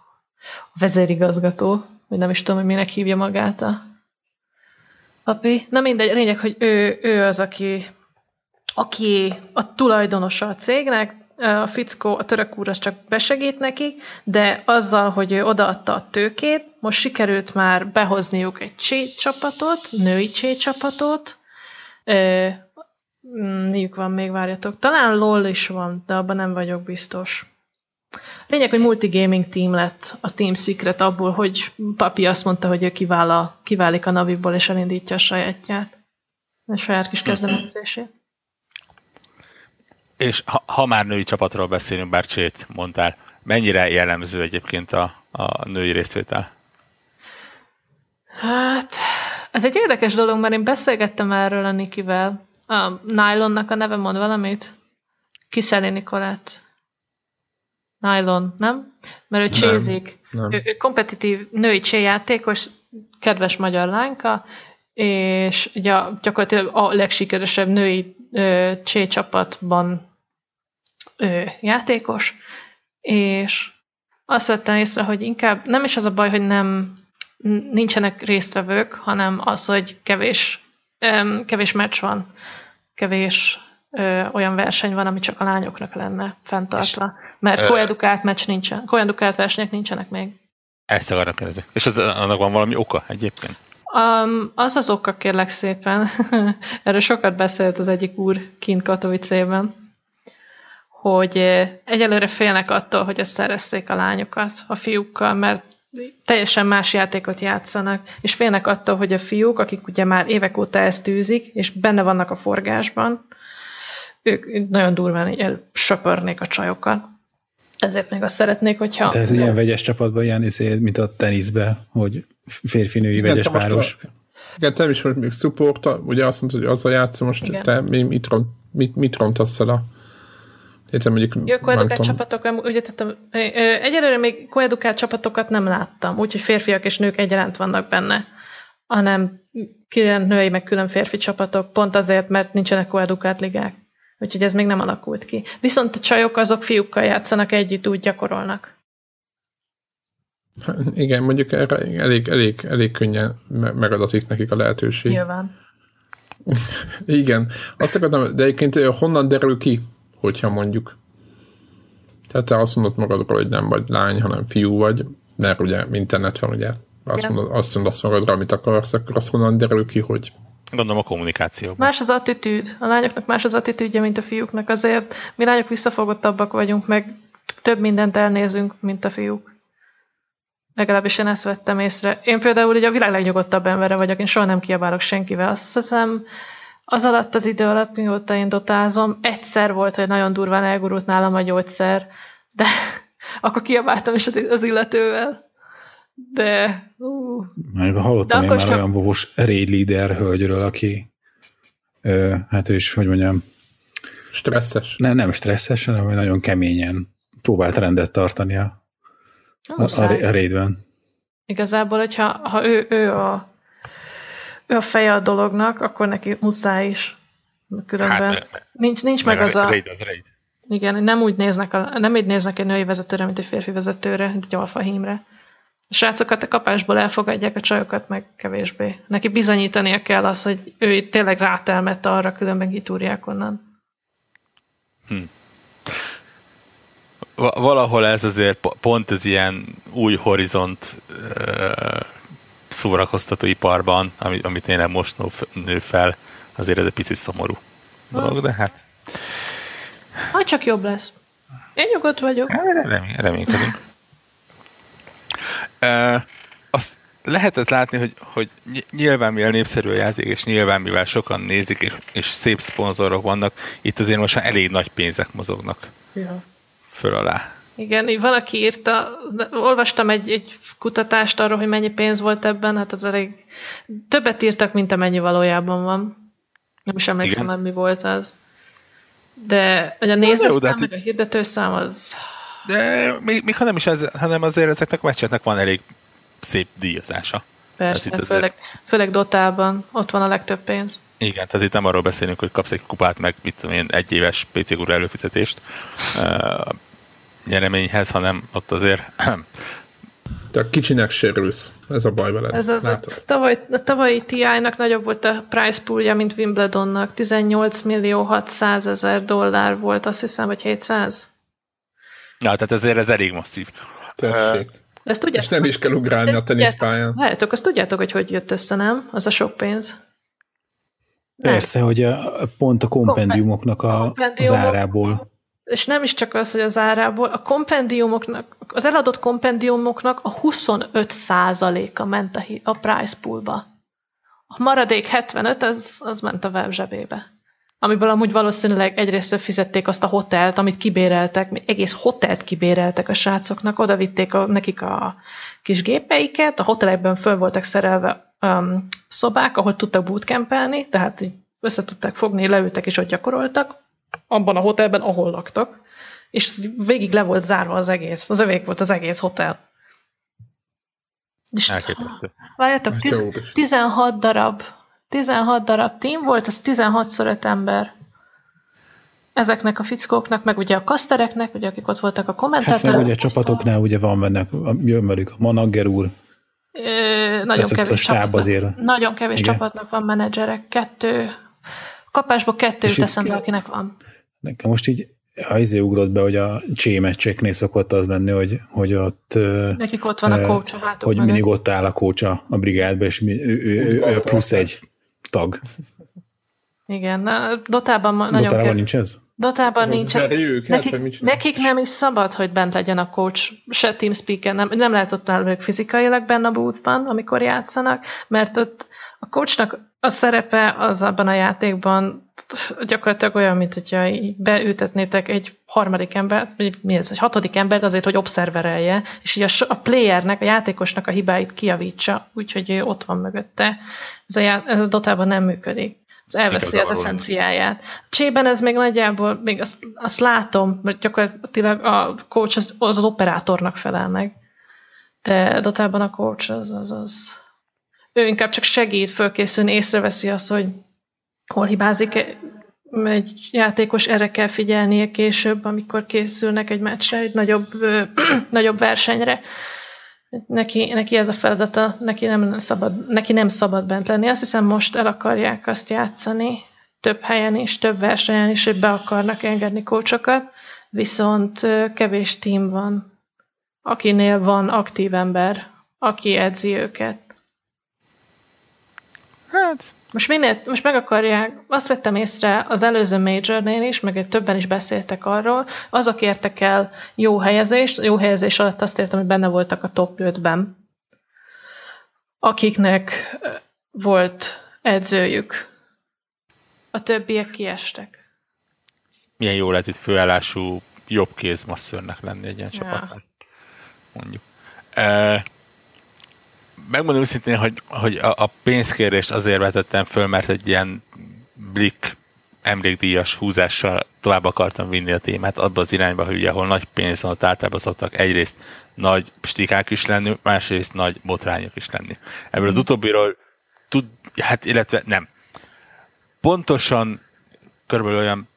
vezérigazgató, vagy nem is tudom, hogy minek hívja magát a papi. Na mindegy, lényeg, hogy ő, ő az, aki, aki a tulajdonosa a cégnek, a fickó, a török úr az csak besegít neki, de azzal, hogy ő odaadta a tőkét, most sikerült már behozniuk egy csét csapatot, női csét csapatot, miük van még, várjatok. Talán LOL is van, de abban nem vagyok biztos. Lényeg, hogy multigaming team lett a Team Secret abból, hogy papi azt mondta, hogy ő kivál a, kiválik a Naviból és elindítja a sajátját. A saját kis kezdeményezését. És ha, ha már női csapatról beszélünk, bár Csét mondtál, mennyire jellemző egyébként a, a női részvétel? Hát, ez egy érdekes dolog, mert én beszélgettem erről a Nikivel. A Nylonnak a neve mond valamit? Kiszeli Nikolát. Nylon, nem? Mert ő csézik. Ő, ő kompetitív női cséjátékos, kedves magyar lányka, és ugye gyakorlatilag a legsikeresebb női csé csapatban ő játékos, és azt vettem észre, hogy inkább nem is az a baj, hogy nem nincsenek résztvevők, hanem az, hogy kevés, kevés meccs van, kevés ö, olyan verseny van, ami csak a lányoknak lenne fenntartva. Mert koedukált meccs nincsen, koedukált versenyek nincsenek még. Ezt akarok kérdezni. És az, annak van valami oka egyébként? Um, az az oka, kérlek szépen. Erről sokat beszélt az egyik úr kint Katowice-ben, hogy egyelőre félnek attól, hogy összeresszék a lányokat a fiúkkal, mert teljesen más játékot játszanak, és félnek attól, hogy a fiúk, akik ugye már évek óta ezt űzik, és benne vannak a forgásban, ők nagyon durván söpörnék a csajokat. Ezért még azt szeretnék, hogyha... Tehát ilyen vegyes csapatban ilyen izé, mint a teniszbe, hogy férfi-női vegyes páros. A, igen, te is vagy még support, ugye azt mondtad, hogy azzal játszom, most igen. te mi, mit, ront, mit, mit rontasz el a Értem, mondjuk... Jó, koedukált csapatokra, ugye tettem, egyelőre még koedukált csapatokat nem láttam, úgyhogy férfiak és nők egyaránt vannak benne, hanem külön női, meg külön férfi csapatok, pont azért, mert nincsenek koedukált ligák. Úgyhogy ez még nem alakult ki. Viszont a csajok azok fiúkkal játszanak együtt, úgy gyakorolnak. Igen, mondjuk erre elég, elég, elég könnyen megadatik nekik a lehetőség. Nyilván. Igen. Azt akartam, de egyébként honnan derül ki, hogyha mondjuk tehát te azt mondod magadról, hogy nem vagy lány, hanem fiú vagy, mert ugye internet van, ugye azt mondod, azt mondod azt magadra, amit akarsz, akkor azt honnan derül ki, hogy Gondolom a kommunikációban. Más az attitűd. A lányoknak más az attitűdje, mint a fiúknak. Azért mi lányok visszafogottabbak vagyunk, meg több mindent elnézünk, mint a fiúk. Legalábbis én ezt vettem észre. Én például ugye a világ legnyugodtabb embere vagyok, én soha nem kiabálok senkivel. Azt hiszem, az alatt az idő alatt, mióta én dotázom, egyszer volt, hogy nagyon durván elgurult nálam a gyógyszer, de akkor kiabáltam is az, az illetővel. De... Uh. Meg hallottam de én már sem... olyan vovos raid leader hölgyről, aki ö, hát ő is, hogy mondjam, stresszes. Nem, nem stresszes, hanem nagyon keményen próbált rendet tartani a, a, a, a raidben. Igazából, hogyha ha ő, ő, a, ő a feje a dolognak, akkor neki muszáj is. Különben hát, nincs, nincs meg az a... Raid az raid. Igen, nem úgy néznek, a, nem úgy néznek egy női vezetőre, mint egy férfi vezetőre, mint egy alfahímre. A srácokat a kapásból elfogadják, a csajokat meg kevésbé. Neki bizonyítania kell az, hogy ő tényleg rátelmette arra, különben kitúrják onnan. Hm. Valahol ez azért pont ez ilyen új horizont szórakoztató iparban, amit tényleg most nő fel, azért ez egy picit szomorú dolog, de hát... Majd csak jobb lesz. Én nyugodt vagyok. Remény, reménykedünk. Uh, azt lehetett látni, hogy, hogy nyilván mivel népszerű a játék, és nyilván mivel sokan nézik, és, és szép szponzorok vannak, itt azért most már elég nagy pénzek mozognak ja. föl alá. Igen, így valaki írta, olvastam egy, egy kutatást arról, hogy mennyi pénz volt ebben, hát az elég többet írtak, mint amennyi valójában van. Nem is emlékszem, hogy mi volt az. De hogy a nézőszám, hát, meg a hirdetőszám az de még, még ha nem is ez, hanem azért ezeknek a meccseknek van elég szép díjazása. Persze, főleg, azért... főleg Dotában, ott van a legtöbb pénz. Igen, tehát itt nem arról beszélünk, hogy kapsz egy kupát, meg mit tudom én, egy éves PC előfizetést nyereményhez, hanem ott azért Te kicsinek sérülsz. Ez a baj veled. Ez az a tavaly, a tavalyi TI-nak nagyobb volt a price poolja, mint Wimbledonnak. 18 millió 600 ezer dollár volt, azt hiszem, vagy 700. Ja, tehát ezért ez elég masszív. Tessék. Ezt tudjátok, És nem is kell ugrálni a teniszpályán. Lehetok, azt tudjátok, hogy hogy jött össze, nem? Az a sok pénz. Persze, hogy a, pont a kompendiumoknak a, az árából és nem is csak az, hogy az árából, a kompendiumoknak, az eladott kompendiumoknak a 25%-a ment a, a price poolba. A maradék 75, az, az ment a web zsebébe. Amiből amúgy valószínűleg egyrészt fizették azt a hotelt, amit kibéreltek, egész hotelt kibéreltek a srácoknak, oda vitték a, nekik a kis gépeiket, a hotelekben föl voltak szerelve um, szobák, ahol tudtak bootcampelni, tehát tudták fogni, leültek és ott gyakoroltak, abban a hotelben, ahol laktak, és végig le volt zárva az egész. Az övék volt az egész hotel. És Elképesztő. Várjátok, 16 darab 16 darab team volt, az 16 5 ember. Ezeknek a fickóknak, meg ugye a kasztereknek, ugye akik ott voltak a kommentátorok. Hát meg ugye a csapatoknál ugye van benne, jön velük a manager úr. Ö, nagyon Tehát kevés a csapatnak, azért. Nagyon kevés Igen. csapatnak van menedzserek. Kettő, kapásból kettő teszem be, akinek van. Nekem most így ha izé ugrott be, hogy a csémecseknél szokott az lenni, hogy, hogy ott... Nekik ott van a kócsa Hogy mögött. mindig ott áll a kócsa a brigádba, és mi, ő, ő, ő, plusz egy tag. Igen, na, Dotában nagyon Dotában kell... nincs ez? Dotában nincs. Őket, nekik, nekik nem is szabad, hogy bent legyen a coach, se TeamSpeak-en, nem, nem lehet ott náluk fizikailag benne a boothban, amikor játszanak, mert ott a coachnak a szerepe az abban a játékban gyakorlatilag olyan, mint hogyha beültetnétek egy harmadik embert, vagy mi ez, egy hatodik embert azért, hogy obszerverelje, és így a, a playernek, a játékosnak a hibáit kiavítsa, úgyhogy ő ott van mögötte. Ez a, já, ez a dotában nem működik. Ez elveszi az eszenciáját. A csében ez még nagyjából, még azt, azt látom, mert gyakorlatilag a coach az, az, az operátornak felel meg. De dotában a coach az, az, az ő inkább csak segít fölkészülni, észreveszi azt, hogy hol hibázik egy játékos, erre kell figyelnie később, amikor készülnek egy meccsre, egy nagyobb, nagyobb versenyre. Neki, neki ez a feladata, neki nem, szabad, neki nem szabad bent lenni. Azt hiszem most el akarják azt játszani, több helyen is, több versenyen is, hogy be akarnak engedni kócsokat, viszont kevés tím van, akinél van aktív ember, aki edzi őket. Hát, most, minél, most meg akarják, azt vettem észre az előző Majornél is, meg többen is beszéltek arról, azok értek el jó helyezést, jó helyezés alatt azt értem, hogy benne voltak a top 5-ben, akiknek volt edzőjük. A többiek kiestek. Milyen jó lehet itt főállású jobb kézmasszörnek lenni egy ilyen ja. csapatnak. Mondjuk. E, megmondom őszintén, hogy, hogy a, a pénzkérést azért vetettem föl, mert egy ilyen blik emlékdíjas húzással tovább akartam vinni a témát abba az irányba, hogy ugye, ahol nagy pénz van, ott általában szoktak egyrészt nagy stikák is lenni, másrészt nagy botrányok is lenni. Ebből az utóbbiról tud, hát illetve nem. Pontosan körülbelül olyan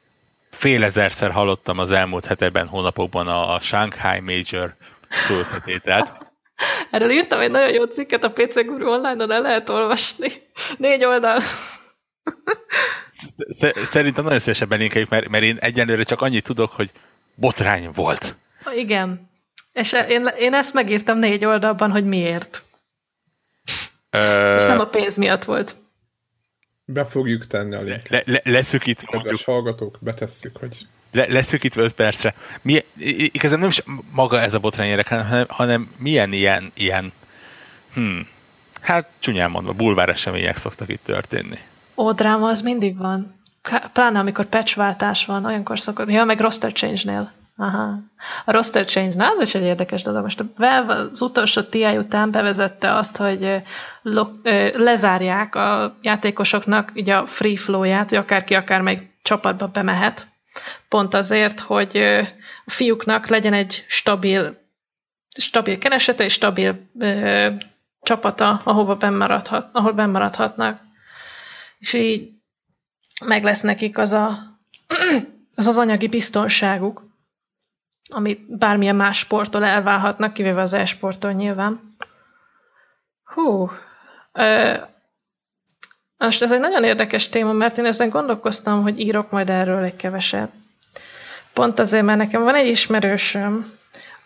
fél ezerszer hallottam az elmúlt hetekben, hónapokban a, a Shanghai Major szószetételt, Erről írtam egy nagyon jó cikket a PC Guru online-on, el lehet olvasni. Négy oldal. Szerintem nagyon szívesen belinkeljük, mert, mert én egyenlőre csak annyit tudok, hogy botrány volt. Igen. És én, én ezt megírtam négy oldalban, hogy miért. Ö... És nem a pénz miatt volt. Be fogjuk tenni a linket. Le, le, leszükít. Kedves hallgatók, betesszük, hogy le, leszűkítve 5 percre. Mi, igazából nem is maga ez a botrány érdekel, hanem, hanem milyen ilyen, ilyen hmm, hát csúnyán mondva, bulvár események szoktak itt történni. Ó, dráma az mindig van. Pláne amikor patchváltás van, olyankor szokott. Ja, meg roster change-nél. Aha. A roster change, na, az is egy érdekes dolog. Most a Valve az utolsó TI után bevezette azt, hogy lezárják a játékosoknak ugye a free flow-ját, hogy akárki akármelyik csapatba bemehet, Pont azért, hogy a fiúknak legyen egy stabil, stabil keresete és stabil ö, csapata, ahova bennmaradhat, ahol bennmaradhatnak. És így meg lesz nekik az a, az, az anyagi biztonságuk, amit bármilyen más sporttól elválhatnak, kivéve az e-sporttól nyilván. Hú. Ö, most ez egy nagyon érdekes téma, mert én ezen gondolkoztam, hogy írok majd erről egy keveset. Pont azért, mert nekem van egy ismerősöm,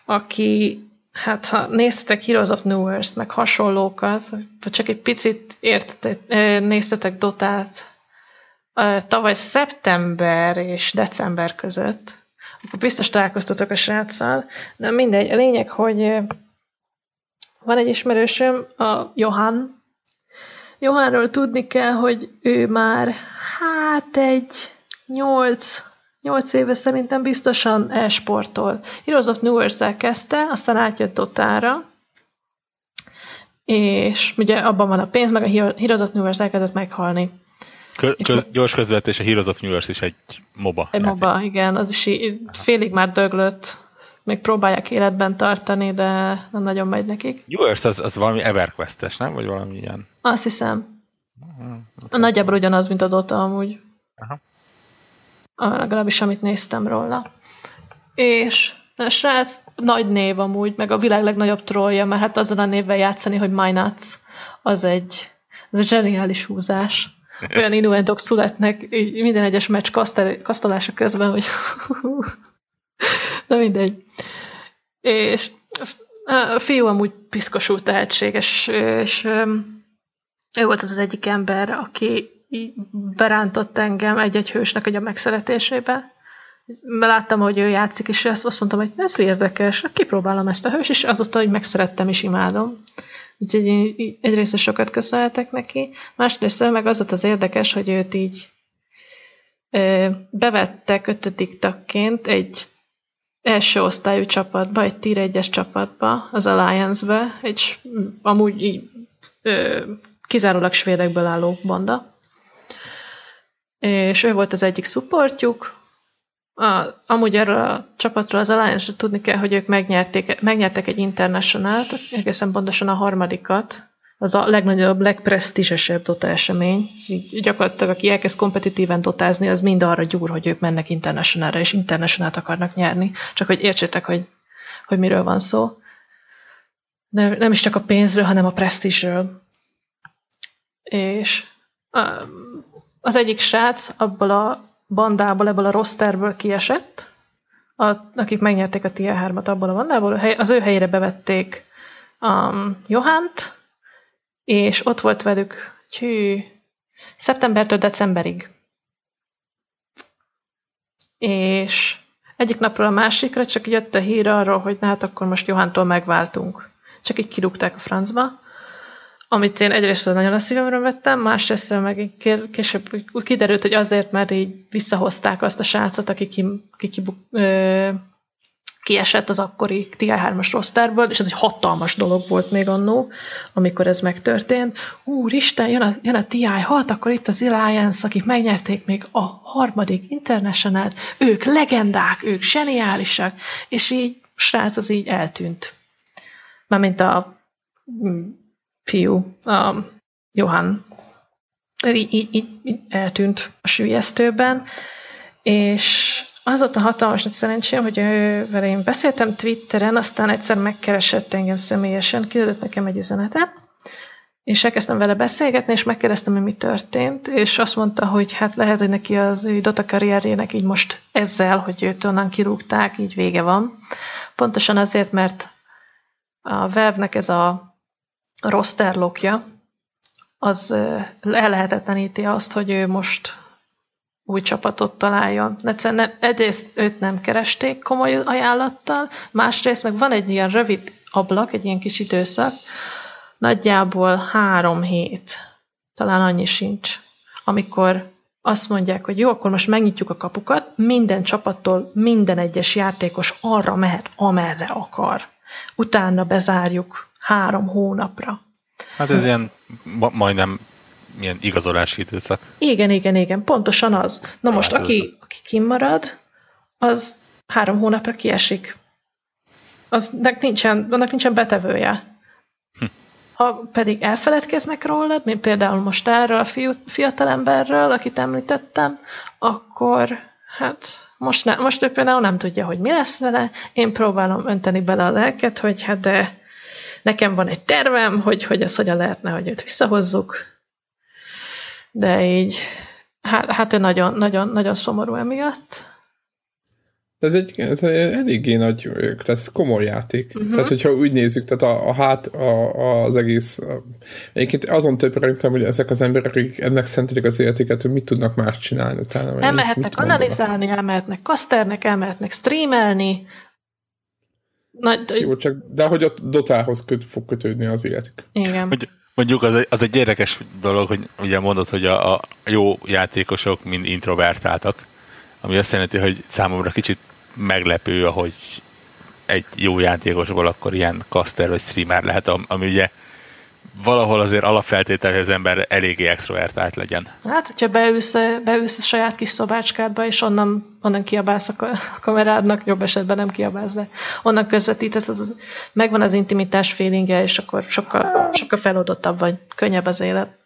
aki, hát ha néztetek Heroes of New Earth, meg hasonlókat, vagy csak egy picit értetek, néztetek Dotát tavaly szeptember és december között, akkor biztos találkoztatok a sráccal, de mindegy. A lényeg, hogy van egy ismerősöm, a Johan. Johanról tudni kell, hogy ő már hát egy nyolc, nyolc éve szerintem biztosan e-sportol. Heroes of New Earth kezdte, aztán átjött Dotára, és ugye abban van a pénz, meg a Heroes of New Earth elkezdett meghalni. Köz, gyors közvetés, a Heroes of New Earth is egy MOBA. Egy játék. MOBA, igen, az is félig már döglött. Még próbálják életben tartani, de nem nagyon megy nekik. Earth az, az valami EverQuest-es, nem? Vagy valami ilyen? Azt hiszem. Uh-huh. Nagyjából ugyanaz, mint a Dota amúgy. Aha. Legalábbis amit néztem róla. És a srác nagy név amúgy, meg a világ legnagyobb trollja, mert hát azzal a névvel játszani, hogy Mynuts, az egy, az egy zseniális húzás olyan innuentok születnek így minden egyes meccs kasztolása közben, hogy na mindegy. És a fiú amúgy piszkosul tehetséges, és ő volt az az egyik ember, aki berántott engem egy-egy hősnek egy a megszeletésébe. Láttam, hogy ő játszik, és azt mondtam, hogy ez érdekes, kipróbálom ezt a hős, és azóta, hogy megszerettem és imádom. Úgyhogy én egyrészt sokat köszönhetek neki, másrészt meg az volt az érdekes, hogy őt így ö, bevettek ötödik tagként egy első osztályú csapatba, egy tier 1 csapatba, az Alliance-be, egy amúgy így, ö, kizárólag svédekből álló banda. És ő volt az egyik supportjuk, a, amúgy erről a csapatról az alliance tudni kell, hogy ők megnyerték, megnyertek egy international egészen pontosan a harmadikat, az a legnagyobb, legpresztízesebb dota esemény. Így gyakorlatilag, aki elkezd kompetitíven dotázni, az mind arra gyúr, hogy ők mennek internationalra, és internationalt akarnak nyerni. Csak hogy értsétek, hogy, hogy miről van szó. De nem is csak a pénzről, hanem a presztízsről. És az egyik srác abból a bandából, ebből a rosterből kiesett, a, akik megnyerték a Tier 3-at abból a bandából, az ő helyére bevették um, Johánt, és ott volt velük csű, szeptembertől decemberig. És egyik napról a másikra csak jött a hír arról, hogy na hát akkor most Johántól megváltunk. Csak így kirúgták a francba amit én egyrészt nagyon a szívemre vettem, másrészt meg később úgy kiderült, hogy azért, mert így visszahozták azt a srácot, aki, ki, aki ki, ö, kiesett az akkori TI3-as rosterból, és ez egy hatalmas dolog volt még annó, amikor ez megtörtént. Úristen, jön a, jön a TI6, akkor itt az Alliance, akik megnyerték még a harmadik international ők legendák, ők zseniálisak, és így srác az így eltűnt. Mármint a fiú, a Johan, így, így, így, így eltűnt a sülyeztőben, és az ott a hatalmas nagy szerencsém, hogy vele én beszéltem Twitteren, aztán egyszer megkeresett engem személyesen, kiadott nekem egy üzenetet, és elkezdtem vele beszélgetni, és megkérdeztem, hogy mi történt, és azt mondta, hogy hát lehet, hogy neki az ő Dota karrierjének így most ezzel, hogy őt onnan kirúgták, így vége van. Pontosan azért, mert a Valve-nek ez a rosterlokja, az ellehetetleníti azt, hogy ő most új csapatot találjon. Egyszerűen nem, egyrészt őt nem keresték komoly ajánlattal, másrészt meg van egy ilyen rövid ablak, egy ilyen kis időszak, nagyjából három hét, talán annyi sincs, amikor azt mondják, hogy jó, akkor most megnyitjuk a kapukat, minden csapattól minden egyes játékos arra mehet, amerre akar. Utána bezárjuk három hónapra. Hát ez ilyen majdnem ilyen igazolási időszak. Igen, igen, igen, pontosan az. Na most, aki, aki kimarad, az három hónapra kiesik. Az nincsen, annak nincsen betevője. Hm. Ha pedig elfeledkeznek rólad, mint például most erről a fiú, fiatalemberről, akit említettem, akkor Hát most, ne, most ő például nem tudja, hogy mi lesz vele, én próbálom önteni bele a lelket, hogy hát de nekem van egy tervem, hogy, hogy ez hogyan lehetne, hogy őt visszahozzuk, de így, hát, hát ő nagyon, nagyon, nagyon szomorú emiatt. Ez egy, ez egy eléggé nagy, tehát ez komoly játék. Uh-huh. Tehát, hogyha úgy nézzük, tehát a, a hát, a, az egész, a, egyébként azon többrentem, hogy ezek az emberek, akik ennek szentelik az életüket, hogy mit tudnak más csinálni utána. Elmehetnek analizálni, elmehetnek kaszternek, elmehetnek streamelni. Nagy, Jó, csak, de hogy a dotához köt, fog kötődni az életük. Igen. Hogy, mondjuk az egy, az egy érdekes dolog, hogy ugye mondod, hogy a, a jó játékosok mind introvertáltak, ami azt jelenti, hogy számomra kicsit meglepő, hogy egy jó játékosból akkor ilyen caster vagy streamer lehet, ami ugye valahol azért alapfeltétel, hogy az ember eléggé extrovertált legyen. Hát, hogyha beülsz, beülsz a saját kis szobácskádba, és onnan, onnan kiabálsz a kamerádnak, jobb esetben nem kiabálsz, de onnan közvetítesz, az, az, megvan az intimitás feelingje, és akkor sokkal, sokkal feloldottabb vagy, könnyebb az élet.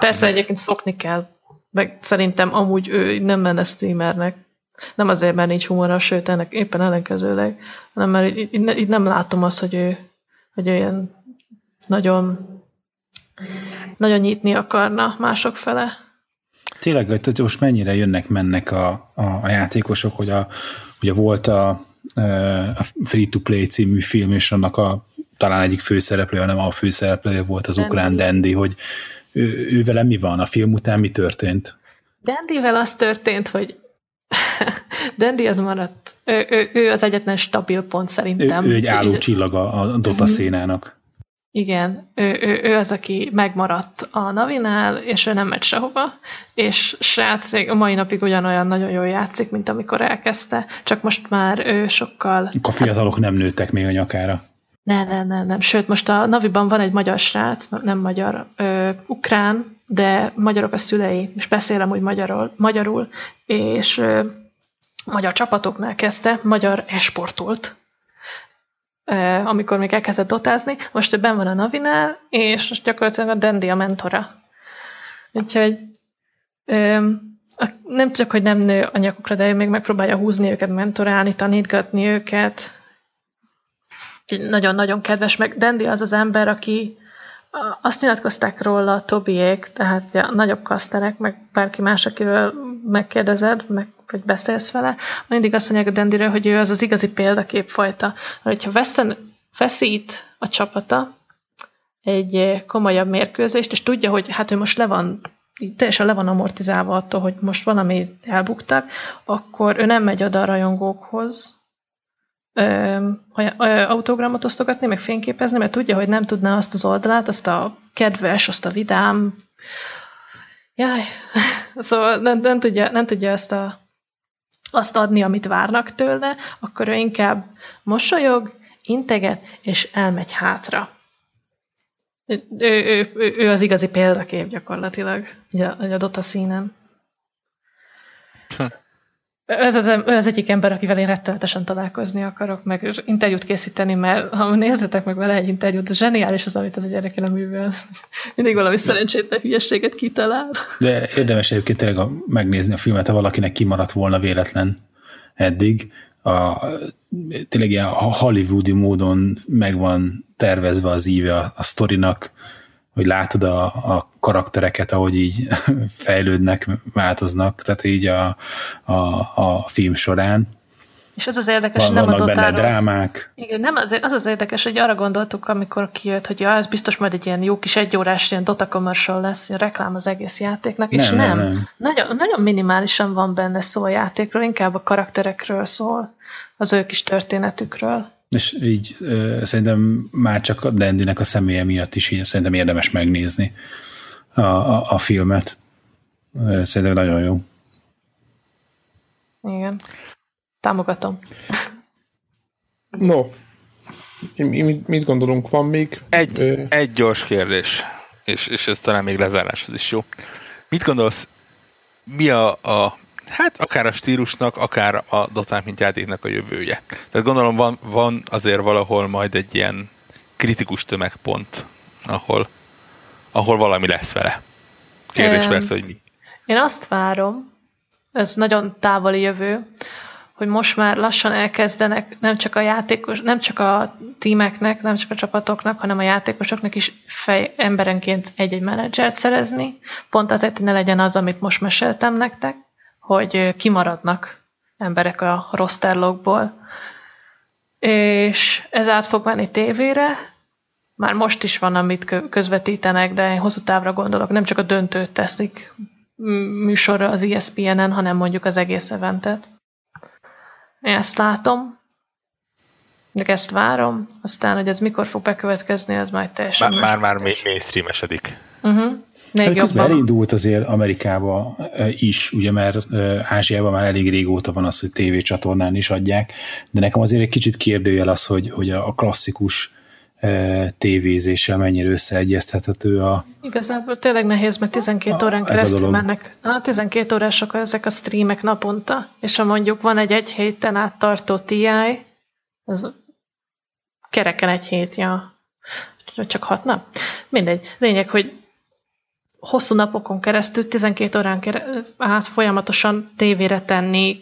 Persze egyébként szokni kell, meg szerintem amúgy ő nem menne streamernek. Nem azért, mert nincs humora, sőt, ennek éppen ellenkezőleg, hanem mert itt, itt nem látom azt, hogy ő, hogy ő ilyen nagyon, nagyon nyitni akarna mások fele. Tényleg, hogy most mennyire jönnek-mennek a, a, a játékosok, hogy a, ugye volt a, a Free-to-Play című film, és annak a talán egyik főszereplője, nem a főszereplője volt az Dandy. ukrán Dandy, hogy ő, ő vele mi van? A film után mi történt? Dandyvel az történt, hogy Dandy az maradt. Ő, ő, ő az egyetlen stabil pont szerintem. Ő, ő egy álló csillaga a Dota mhm. szénának. Igen, ő, ő, ő az, aki megmaradt a Navinál, és ő nem megy sehova, és srác a mai napig ugyanolyan nagyon jól játszik, mint amikor elkezdte, csak most már ő sokkal... A fiatalok nem nőttek még a nyakára. Nem, nem, nem, nem. Sőt, most a Naviban van egy magyar srác, nem magyar, ö, ukrán, de magyarok a szülei, és beszélem úgy magyarul, magyarul és ö, magyar csapatoknál kezdte, magyar esportolt, amikor még elkezdett dotázni. Most ő ben van a Navinál, és most gyakorlatilag a Dandy a mentora. Úgyhogy nem csak, hogy nem nő a nyakukra, de ő még megpróbálja húzni őket, mentorálni, tanítgatni őket. Nagyon-nagyon kedves, meg Dandy az az ember, aki azt nyilatkozták róla a Tobiék, tehát a nagyobb kaszterek, meg bárki más, akiről megkérdezed, meg, vagy beszélsz vele, mindig azt mondják a Dendiről, hogy ő az az igazi példaképfajta. Hogyha veszten, veszít a csapata egy komolyabb mérkőzést, és tudja, hogy hát ő most le van teljesen le van amortizálva attól, hogy most valami elbuktak, akkor ő nem megy oda a rajongókhoz, autogramot osztogatni, meg fényképezni, mert tudja, hogy nem tudná azt az oldalát, azt a kedves, azt a vidám, jaj, szóval nem, nem, tudja, nem tudja azt, a, azt adni, amit várnak tőle, akkor ő inkább mosolyog, integet, és elmegy hátra. Ő, ő, ő, ő az igazi példakép gyakorlatilag, ugye, a Dota színen. Ez az, ő az egyik ember, akivel én rettenetesen találkozni akarok, meg interjút készíteni, mert ha nézzetek meg vele egy interjút, zseniális az, amit az a gyerek művel. Mindig valami szerencsétlen hülyességet kitalál. De érdemes egyébként tényleg megnézni a filmet, ha valakinek kimaradt volna véletlen eddig. A, tényleg ilyen hollywoodi módon meg van tervezve az íve a, a sztorinak, hogy látod a, a karaktereket, ahogy így fejlődnek, változnak, tehát így a, a, a film során. És az az érdekes, hogy nem a benne drámák. Igen, nem az, az az érdekes, hogy arra gondoltuk, amikor kijött, hogy ja, ez biztos majd egy ilyen jó kis egyórás ilyen Dota commercial lesz, ilyen reklám az egész játéknak, nem, és nem. nem. nem. Nagyon, nagyon minimálisan van benne szó a játékról, inkább a karakterekről szól, az ő kis történetükről. És így uh, szerintem már csak a Dandynek a személye miatt is így szerintem érdemes megnézni a, a, a filmet. Szerintem nagyon jó. Igen. Támogatom. No, mit, mit gondolunk, van még? Egy, ö... egy gyors kérdés, és, és ez talán még lezáráshoz is jó. Mit gondolsz, mi a, a hát akár a stílusnak, akár a Dotán mint játéknak a jövője. Tehát gondolom van, van azért valahol majd egy ilyen kritikus tömegpont, ahol, ahol valami lesz vele. Kérdés persze, hogy mi. Én azt várom, ez nagyon távoli jövő, hogy most már lassan elkezdenek nem csak a játékos, nem csak a tímeknek, nem csak a csapatoknak, hanem a játékosoknak is fej, emberenként egy-egy menedzsert szerezni, pont azért, hogy ne legyen az, amit most meséltem nektek, hogy kimaradnak emberek a rosterlogból. És ez át fog menni tévére, már most is van, amit közvetítenek, de én hosszú távra gondolok, nem csak a döntőt teszik műsorra az ESPN-en, hanem mondjuk az egész eventet. Én ezt látom, de ezt várom, aztán, hogy ez mikor fog bekövetkezni, az majd teljesen Már, már, már mainstreamesedik. Uh-huh. Még közben elindult azért Amerikába is, ugye mert Ázsiában már elég régóta van az, hogy tévécsatornán is adják, de nekem azért egy kicsit kérdőjel az, hogy, hogy a klasszikus tévézéssel mennyire összeegyeztethető a... Igazából tényleg nehéz, mert 12 órán keresztül mennek. A 12 órások ezek a streamek naponta, és ha mondjuk van egy egy héten át tartó TI, az kereken egy hét, ja. Csak hat nap? Mindegy. Lényeg, hogy hosszú napokon keresztül, 12 órán keresztül, át folyamatosan tévére tenni,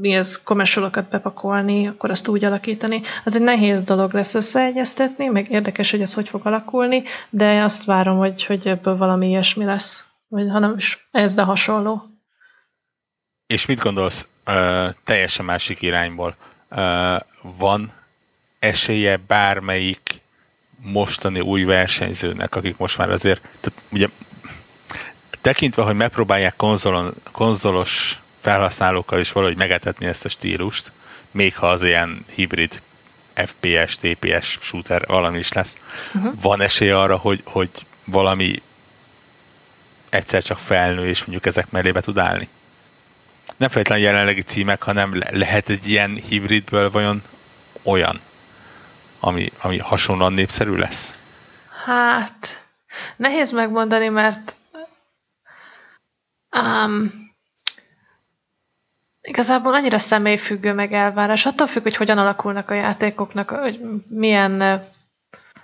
mi ez commercialokat bepakolni, akkor azt úgy alakítani. Az egy nehéz dolog lesz összeegyeztetni, meg érdekes, hogy ez hogy fog alakulni, de azt várom, hogy, hogy ebből valami ilyesmi lesz. Vagy hanem is ez de hasonló. És mit gondolsz uh, teljesen másik irányból? Uh, van esélye bármelyik mostani új versenyzőnek, akik most már azért, tehát ugye tekintve, hogy megpróbálják konzolon, konzolos felhasználókkal is valahogy megetetni ezt a stílust, még ha az ilyen hibrid FPS, TPS shooter valami is lesz. Uh-huh. Van esély arra, hogy, hogy valami egyszer csak felnő, és mondjuk ezek mellébe tud állni? Nem feltétlenül jelenlegi címek, hanem le- lehet egy ilyen hibridből vajon olyan, ami, ami hasonlóan népszerű lesz? Hát, nehéz megmondani, mert um, Igazából annyira személyfüggő meg elvárás. Attól függ, hogy hogyan alakulnak a játékoknak, hogy milyen,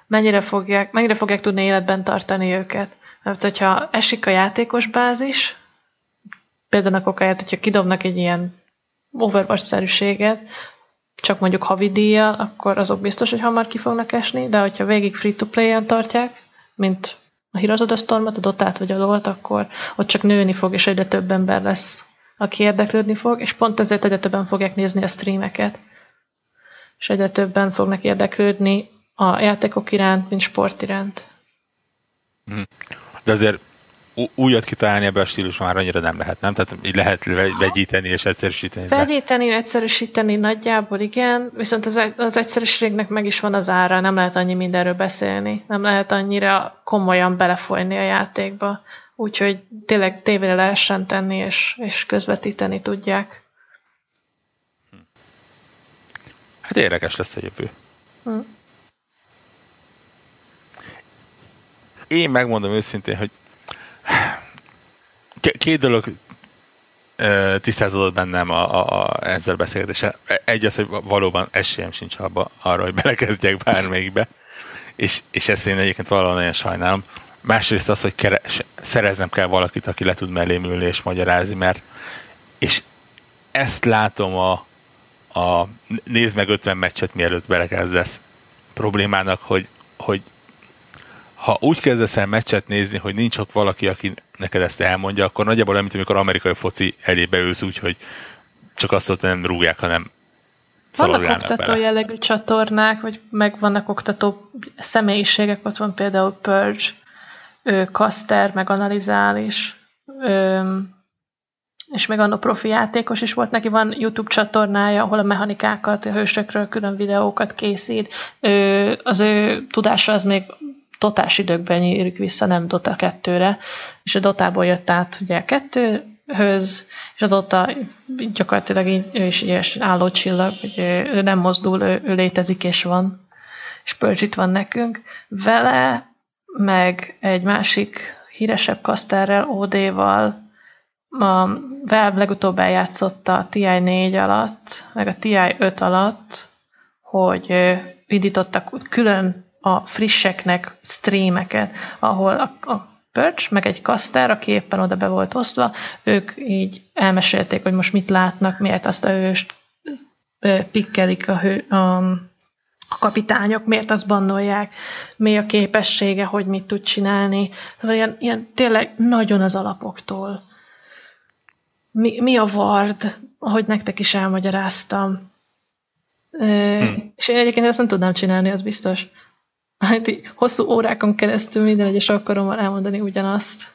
mennyire fogják, mennyire fogják tudni életben tartani őket. Mert hogyha esik a játékos bázis, például a kokáját, hogyha kidobnak egy ilyen Overwatch-szerűséget, csak mondjuk havidíjjal, akkor azok biztos, hogy hamar ki fognak esni, de hogyha végig free-to-play-en tartják, mint a Storm-ot, a Dotát vagy a LoL-t, akkor ott csak nőni fog, és egyre több ember lesz aki érdeklődni fog, és pont ezért egyre többen fogják nézni a streameket. És egyre többen fognak érdeklődni a játékok iránt, mint sport iránt. Mhm. De azért újat kitalálni ebbe a stílus már annyira nem lehet, nem? Tehát így lehet vegyíteni és egyszerűsíteni. Vegyíteni, egyszerűsíteni nagyjából igen, viszont az, az egyszerűségnek meg is van az ára, nem lehet annyi mindenről beszélni, nem lehet annyira komolyan belefolyni a játékba. Úgyhogy tényleg tévére lehessen tenni, és, és közvetíteni tudják. Hát érdekes lesz a jövő. Hm. Én megmondom őszintén, hogy két dolog tisztázódott bennem a, a, a, ezzel beszélgetéssel. Egy az, hogy valóban esélyem sincs abba, arra, hogy belekezdjek bármelyikbe, és, és ezt én egyébként valahol nagyon sajnálom másrészt az, hogy keres, szereznem kell valakit, aki le tud mellém ülni és magyarázni, mert és ezt látom a, a nézd meg 50 meccset, mielőtt belekezdesz problémának, hogy, hogy ha úgy kezdesz el meccset nézni, hogy nincs ott valaki, aki neked ezt elmondja, akkor nagyjából olyan, mint amikor amerikai foci elébe ülsz úgy, hogy csak azt ott nem rúgják, hanem vannak oktató bele. jellegű csatornák, vagy meg vannak oktató személyiségek, ott van például Purge, ő kaszter, meg analizál is, ö, és még anno profi játékos is volt, neki van YouTube csatornája, ahol a mechanikákat, a hősökről külön videókat készít. Ö, az ő tudása az még dotás időkben nyílik vissza, nem Dota 2-re, és a Dotából jött át ugye a kettőhöz, és azóta gyakorlatilag így, ő is ilyes álló csillag, hogy ő, nem mozdul, ő, ő létezik és van, és Purge itt van nekünk. Vele meg egy másik híresebb kaszterrel, OD-val, a Valve legutóbb eljátszotta a TI-4 alatt, meg a TI-5 alatt, hogy indítottak külön a frisseknek streameket, ahol a, a Perch, meg egy kasztár, aki éppen oda be volt osztva, ők így elmesélték, hogy most mit látnak, miért azt a hőst pikkelik a, hő, a, a kapitányok, miért azt bannolják, mi a képessége, hogy mit tud csinálni. Szóval ilyen, ilyen tényleg nagyon az alapoktól. Mi, mi a vard, ahogy nektek is elmagyaráztam. Hmm. És én egyébként ezt nem tudnám csinálni, az biztos. Hát így hosszú órákon keresztül minden egyes alkalommal elmondani ugyanazt.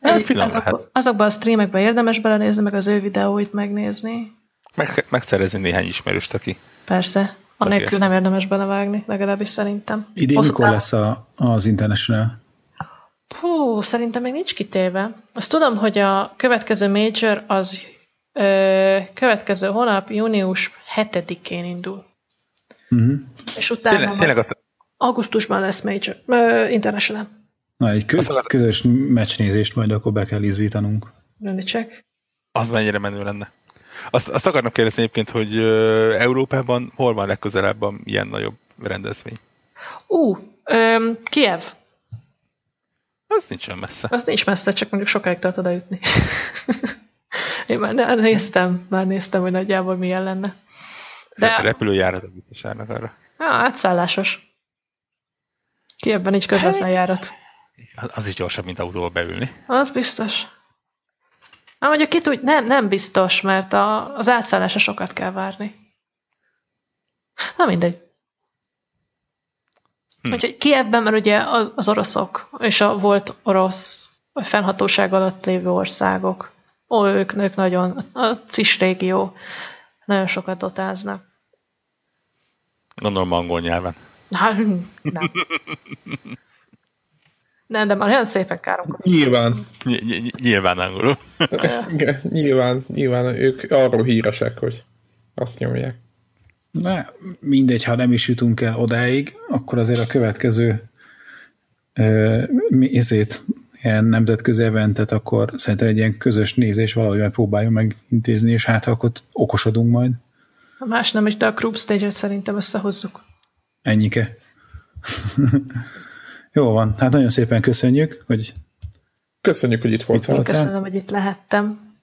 Hát, azok, azokban a streamekben érdemes belenézni, meg az ő videóit megnézni. Meg, megszerezni néhány ismerőst, aki. Persze. A nélkül nem érdemes belevágni, legalábbis szerintem. Idén Hosszú mikor lesz a, az International? Hú, szerintem még nincs kitéve. Azt tudom, hogy a következő major az ö, következő hónap, június 7-én indul. Uh-huh. És utána tényleg, tényleg azt... augusztusban lesz major, ö, international. Na, egy kö- közös meccsnézést majd akkor be kell izzítanunk. Rendítsek. Az mennyire menő lenne. Azt, azt akarnak kérdezni egyébként, hogy Európában hol van legközelebb a ilyen nagyobb rendezvény? Ú, uh, Kiev. Az nincsen messze. Az nincs messze, csak mondjuk sokáig tart oda jutni. Én már néztem, már néztem, hogy nagyjából milyen lenne. De... Repülőjárat a biztosárnak arra. Ja, átszállásos. Kievben nincs közvetlen járat. Az is gyorsabb, mint autóval beülni. Az biztos. Na mondjuk ki tud, nem, nem biztos, mert a, az átszállásra sokat kell várni. Na mindegy. Hm. Úgyhogy ki ebben, mert ugye az oroszok, és a volt orosz fennhatóság alatt lévő országok, ó, ők, ők nagyon, a CIS régió, nagyon sokat dotáznak. Gondolom angol nyelven. Hát, nem. Nem, de már olyan szépen károk. Nyilván. nyilván angolul. Igen, nyilván, nyilván ők arról híresek, hogy azt nyomják. Na, mindegy, ha nem is jutunk el odáig, akkor azért a következő ezért ilyen nemzetközi eventet, akkor szerintem egy ilyen közös nézés valahogy megpróbáljuk megintézni, és hát akkor okosodunk majd. Ha más nem is, de a group stage-et szerintem összehozzuk. Ennyike. Jó van, hát nagyon szépen köszönjük, hogy Köszönjük, hogy itt voltál. Köszönöm, hogy itt lehettem.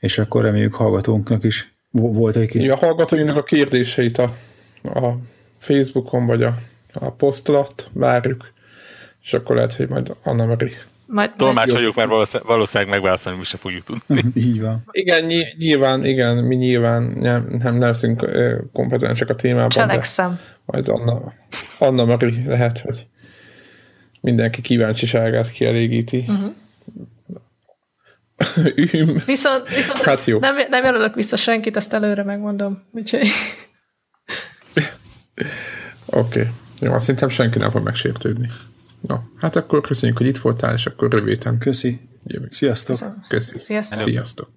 És akkor reméljük hallgatónknak is volt egy Ja, a hallgatóinknak a kérdéseit a, a Facebookon vagy a, a poszt alatt várjuk, és akkor lehet, hogy majd Anna Mari majd, Tolmácsoljuk, mert valószínűleg, valószínűleg megválaszolni, mi se fogjuk tudni. Így van. Igen, nyilván, igen, mi nyilván nem, nem leszünk kompetensek a témában. Cselekszem. Majd Anna, Anna Mari lehet, hogy mindenki kíváncsiságát kielégíti. Uh-huh. Viszont, viszont hát jó. Nem, nem jelölök vissza senkit, ezt előre megmondom. Úgyhogy... Oké. Okay. Jó, azt szerintem senki nem fog megsértődni. Na, hát akkor köszönjük, hogy itt voltál, és akkor röviden. Köszi. Jövünk. Sziasztok. Köszi. Sziasztok. Sziasztok.